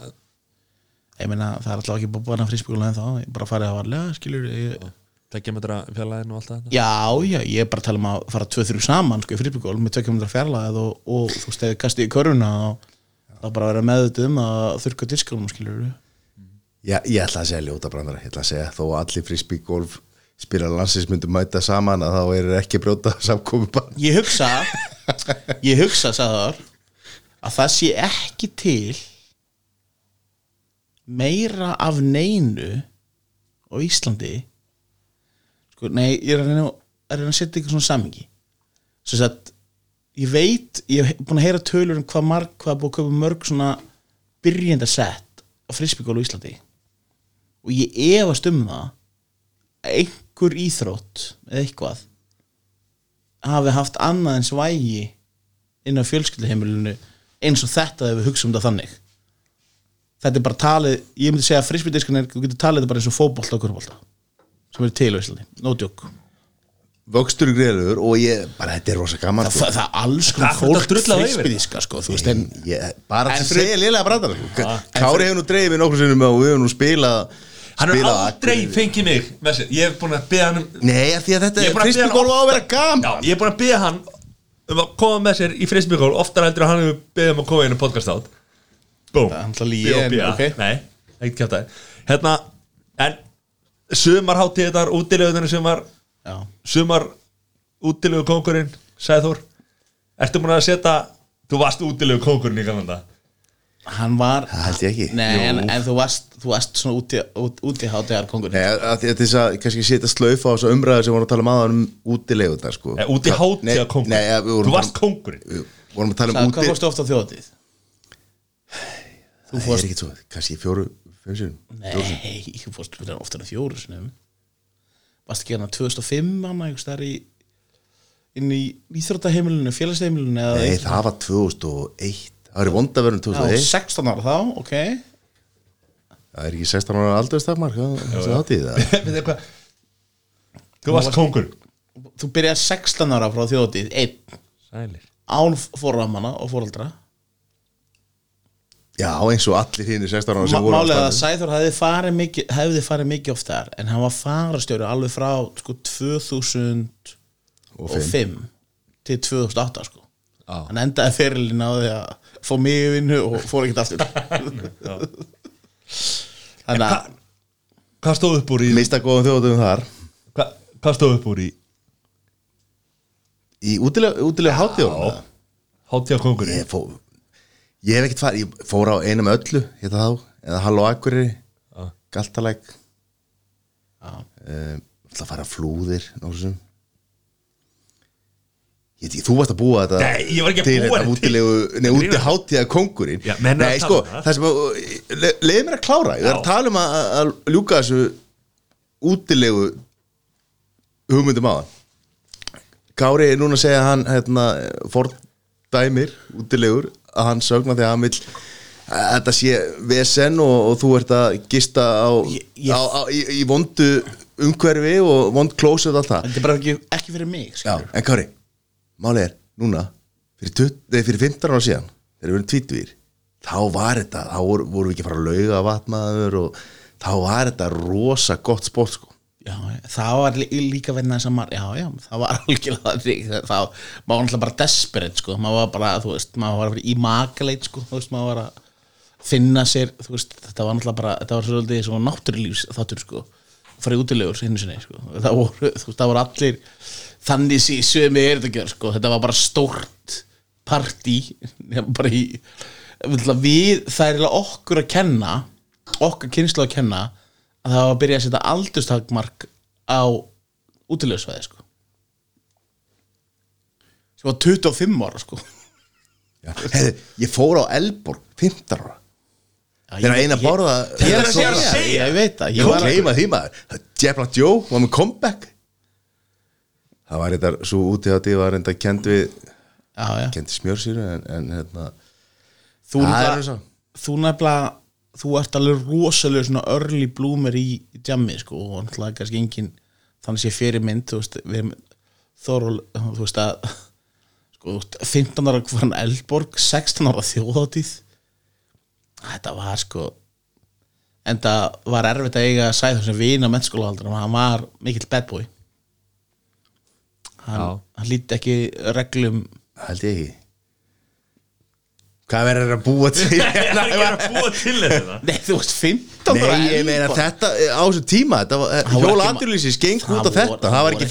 ég meina það er alltaf ekki búið bara frisbígól en þá ég bara farið að varlega skilur ég, tekja metra fjarlæðin og allt það Já, já, ég er bara að tala um að fara tvö þrjú saman sko í fríbygól með tökjum hundra fjarlæð og, og þú veist, ef ég kasti í körfuna og það er bara að vera meðut um að þurrka diskunum skilur Já, ég ætla að segja ljóta brandara Ég ætla að segja þó að allir golf spila landsins myndu mæta saman að þá er ekki að brjóta samkomi bara Ég hugsa ég hugsa, sagðar að það sé ekki til meira af neinu á Íslandi sko, nei, ég er að reyna, að reyna að setja eitthvað svona samingi svo að ég veit, ég hef búin að heyra tölur um hvað marg, hvað búið að köpa mörg svona byrjenda sett á frisbygól á Íslandi. Og ég efast um það að einhver íþrótt eða eitthvað hafi haft annað eins vægi inn á fjölskylduheimilinu eins og þetta þegar við hugsa um það þannig þetta er bara talið ég myndi segja að frisbydiskan er, þú getur talið þetta bara eins og fótbolta og kurbolta sem er til á Íslandi, no joke. Vöxtur í greiður og ég, bara þetta er rosa gaman það, sko. það, það er alls konar Það fólk frisbydiska sko, þú veist, en ég, Bara að fyrir- segja liðlega brandara sko. Kári hefur nú dreifið nokkur sinnum og við hefum nú spilað Hann er aldrei fengið mig með sér Ég hef búin að beða hann um Nei, af því að þetta er að golf á að vera gaman. Já, ég er búin að beða hann um að koma með sér í frisbygól oftar heldur en hann hefur beðið um að koma inn á podcast átt Búm er B.O.B.A. ok. Nei, ekkert kjátt að Hérna, en sumarháttíð þetta útileguðinu sem var sumar útilegu kongurinn Sæður Ertu búin að setja Þú varst útilegu kongurinn í kannanda hann var Það held ég ekki. Nei, en, en þú varst, þú varst svona úti, út, úti hátíðar kongur Nei, að því að til þess að kannski setja slaufa á þessu umræðu sem vorum að tala um aðan um útilegundar sko. Nei, kongurinn Nei, ja, við vorum Þú varst tala- kongurinn við vorum að tala um Hvað, úti hvað fórstu ofta á þjóðatíð? Þú Það er fórst ekki svo, kannski fjóru, fimm sinum Nei, þú fórst ofta á fjóru sinum Varst ekki hérna 2005 hann einhvers þar í inn í íþróttaheimilinu, félagsheimilinu eða Nei, eitthvað? það var 2001 Það var í vondaverðin Já, 2001 16 ára þá, ok. Það er ekki 16 ára aldurstakmark það Veitu hvað? Þú varst kongurinn Þú byrjaði 16 ára frá þjóðatíð einn. Sælir. Án fórramanna og fóraldra Já, eins og allir hinn 16 ára sem voru á Málið er að. Sæþór hefði farið mikið, hefði farið mikið oft þar en hann var farastjóri alveg frá sko 2005 Og fimm. til 2008 sko. Já. hann endaði fyrirlin á því að fá mig í vinnu og fór ekkert aftur. Þannig að Hvað stóð upp úr í Mista góðum þjóðum þar. Hvað, hvað stóð upp úr í Í útilega, útilega hátíðum Hátíða kongurinn Ég, fó, ég hef ekkert farið, ég fór á einum öllu Hérna þá, eða Halló Akureyri Já. Galtalæk. Já. um, Það fara flúðir Nórsum Ég, þú varst að búa þetta Nei, ég var ekki að búa þetta þetta nei, úti hátíða kongurinn Já, Nei, sko, um það. það sem að le, leiði mér að klára, ég er að tala um að, að ljúka þessu útilegu hugmyndum á Kári er núna að segja að hann hérna, fordæmir útilegur að hann sögna því að hann vil að þetta sé vesen og, og þú ert að gista á, ég- á, á í, í vondu umhverfi og vond klósið og allt það. Þetta er bara ekki, ekki fyrir mig Já, en Kári, málið er núna, fyrir, 20, nei, fyrir 15 ára síðan þegar við erum tvítvýr þá var þetta, þá voru, voru við ekki að fara að lauga vatnaður og þá var þetta rosa gott sport sko Já, það var lí- líka verið þess að maður, já, já, það var algjörlega það maður var náttúrulega bara desperate, sko, maður var bara, þú veist, maður var í makaleit, sko, þú veist, maður var að finna sér, þú veist, þetta var náttúrulega bara, þetta var svolítið svona náttúrulífs þáttur, sko, farið útilegur hinn sinni, sko, það voru, þú veist, það voru allir þannig sí, sömi er þetta gjör, sko, þetta var bara stórt nefnum bara í, við, það er okkur að kenna, okkar kynslu að kenna, að það var að byrja að setja aldurstakmark á útilegsvæði sko. Sem var 25 ára sko. Heiði, ég fór á Elborg 15 ára. Þegar eina borða Ég er að Þetta er að segja, segja. ég veit það Ég var að gleyma því maður. Jebla Joe var með comeback. Það var þetta svo úti að því var enda kend við Já, já. kendi smjörsýru en, en hérna Þú nefnilega. Þú ert alveg rosalega svona early bloomer í jammi sko og náttúrulega kannski engin þannig sé fyrir mynd þú veist Þóról þú veist að sko þú veist, 15 ára farin Eldborg 16 ára þjóðátíð þetta var sko en það var erfitt að eiga að sæða þessum vina mennskólahaldur hann var mikill bad boy. Hann, hann líti ekki reglum. Held ég ekki Hvað verður að búa til? Ég er ekki að búa til þetta? Nei, þú veist 15 ára Nei, ég meina þetta á þessu tíma þetta var, Það voru Hjóla geng Það út af voru- þetta. það Það var ekki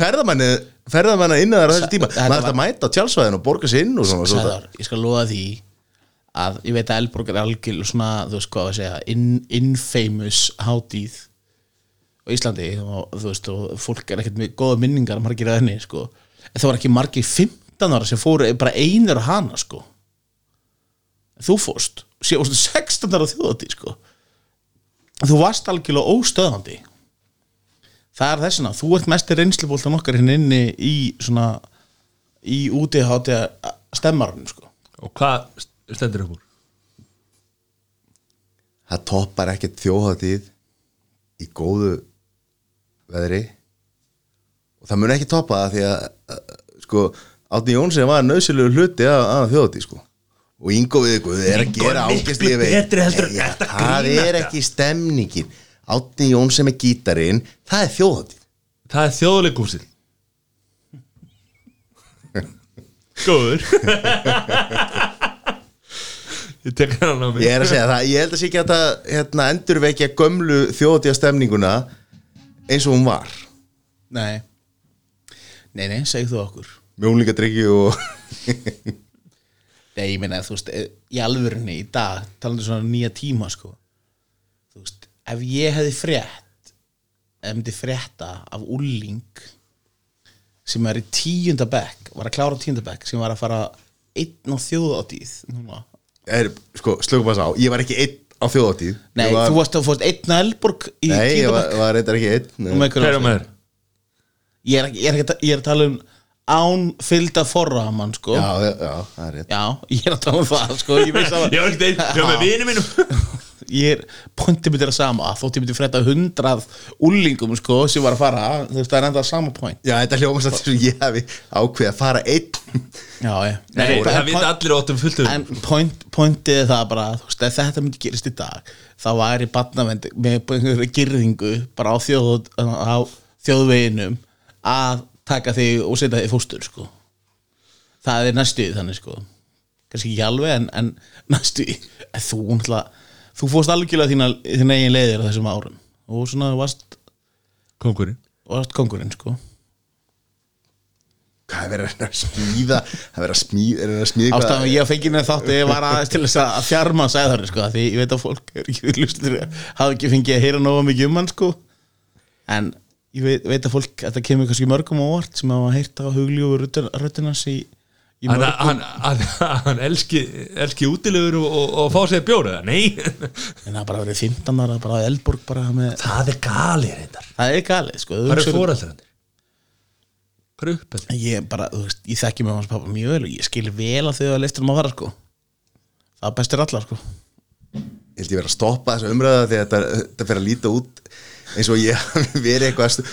ferðamanna innan þar á þessu tíma. ætti var- að mæta á tjálsvæðin og borga sér inn og svona, svona. Sæðar, ég skal loða því að ég veit að Elborg er algjör svona, þú veist hvað að segja in, infamous hátíð á Íslandi. Og þú veist og fólk er ekkert með góða minningar margir að henni sko. En það var ekki margir 15 ára sem fóru bara einir á hana sko þú fórst sé, fórstu 16 ára þjóðatíð sko. Þú varst algjörlega óstöðandi það er þessina þú ert mestir reynslubóltan okkar hinn inni í svona í útihátti stemmarinn sko. Og hvað stendur upp úr? það toppar ekkert þjóðhátíð í góðu veðri. Og það mun ekki toppa það því að að, sko, Átni Jónsson var nöðsilegu hluti af, af þjóðhátíð sko og Ingo við ykkur er að er gera ágæstlífi það er ekki stemningin. Átni Jónsson með gítarinn það er þjóðhátíð. Það er þjóðleikúsið Góður. Ég tek hann á mig. Ég er að segja það, ég held að sé ekki að það hérna, endurvekja gömlu þjóðhátíða stemninguna eins og hún var. Nei. Nei, nei, segð þú okkur. Mjónlingadrykki og nei, ég meina, þú veist, eh, í alvörinni í dag, talandi um svona nýja tíma sko, þú veist ef ég hefði frétt ef myndi frétta af úling sem er í tíunda bekk var að klára tíunda bekk sem var að fara einn á þjóðátíð núna. Er, sko, slökum að sá, ég var ekki einn á þjóðhátíð. Nei, Ég var, þú varst, þú varst einn að Elborg í Nei, ég tíunda var, bekk. var reyndar ekki einn er þér? ég er, ekki, ég, er ekki, að- ég er að tala um án fylgda forraman sko. Já, já, já, það er rétt. Já, ég er að tala um það sko Ég veist að Ég var ekkert einn, ég var með vini mínum. Ég er, pointið mitt er að sama Þótt ég myndi frétta hundrað úlingum sko sem var að fara, þú veist það er enda sama point. Já, þetta hljómast að þess að ég hafi ákveð að fara einn. Já, ég Nei, það en vita point- allir óttum fullt um En point, pointið er það bara þú veist, ef þetta myndi gerist í dag þá væri barnavend með einhverju girðingu bara á, þjóð, á þjóðveginum að taka þig og setja þig í fóstur sko. það er næstuð þannig sko. Kannski ekki alveg en, en næstuð en þú þú fórst algjörlega þína, þína eigin leiðir á þessum árum. Og svona varst, Kongurinn varst kongurinn sko. Hvað er verið að smíða Það er verið að smíða, verið að Ástæðan ég að fengið neð þáttu ég var aðeins til þess að þjarma sæðari sko, því ég veit að fólk er ekki lustur hafa ekki fengið að heyra nóga mikið um hann sko. en ég veit, veit að fólk þetta kemur kannski mörgum á óvart sem hafa heyrt á huglíu röttinans í, í mörgum hann, hann, hann elski, elski útilegur og, og, og fá sér bjóra Nei. En það bara verið 15 ára bara á Elborg bara með, Það er gali reyndar. Það er galið sko, Hvað er fóraldrandir? Hvað er uppið? ég bara, þú veist, ég þekki með hans pappa mjög vel og ég skil vel að þau að leistur um að fara sko. Það er bestir allar sko. Ég held ég verið að stoppa þessu umræða því að þetta, þetta fyrir að líta út eins og ég verið eitthvað út.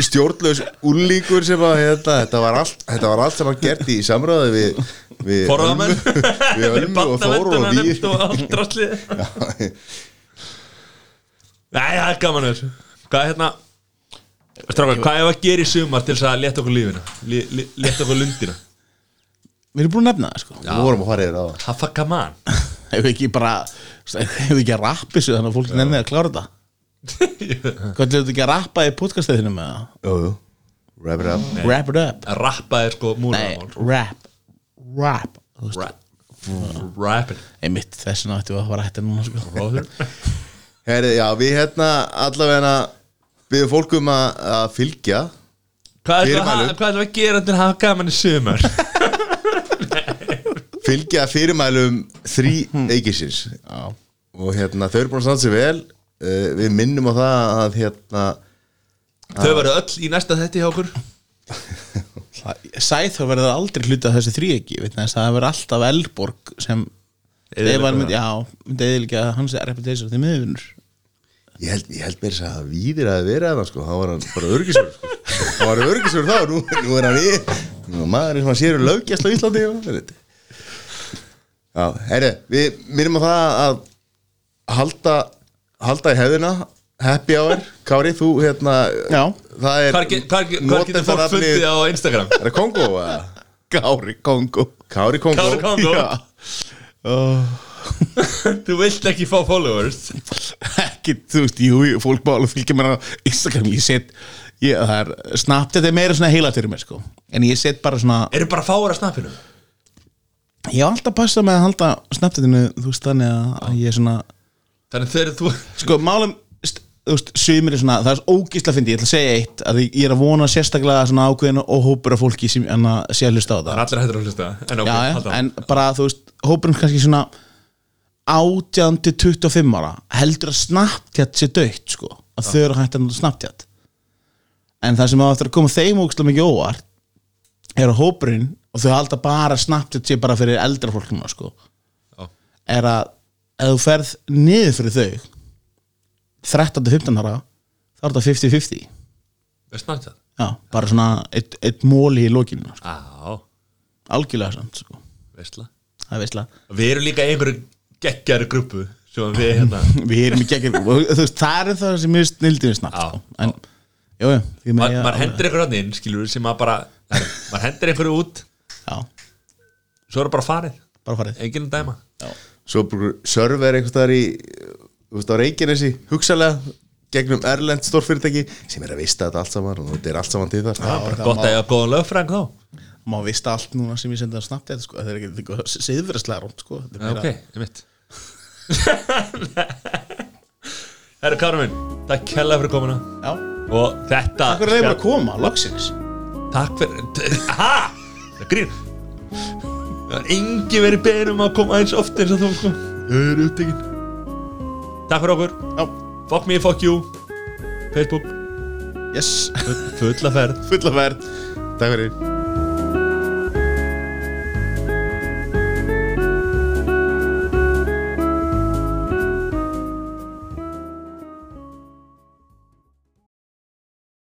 stjórnlaus úlíkur sem að hérna, þetta, var allt, þetta var allt sem hann gert í samráði við, við Ölmu- við Ölmu og Þóru og við og allt drastlið. Nei, það er gaman þessu. Hvað er hérna Strákar, hvað er að gera í sumar til þess að leta okkur lífina? Lé- lé- Leta okkur lundina? Við erum búin að nefna það sko. Við vorum að fara yfir á það Hafa gaman hefur ekki bara hefur ekki að rappa þessu þannig að fólk nefnir að klára þetta? Er þetta ekki að rappa í podcastæðinu með það Jú, jú, wrap it up. Wrap it up. Að rappa er sko múlamál rap. Rap. Rap. Einmitt þessuna ættum við að fara hætti núna sko. Herri, já, við hérna allavega við fólkum að, að fylgja. Hvað er það er að gera til að hafa gaman í sumar? fylgja fyrirmælum þrý eikisins Já, og hérna þau eru búin að standa sig vel. Uh, við minnum á það að hérna Þau verður öll í næsta þetti hjá okkur. Sæþór verður aldrei hluta af þessi þrý þess, það verður alltaf Elborg sem Eyðileggur ef hann myndi, það. já, myndi eðilega hans reputation þeim miðvinur ég held, ég held mér að víðir að vera það sko, þá var hann bara örgisur sko. þá var hann örgisur þá, nú, nú er hann í nú er maður sem að sér um lögjast á Íslandi og, já, herri við minnum á það að halda halda í hefðina happy hour, Kári, þú hérna Já. það er hvar getur fólk notendanafnið- fundið á Instagram? er það Kongo? eða? Gári Kongo Kári Kongo Kári Kongo Já oh. Þú vilt ekki fá followers ekki, þú veist, jú, jú, fólk má alveg fylgja mér á Instagram, ég set ég, það er, Snapchat er meira svona heila fyrir mér, sko en ég set bara svona, Eru bara fáur að snappinu? Ég hef alltaf passað með að halda Snapchatinu, þú veist, þannig að, að ég er svona, Þannig þegar þú sko, málum þú veist, sumir er svona, það er ógísla fyndi, ég ætla að segja eitt, að ég er að vona sérstaklega svona ákveðin og hópur af fólki sem en að sé að hlusta á Það. Það er allir hættur að hlusta En ok, halda en bara, þú veist, hópurinn kannski svona 18 til 25 ára heldur að Snapchat sé dögt, sko að þau eru hægt að Snapchat. En það sem á eftir að koma þeim ógæslega mikið óvart er að hópurinn og þau halda bara Snapchat sé bara fyrir eldra fólk núna, sko. Já. er að ef þú ferð niður fyrir þau 13-15 ára þá er þetta 50-50 Veist Snapchat? já, bara svona eitt, eitt móli í lokinu sko. Já, algjörlega samt, sko. Veistla það er veistlega Við erum líka einhverju geggjari grúpu Svo við hérna. Við erum ekki ekki og þú veist, það er það sem er snildið snabbt Já, sko. en, jú, jú, því Maður ég- ma hendur einhverju hann inn, skilur sem að bara Maður hendur einhverju út Svo er það bara farið. Bara farið. Enginn að dæma. Já, svo bara server einhvers staðar í þú veist á Reykjanesi hugsalega gegnum Erlend stórfyrirtæki sem er að vista þetta allt saman og þetta er allt saman til þar. Já, bara það gott að ég hafa góðan lögfræng þá. Má vista allt núna sem ég senda að snabbt þetta sko, það er ekki eitthvað siðverðslega rómt sko. Þetta er Já, meira- Ok, ég mitt Herru Kára minn Takk kærlega fyrir komuna. Já, Og þetta takk fyrir að þið bara að koma, loksins. Takk fyrir Ha? Það er grín Það er engi verið beðin um að koma eins oft eins og þú sko. Það er upptekinn Takk fyrir okkur. Já, Fuck me, fuck you. Facebook. Yes. Fulla ferð. Fulla verð Takk fyrir